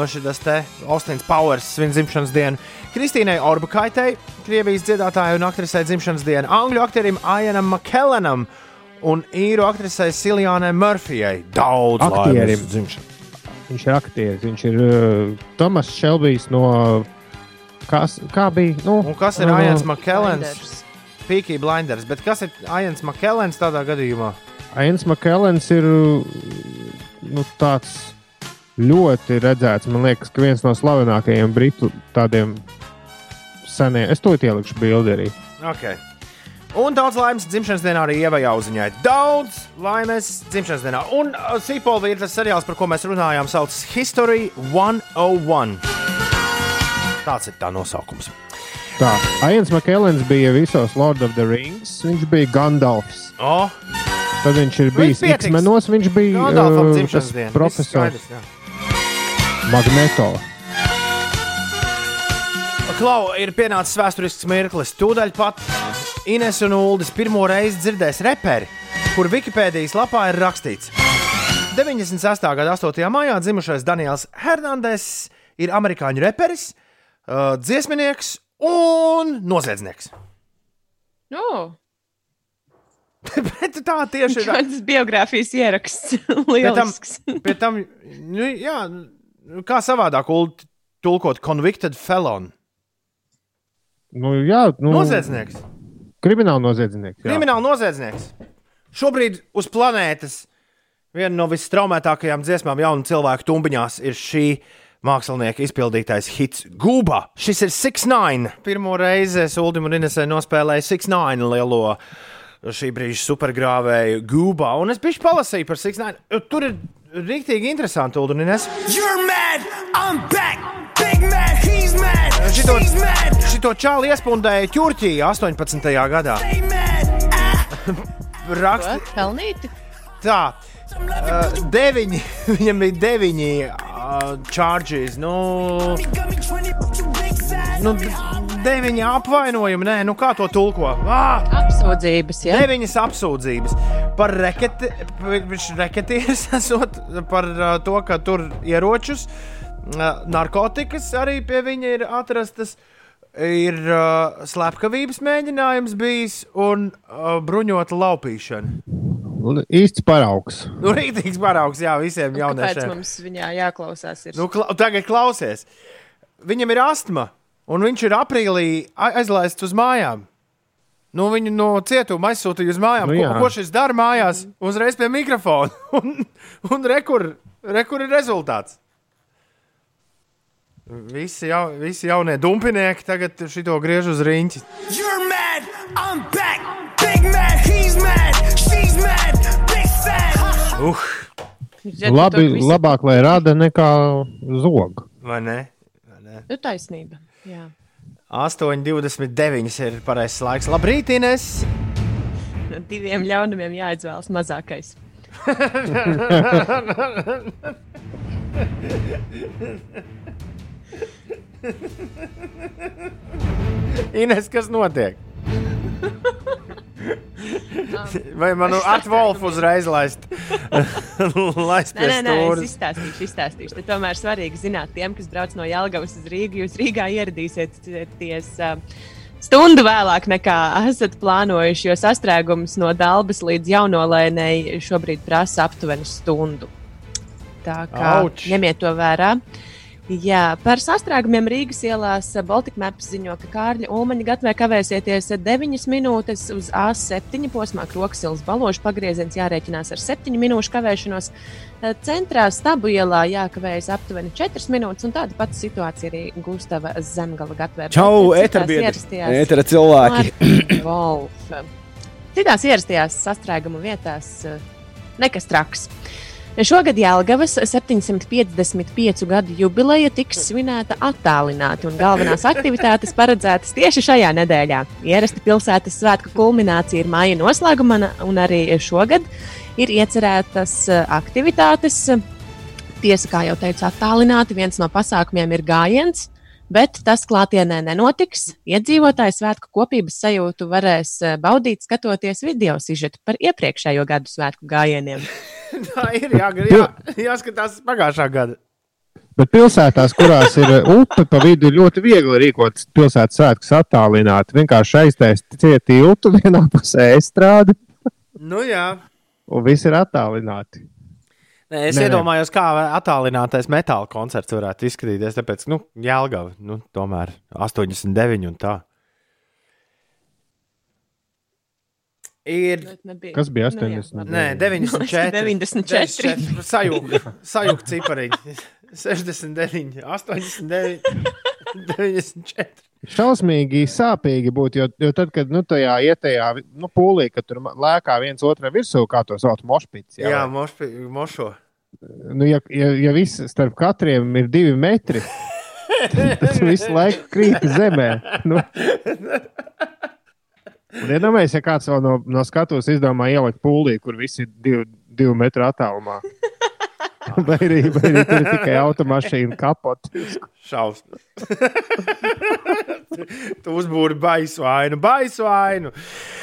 Šis te Austins Powers svin dzimšanas dienu. Kristīnai Orbakaitai, Krievijas dziedātājai un aktrisei dzimšanas dienu. Angļu aktierim Aianam Makellanam un īru aktrisei Siljānai Murphyai. Daudz Aktierim. laimes dzimšanas. Viņš ir aktieris. Viņš ir uh, Tomas Šelbijs no. Kas, kā bija? Nu, Un kas ir uh, Aians Makellans? Blinders. Peaky Blinders. Bet kas ir Aians Makellans tādā gadījumā? Ains Makellans ir nu, tāds ļoti redzēts. Man liekas, ka viens no slavenākajiem britu tādiem seniem. Es to ielikšu bildi arī. Okay. Un daudz laimes dzimšanas dienā arī ievai auziņai. Daudz laimes dzimšanas dienā. Un uh, Sīpolva ir tas seriāls, par ko mēs runājām, sauc History 101. Tāds ir tā nosaukums. Tā, Ains Makellans bija visos Lord of the Rings. Viņš bija Gandalfs. O, Tad viņš ir bijis pietiks. X-menos. Viņš bija Gandalfam uh, tas diena. Profesors skaidrs. Magneto. Klau, ir pienācis vēsturisks mirklis. Tūdaļ pat Ines un Uldis pirmo reizi dzirdēs reperi, kur Wikipēdijas lapā ir rakstīts. 98. gada 8. maijā dzimušais Daniels Hernandez ir amerikāņu reperis, uh, dziesminieks un noziedznieks. Nu, Bet tā tieši ir. kāds biogrāfijas ieraksts. Lielisks. Pie tam, nu, jā, nu, kā savādāk tulkot convicted felon. Nu, jā, nu, Noziedznieks. Krimināla noziedznieks. jā. Krimināla noziedznieks. Šobrīd uz planētas viena no visstraumētākajām dziesmām jaunu cilvēku tumbiņās ir šī mākslinieka izpildītais hits Gūba. Šis ir 6-9. Pirmo reizi es Uldim un Inesē nospēlēju 6-9 lielo šī brīža supergrāvēju Gūba. Un es biju palasīju par 6-9. Tur ir rīktīgi interesanti, Uldim un Ines. You're mad, I'm back. Big mad, he's mad. Šito, šito čāli iespundēja Ķurķī 18. gadā. Ah, Raksti, Ko? Pelnīti? Tā, uh, deviņi, viņam bija deviņi uh, charges. Nu, got me 20, but you big side. nu, deviņi apvainojumi, nē, nu kā to tulko? Ah, Apsūdzības, jā. deviņas apsūdzības par reketi, reketieris esot par uh, to, ka tur ieročus, uh, narkotikas arī pie viņa ir atrastas. Ir uh, slepkavības mēģinājums bijis un uh, bruņota laupīšana. Un Īsts paraugs. Nu, rītīgs paraugs, jā, visiem Kāpēc jauniešiem. mums viņā jāklausās? Ir? Nu, kla tagad klausies. Viņam ir astma, un viņš ir aprīlī aizlaists uz mājām. Nu, viņu no cietuma aizsūtīja uz mājām. Nu, Nu, ko, ko šis dara mājās? Uzreiz pie mikrofona. Un, un rekur, rekur ir rezultāts. Visi, jau, visi jaunie dumpinieki tagad šito griež uz riņķi. You're mad, I'm back. Big mad, he's mad. She's mad. Uh, Ziniet, Labi, to visi- labāk, lai rada nekā zog. vai ne? Vai ne? Nu, taisnība. Jā. 8,29 ir pareizais laiks. Labrīt, Ines! No diviem ļaunumiem jāizvēlas mazākais. Ines, kas notiek? Vai man atvolfu uzreiz laist? laist Nē, nē, nē, es izstāstīšu, izstāstīšu. Tad tomēr svarīgi zināt, tiem, kas brauc no Jālgavas uz Rīgu, jūs Rīgā ieradīsieties uh, stundu vēlāk nekā esat plānojuši, jo sastrēgums no Dabas līdz jaunolēnei šobrīd prasa aptuveni stundu. Tā kā Auč. ņemiet to vērā. Jā, par sastrēgumiem Rīgas ielās Baltika Maps ziņo, ka Kārļa Ulmaņa gatavē kavēsieties 9 minūtes uz A7 posmā Kroksilas balošu pagrieziens jārēķinās ar 7 minūšu kavēšanos. Centrā stabu ielā jākavējas aptuveni 4 minūtes, un tāda pati situācija arī Gustava Zemgala gatavē. Čau, ierastajās- Etera cilvēki! Wolf. Citās ierastajās sastrēguma vietās eh, nekas traks. Šogad Jālgavas 755 gadu jubileja tiks svinēta attālināti, un galvenās aktivitātes paredzētas tieši šajā nedēļā. Ierasti pilsētas svētku kulminācija ir māja noslēguma, un arī šogad ir iecerētas eh, aktivitātes. Tiesa, kā jau teicu, attālināti. Viens no pasākumiem ir gājiens, bet tas klātienē nenotiks. Iedzīvotāji svētku kopības sajūtu varēs eh, baudīt, skatoties video sižetu par iepriekšējo gadu svētku gājieniem. Tā ir jā, jā, jāskatās pagājušā gada. Bet pilsētās, kurās ir uh, upe pa vidu, ir ļoti viegli rīkot pilsētas svētkus attālināti. Vienkārši aiztaisīt tiltu vienā pusē estrādi, Nu, jā. un viss ir attālināti. Nē, es nē. iedomājos, kā attālinātais metāla koncerts varētu izskatīties. Tāpēc, nu, Jēlgava, nu, tomēr 89 un tā. Ir Kas bija Nu, jā, 80? labi. Nē, 94. 94. Sajūta, sajūta cipariņi. 69, 89, 94. Šausmīgi sāpīgi būtu, jo, jo tad, kad nu, tajā ietējā nu, pūlī, kad tur lēkā viens otram virsū, kā to sauc, mošpits. Jā, jā mošpi, mošo. Nu, ja, ja, ja viss starp katriem ir divi metri, tad tas visu laiku krīt zemē. Nu. Un iedomājieties, ja kāds no, no skatuves izdomā ielikt pūlī, kur visi ir divi, divi metri attālumā. Vai arī, vai arī tur ir tikai automašīna kapota. Šausmas. tu uzbūri baisu ainu, baisu ainu.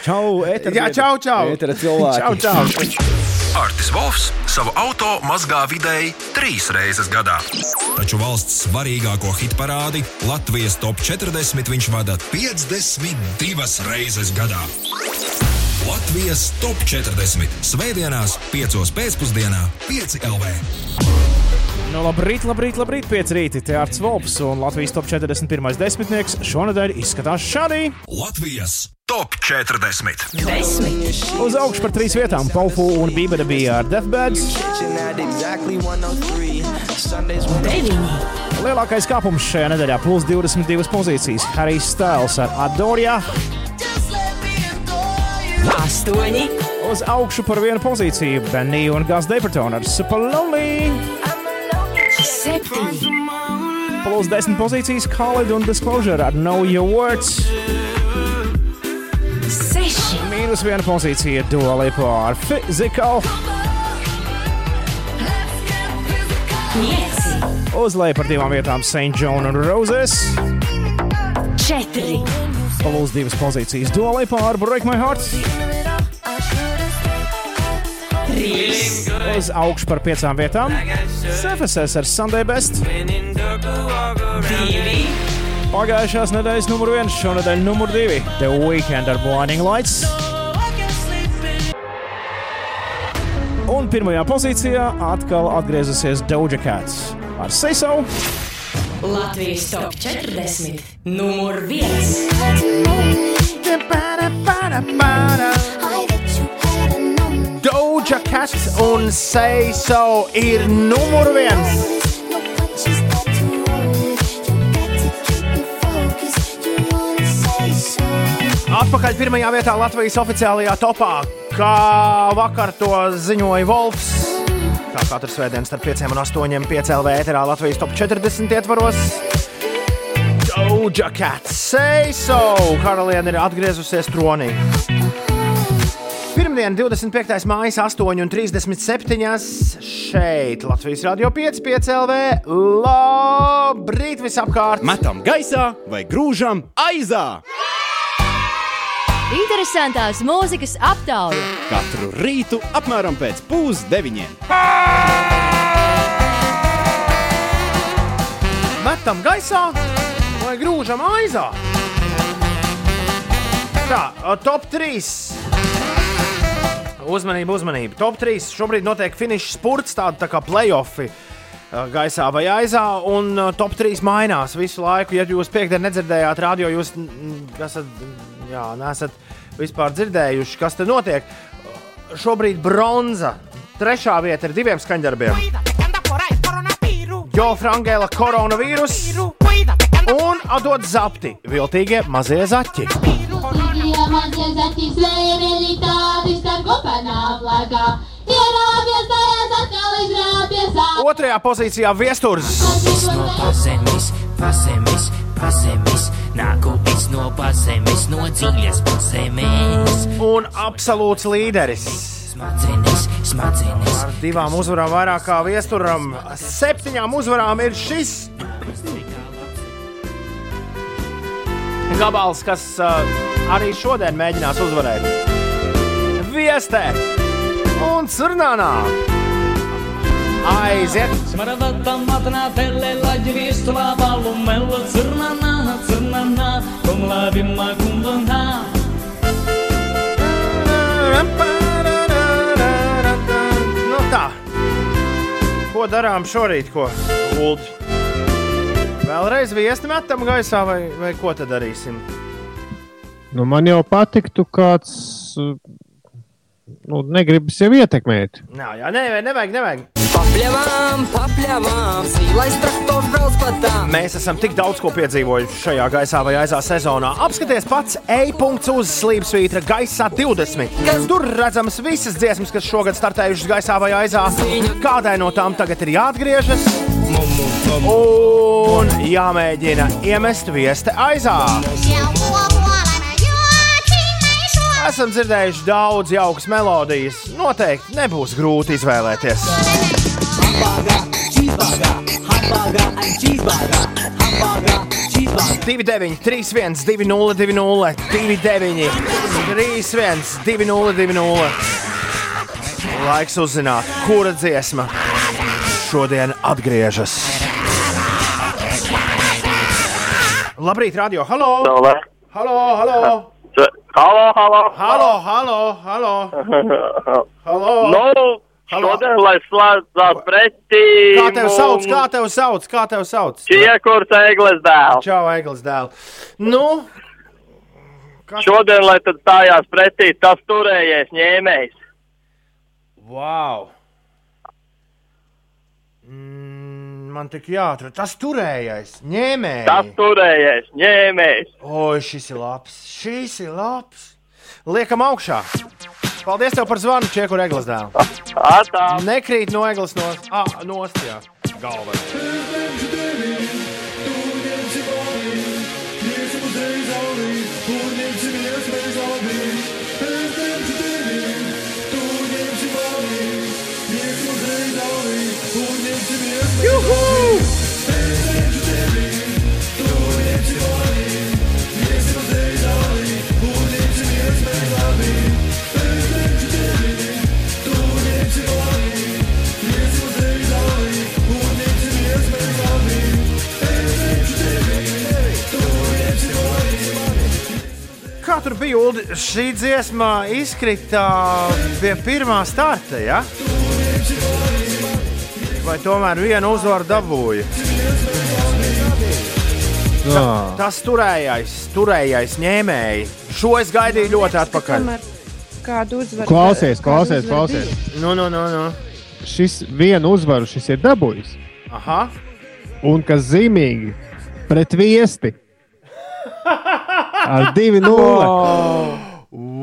Čau, eterbiedri! Jā, čau, čau. Etera cilvēki! Čau, čau. Artis Vovs savu auto mazgā vidēji trīs reizes gadā. Taču valsts svarīgāko hit parādi Latvijas top 40 viņš vada 52 reizes gadā. Latvijas top 40 Svētdienās, 5 pēcpusdienā, 5 LV. Nu, labrīt, labrīt, labrīt, pieci rīti. Te Arts Volps un Latvijas top 41. desmitnieks šonadēļ izskatās šādi. Latvijas top 40. Uz augšu par trīs vietām - Paufu un Bībele bija ar Deathbeds. Lielākais kāpums šajā nedēļā - plus 22 pozīcijas. Harijs Styles ar Adorija. Astoņi, Uz augšu par vienu pozīciju - Benny un Gas Deiperton ar Super Lonely. septiņi, Plus 10 pozīcijas - Khalid un Disclosure ar Know Your Words. Mīnus viena pozīcija - Dualipa ar pieci, Uz leju par divām vietām - St. John un Roses. četri, Plus divas pozīcijas - Dualipa ar Break My Heart. trīs, Uz augšu par piecām vietām - CFSS ar Sunday Best. divi, Pagājušās nedēļas numur viens, šonadēļ numur divi - The Weekend ar Blinding Lights. Un pirmajā pozīcijā atkal atgriezusies Doja Cats ar Seiso. Latvijas top 40, numur viens. Doja Cat un Say So ir numur viens. Atpakaļ pirmajā vietā Latvijas oficiālajā topā, kā vakar to ziņoja Wolfs. Kā katru svētdienu starp 5 un 8 piecēlē ēterā Latvijas top 40 ietvaros. Doja Cat, say so! Karaliene ir atgriezusies tronī. Pirmdien, 25. māja, 8,37. šeit Latvijas Rādio 5, 5 LV. Labrīt, visapkārt! Metam gaisā vai grūžam aizā! Interesantās mūzikas aptauja. Katru rītu apmēram pēc pusdeviņiem. Metam gaisā vai grūžam aizā? Tā, top 3. Uzmanība, uzmanība. Top 3. Šobrīd notiek finiša spurts, tāda tā kā playoffi gaisā vai aizā, un top 3 mainās visu laiku. Ja jūs piekdienā nedzirdējāt radio, jūs esat, jā, nesat vispār dzirdējuši, kas te notiek. Šobrīd bronza. Trešā vieta ir diviem skaņdarbiem. Jo Frangēla koronavīrus un Adot Zapti, viltīgie mazie zaķi. Otrajā pozīcijā viesturs. no pazemes, pazemes, pazemes. Nāku es no pazemes, no dziļas pazemes. Un absolūts līderis. Smadzenes, smadzenes. Ar divām uzvarām, vairāk kā viesturam, septiņām uzvarām ir šis. Gabals, kas uh, arī šodien mēģinās uzvarēt. Viestē un Cirnānā! Aiziet! Smaravata matnā, tele, laģi, viestulā, balu, melu, cirnanā la bim mai cum lănda Nu tā Ko darām šorīt, ko? Ulti Vēlreiz viesti metam gaisā vai, vai ko tad darīsim? Nu, man jau patiktu kāds nu, negribas jau ietekmēt. Nā, jā, nē, nevajag, nevajag. Papļāvām, papļāvām, zīlais traktors brauc pa tām. Mēs esam tik daudz ko piedzīvojuši šajā gaisā vai aizā sezonā. Apskaties pats e-punkts uz slīpsvītra gaisā 20. Tur redzamas visas dziesmas, kas šogad startējušas gaisā vai aizā. Kādai no tām tagad ir jāatgriežas? Un jāmēģina iemest viesti aizā. Esam dzirdējuši daudz jaukas melodijas. Noteikti nebūs grūti izvēlēties. Hamburger, ein cheeseburger Hamburger, cheeseburger 29, 31, 20, 20, 29, 31, 20, 20. Laiks uzzināt, kura dziesma šodien atgriežas. Labrīt, radio! Halo! Halo, halo! Halo, halo! Halo, halo, halo! Halo! Nu, šodien, lai slēdzās pretī. Kā tev sauc? Kā tev sauc? Kā tev sauc? Čiekurs Eglis dēls. Čau, Eglis dēls. Nu, Šodien, lai tad stājās pretī tas turējies ņēmējs. wow! Mm, man tik jāatrod. Tas turējais, ņēmējs. Tas turējies ņēmējs. O, šis ir labs. Šis ir labs. Liekam augšā. Paldies tev par zvanu, Čieku Eglis dēlu. Atā. Nekrīt no Eglis nost. Ah, nost, jā. Galva. Kā tur bija? Uldi? Šī dziesma izkrita pie pirmā starta, ja? Vai tomēr vienu uzvaru dabūja? Jā. Tas turējais, turējais ņēmēji. Šo es gaidīju ļoti atpakaļ. Kādu uzvaru? Klausies, klausies, klausies. Nu, nu, nu, nu. Šis vienu uzvaru šis ir dabūjis. Aha. Un kas zīmīgi pret viesti ar 2-0.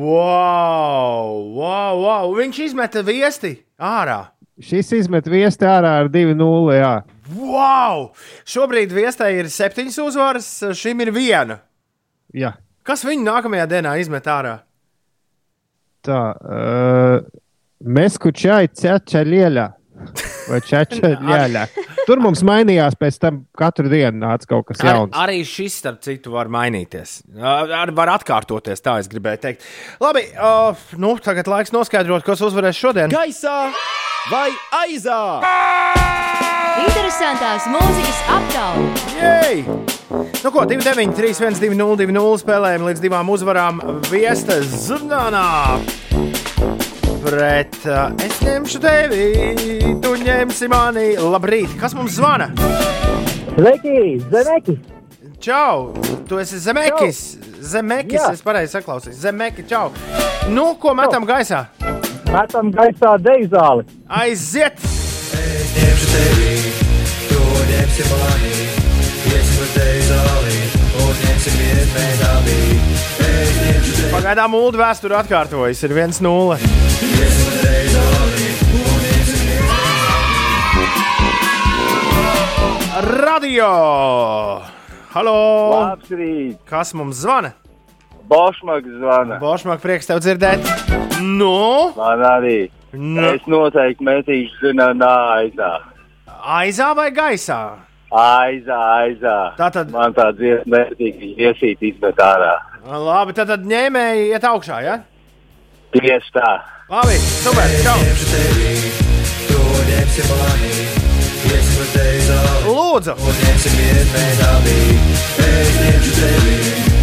Wow, wow, wow. Viņš izmeta viesti ārā. Šis izmet viesti ārā ar 2-0. jā. Wow! Šobrīd viestē ir septiņas uzvaras, šim ir viena. Jā. Kas viņu nākamajā dienā izmet ārā? Tā, uh, mēs kučai ķeča lieļā. Vai lieļā. Tur mums mainījās pēc tam katru dienu nāca kaut kas Ar, jauns. arī šis, starp citu, var mainīties. Ar, var atkārtoties, tā es gribēju teikt. Labi, uh, nu, tagad laiks noskaidrot, kas uzvarēs šodien. Gaisā vai aizā? Interesantās mūzikas aptaujas. Nu, ko 2, 9, 3, 1, 2, 0, 2, 0 spēlējam līdz divām uzvarām. Viesta Zudānā pret uh, es ņemšu tevi, tu ņemsi mani. Labrīt, kas mums zvana? Sveiki, Zemekis! Čau, tu esi Zemekis. Zemekis, Jā. es pareizi saklausīju. Zemekis, čau. Nu, ko metam gaisā? Metam gaisā deizāli. Aiziet! ņemšu tevi, tu ņemsi mani, iesim uz deizāli, ņemšu tevi, Pagaidām ULD vēsture atkārtojas, ir 1-0. iesim uz deizāli, un ņemsim viens Radio! Halo! Labs rīts! Kas mums zvana? Bošmaks zvana. Bošmāk, prieks tev dzirdēt. Nu? Man arī. Nu. Es noteikti metīšu zināmā aizā. Aizā vai gaisā? Aizā, aizā. Tātad. Man tā dziesma mērķīgi iesīt izmet ārā. Labi, tad, tad ņēmēji iet augšā, ja? Tieši tā. Labi, super, čau! Lūdzu!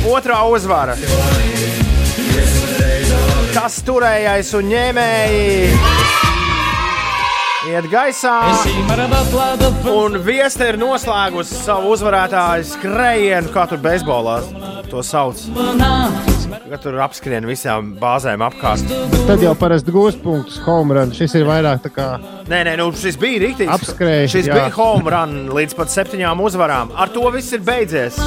Otrā uzvara. Kas turējais un ņēmēji? Iet gaisā, un viesta ir noslēgusi savu uzvarētāju skrējienu, kā tur beisbolā to sauc. Kad tur apskrien visām bāzēm apkārt. Tad jau parasti gūs punktus home run. Šis ir vairāk tā kā Nē, nē, nu, šis bija rīktīgs. Apskrēja, Šis jā. bija home run līdz pat septiņām uzvarām. Ar to viss ir beidzies.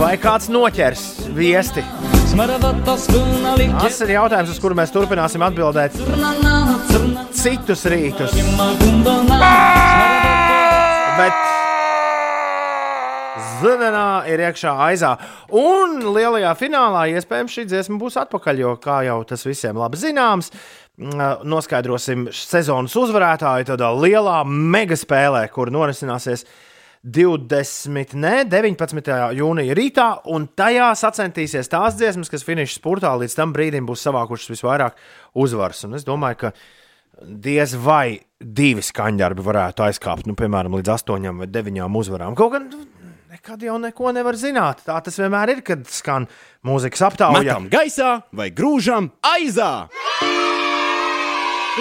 Vai kāds noķers viesti? Tas ir jautājums, uz kuru mēs turpināsim atbildēt citus rītus. Bet Zvanā ir iekšā aizā. Un lielajā finālā iespējams šī dziesma būs atpakaļ, jo, kā jau tas visiem labi zināms, noskaidrosim sezonas uzvarētāju tādā lielā mega spēlē, kur norisināsies 20, ne, 19. jūnija rītā, un tajā sacensties tās dziesmas, kas finiša spurtā līdz tam brīdim būs savākušas visvairāk uzvaras. Un es domāju, ka diez vai divi skaņdarbi varētu aizkāpt, nu, piemēram, līdz astoņām vai deviņām uzvarām. Kaut gan nekad jau neko nevar zināt. Tā tas vienmēr ir, kad skan mūzikas aptauja. Metam gaisā vai grūžam aizā!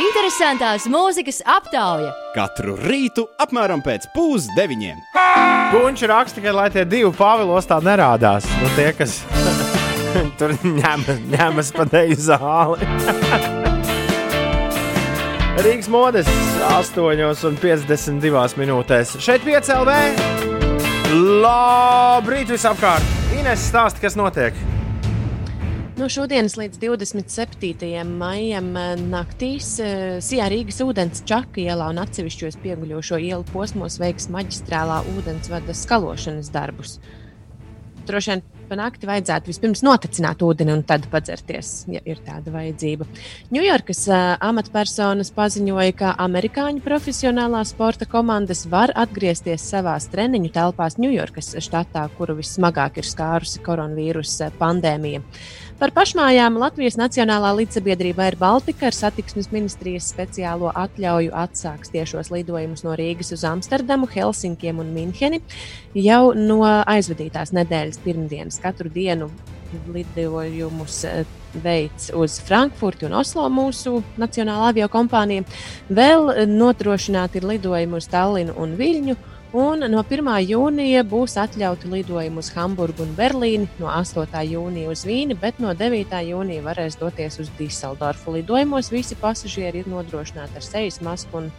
Interesantās mūzikas aptauja. Katru rītu apmēram pēc pusdeviņiem. Gunčs raksta, ka lai tie divi Pāvilos tā nerādās. Nu, tie, kas tur ņem, ņemas pa deju zāli. Rīgas modes 8,52 minūtēs. Šeit piecēlē. Labrīt visapkārt! Ines stāsta, kas notiek. No šodienas līdz 27. maijam eh, naktīs eh, Sijā Rīgas ūdens čaka ielā un atsevišķos pieguļošo ielu posmos veiks maģistrālā ūdensvada skalošanas darbus. Droši vien pa nakti vajadzētu vispirms notecināt ūdeni un tad padzerties, ja ir tāda vajadzība. Ņujorkas uh, amatpersonas paziņoja, ka amerikāņu profesionālās sporta komandas var atgriezties savās treniņu telpās Ņujorkas štatā, kuru vissmagāk ir skārusi koronavīrusa pandēmija. Par pašmājām Latvijas Nacionālā līdzsabiedrība ir Baltika ar satiksmes ministrijas speciālo atļauju atsāks tiešos lidojumus no Rīgas uz Amsterdamu, Helsinkiem un Minheni jau no aizvadītās nedēļas pirmdienas. Katru dienu lidojumus eh, veids uz Frankfurti un Oslo mūsu nacionālā avio kompānija. Vēl nodrošināti ir lidojumi uz Tallinu un Viļņu. Un no 1. jūnija būs atļauti lidojumi uz Hamburgu un Berlīni, no 8. jūnija uz Vīni, bet no 9. jūnija varēs doties uz Dīseldorfu. Lidojumos visi pasažieri ir nodrošināti ar sejas masku un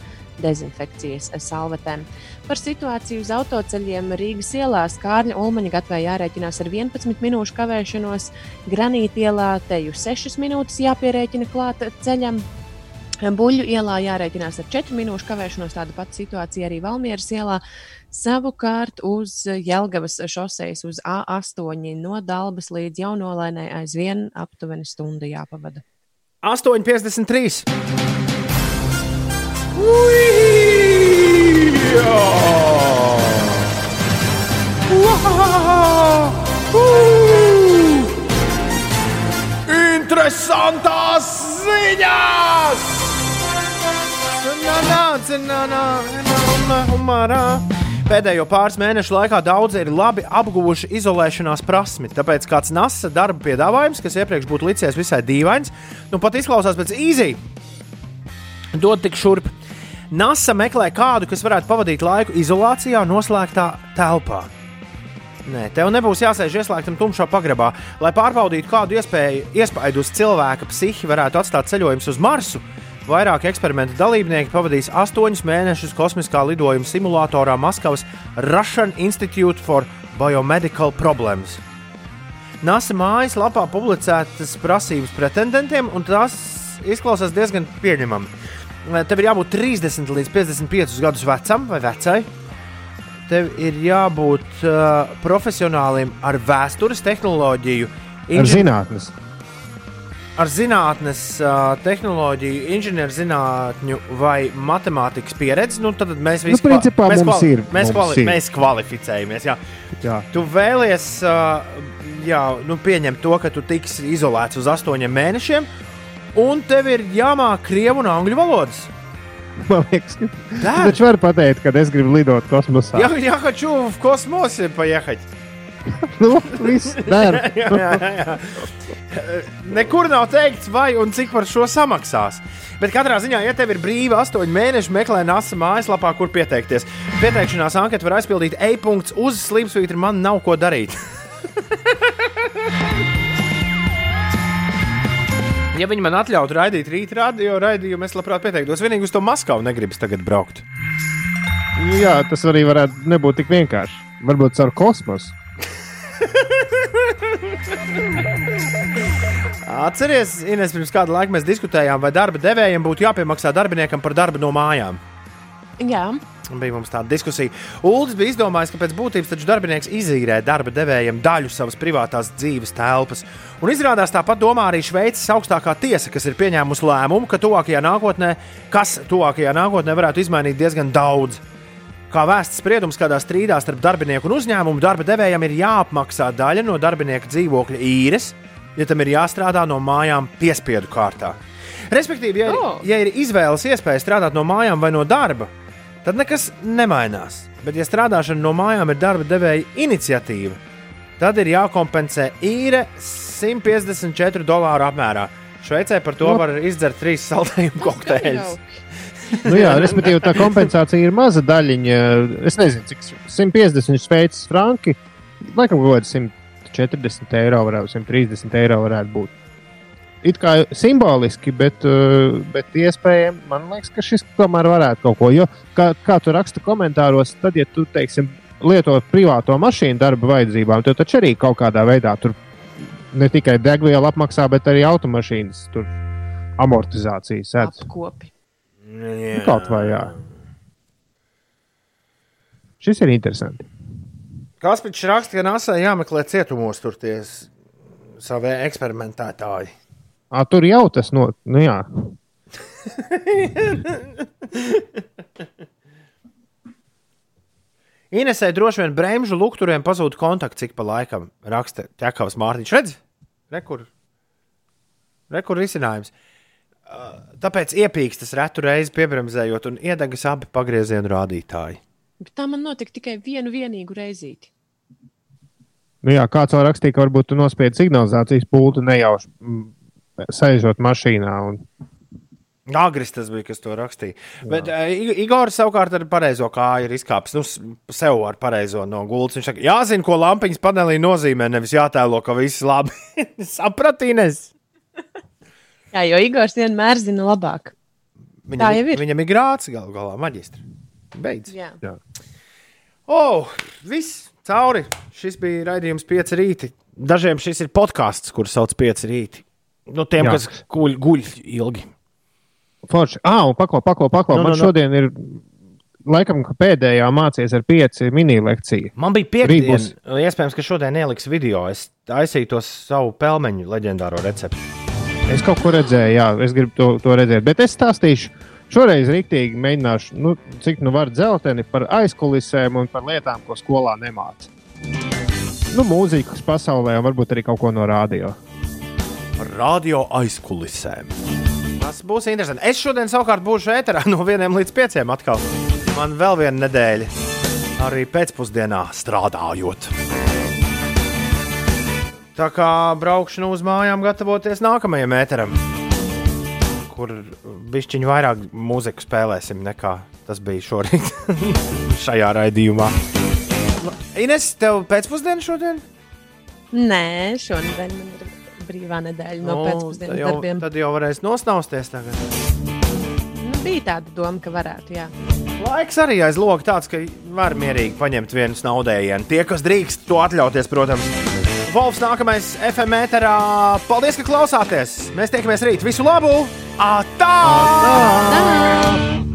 dezinfekcijas salvetēm. Par situāciju uz autoceļiem Rīgas ielā Kārļa Ulmaņa gatavē jārēķinās ar 11 minūšu kavēšanos, Granīta ielā teju 6 minūtes jāpierēķina klāt ceļam. Buļļu ielā jārēķinās ar 4 minūšu kavēšanos. Tāda pati situācija arī Valmieras ielā. Savukārt uz Jelgavas šoseis uz A8 no Dalbas līdz Jaunolainai aizvien aptuveni stundu jāpavada. 8,53. Interesantās ziņas! Pēdējo pāris mēnešu laikā daudzi ir labi apguvuši izolēšanās prasmi. Tāpēc kāds NASA darba piedāvājums, kas iepriekš būtu licies visai dīvains, nu pat izklausās pēc īzī. Dod tik šurp. NASA meklē kādu, kas varētu pavadīt laiku izolācijā, noslēgtā telpā. Nē, tev nebūs jāsēž ieslēgtam tumšā pagrabā. Lai pārbaudītu, kādu iespēju, iespaidu uz cilvēka psihi varētu atstāt ceļojums uz Marsu, vairāki eksperimentu dalībnieki pavadīs astoņus mēnešus kosmiskā lidojuma simulatorā Maskavas Russian Institute for Biomedical Problems. NASA mājaslapā publicētas prasības pretendentiem, un tās izklausās diezgan pieņemami. Tev ir jābūt 30 līdz 55 gadus vecam vai vecai. Tev ir jābūt uh, profesionālim ar vēstures tehnoloģiju, Ar zinātnes ar zinātnes, uh, tehnoloģiju, inženierzinātņu vai matemātikas pieredzi. Nu, tad mēs visi Nu, principā mēs, mums ir, mēs, mums kvali ir. mēs kvalificējamies. Jā. Jā. Tu vēlies uh, jā, nu, pieņemt to, ka tu tiksi izolēts uz astoņiem mēnešiem, un tev ir jāmāk krievu un angļu valodas. Man liekas, ka Да. viņš var pateikt, ka es gribu lidot kosmosā. Я, я хочу в космосе поехать. Nu, viss der. jā, jā, jā. Nekur nav teikts, vai un cik par šo samaksās. Bet katrā ziņā, ja tev ir brīva astoņu mēnešu, meklē NASA mājaslapā, kur pieteikties. Pieteikšanās anketu var aizpildīt e-punkts uz slimsvītra. Man nav ko darīt. Ja viņi man atļautu raidīt rīta radio raidījumu, es labprāt pieteiktos. Vienīgi uz to Maskavu negribas tagad braukt. Jā, tas arī varētu nebūt tik vienkārši. Varbūt caur kosmosu. Atcerieties, Ines, pirms kāda laika mēs diskutējām, vai darba devējiem būtu jāpiemaksā darbiniekam par darbu no mājām. Jā, Bija mums tāda diskusija. Uldis bija izdomājis, ka pēc būtības taču darbinieks izīrē darba devējiem daļu savas privātās dzīves telpas. Un izrādās tāpat domā arī Šveices augstākā tiesa, kas ir pieņēmusi lēmumu, ka tuvākajā nākotnē, kas tuvākajā nākotnē varētu izmainīt diezgan daudz. Kā vēsts spriedums kādā strīdā starp darbinieku un uzņēmumu, darba devējam ir jāapmaksā daļa no darbinieka dzīvokļa īres, ja tam ir jāstrādā no mājām piespiedu kārtā. Respektīvi, ja, Oh. ir- ja ir izvēles iespēja strādāt no mājām vai no darba, tad nekas nemainās. Bet, ja strādāšana no mājām ir darba devēja iniciatīva, tad ir jākompensē īre 154 dolāru apmērā. Šveicē par to Nu. var izdzert trīs saldējumu kokteļus. Nu, jā, respektīvi, tā kompensācija ir maza daļiņa. Es nezinu, cik 150 šveicis franki. Laikam, kaut kādi 140 eiro, varētu, 130 eiro varētu būt. It kā simboliski, bet, uh, bet iespējams, man liekas, ka šis tomēr varētu kaut ko. Jo, kā, kā tu raksta komentāros, tad, ja tu, teiksim, lieto privāto mašīnu darba vajadzībām, tad taču arī kaut kādā veidā tur ne tikai degvielu apmaksā, bet arī automašīnas amortizācijas sēdz. apkopi. Nu, Kaut vai jā. Šis ir interesants. Kaspars raksta, ka NASA jāmeklē cietumos tur tie savi eksperimentētāji. À, tur jau tas no. Nu, jā. Inesē droši vien bremžu lukturiem pazūd kontakts cik pa laikam, raksta Čakavs Mārtiņš. Redz, rekur, rekur risinājums. Uh, Tāpēc iepīkstas retu reizi piebremzējot un iedegas abi pagriezienu rādītāji. Bet tā man notika tikai vienu vienīgu reizīti. Nu, jā, kāds vēl rakstīja, ka varbūt tu nospied signalizācijas pultu nejauši mm, sēžot mašīnā. Un... Agris tas bija, kas to rakstīja. Bet uh, Igors savukārt ar pareizo kāju ir izkāpis. Nu, sev ar pareizo no gultas. Viņš saka, jāzina, ko lampiņas panelī nozīmē. Nevis jātēlo, ka viss labi. Sapratīnes! Jā, jo Igors vienmēr zina labāk. Viņam, Tā jau ir. Viņam ir grāts galu galā, maģistra. Beidz. Jā. Jā. Oh, viss cauri. Šis bija raidījums pieci rīti. Dažiem šis ir podkāsts, kurš sauc pieci rīti. Nu, tiem, Jā. kas guļ, guļ ilgi. Forši. Ah, un paklo, paklo, paklo. Nu, Nu, Man nu, nu, nu. šodien ir laikam ka pēdējā mācīties ar pieci mini-lekciju. Man bija Rīt piekdiena. būs- Iespējams, ka šodien ieliks video. Es taisīju to savu pelmeņu leģendāro recepti. Es kaut ko redzēju, jā, es gribu to, to redzēt. Bet es stāstīšu. Šoreiz rīktīgi mēģināšu, nu, cik nu var dzelteni par aizkulisēm un par lietām, ko skolā nemāca. Nu, mūzikas pasaulē, un varbūt arī kaut ko no radio. Radio aizkulisēm. Tas būs interesanti. Es šodien savukārt būšu ēterā no vieniem līdz pieciem atkal. Man vēl viena nedēļa arī pēcpusdienā strādājot. Tā kā braukšana uz mājām, gatavoties nākamajam mēteram, kur bišķiņu vairāk mūziku spēlēsim nekā tas bija šorīt šajā raidījumā. Ines, tev pēcpusdiena šodien? Nē, šonadēļ man ir brīvā nedēļa no Nu, pēcpusdienas tad jau, darbiem. tad jau varēs nosnausties tagad. Nu, bija tāda doma, ka varētu, jā. Laiks arī aiz logs tāds, ka var mierīgi paņemt vienu snaudējienu. Tie, kas drīkst to atļauties, protams. Volfs nākamais FM ēterā. Paldies, ka klausāties! Mēs tiekamies rīt. Visu labu! Atā! Tā!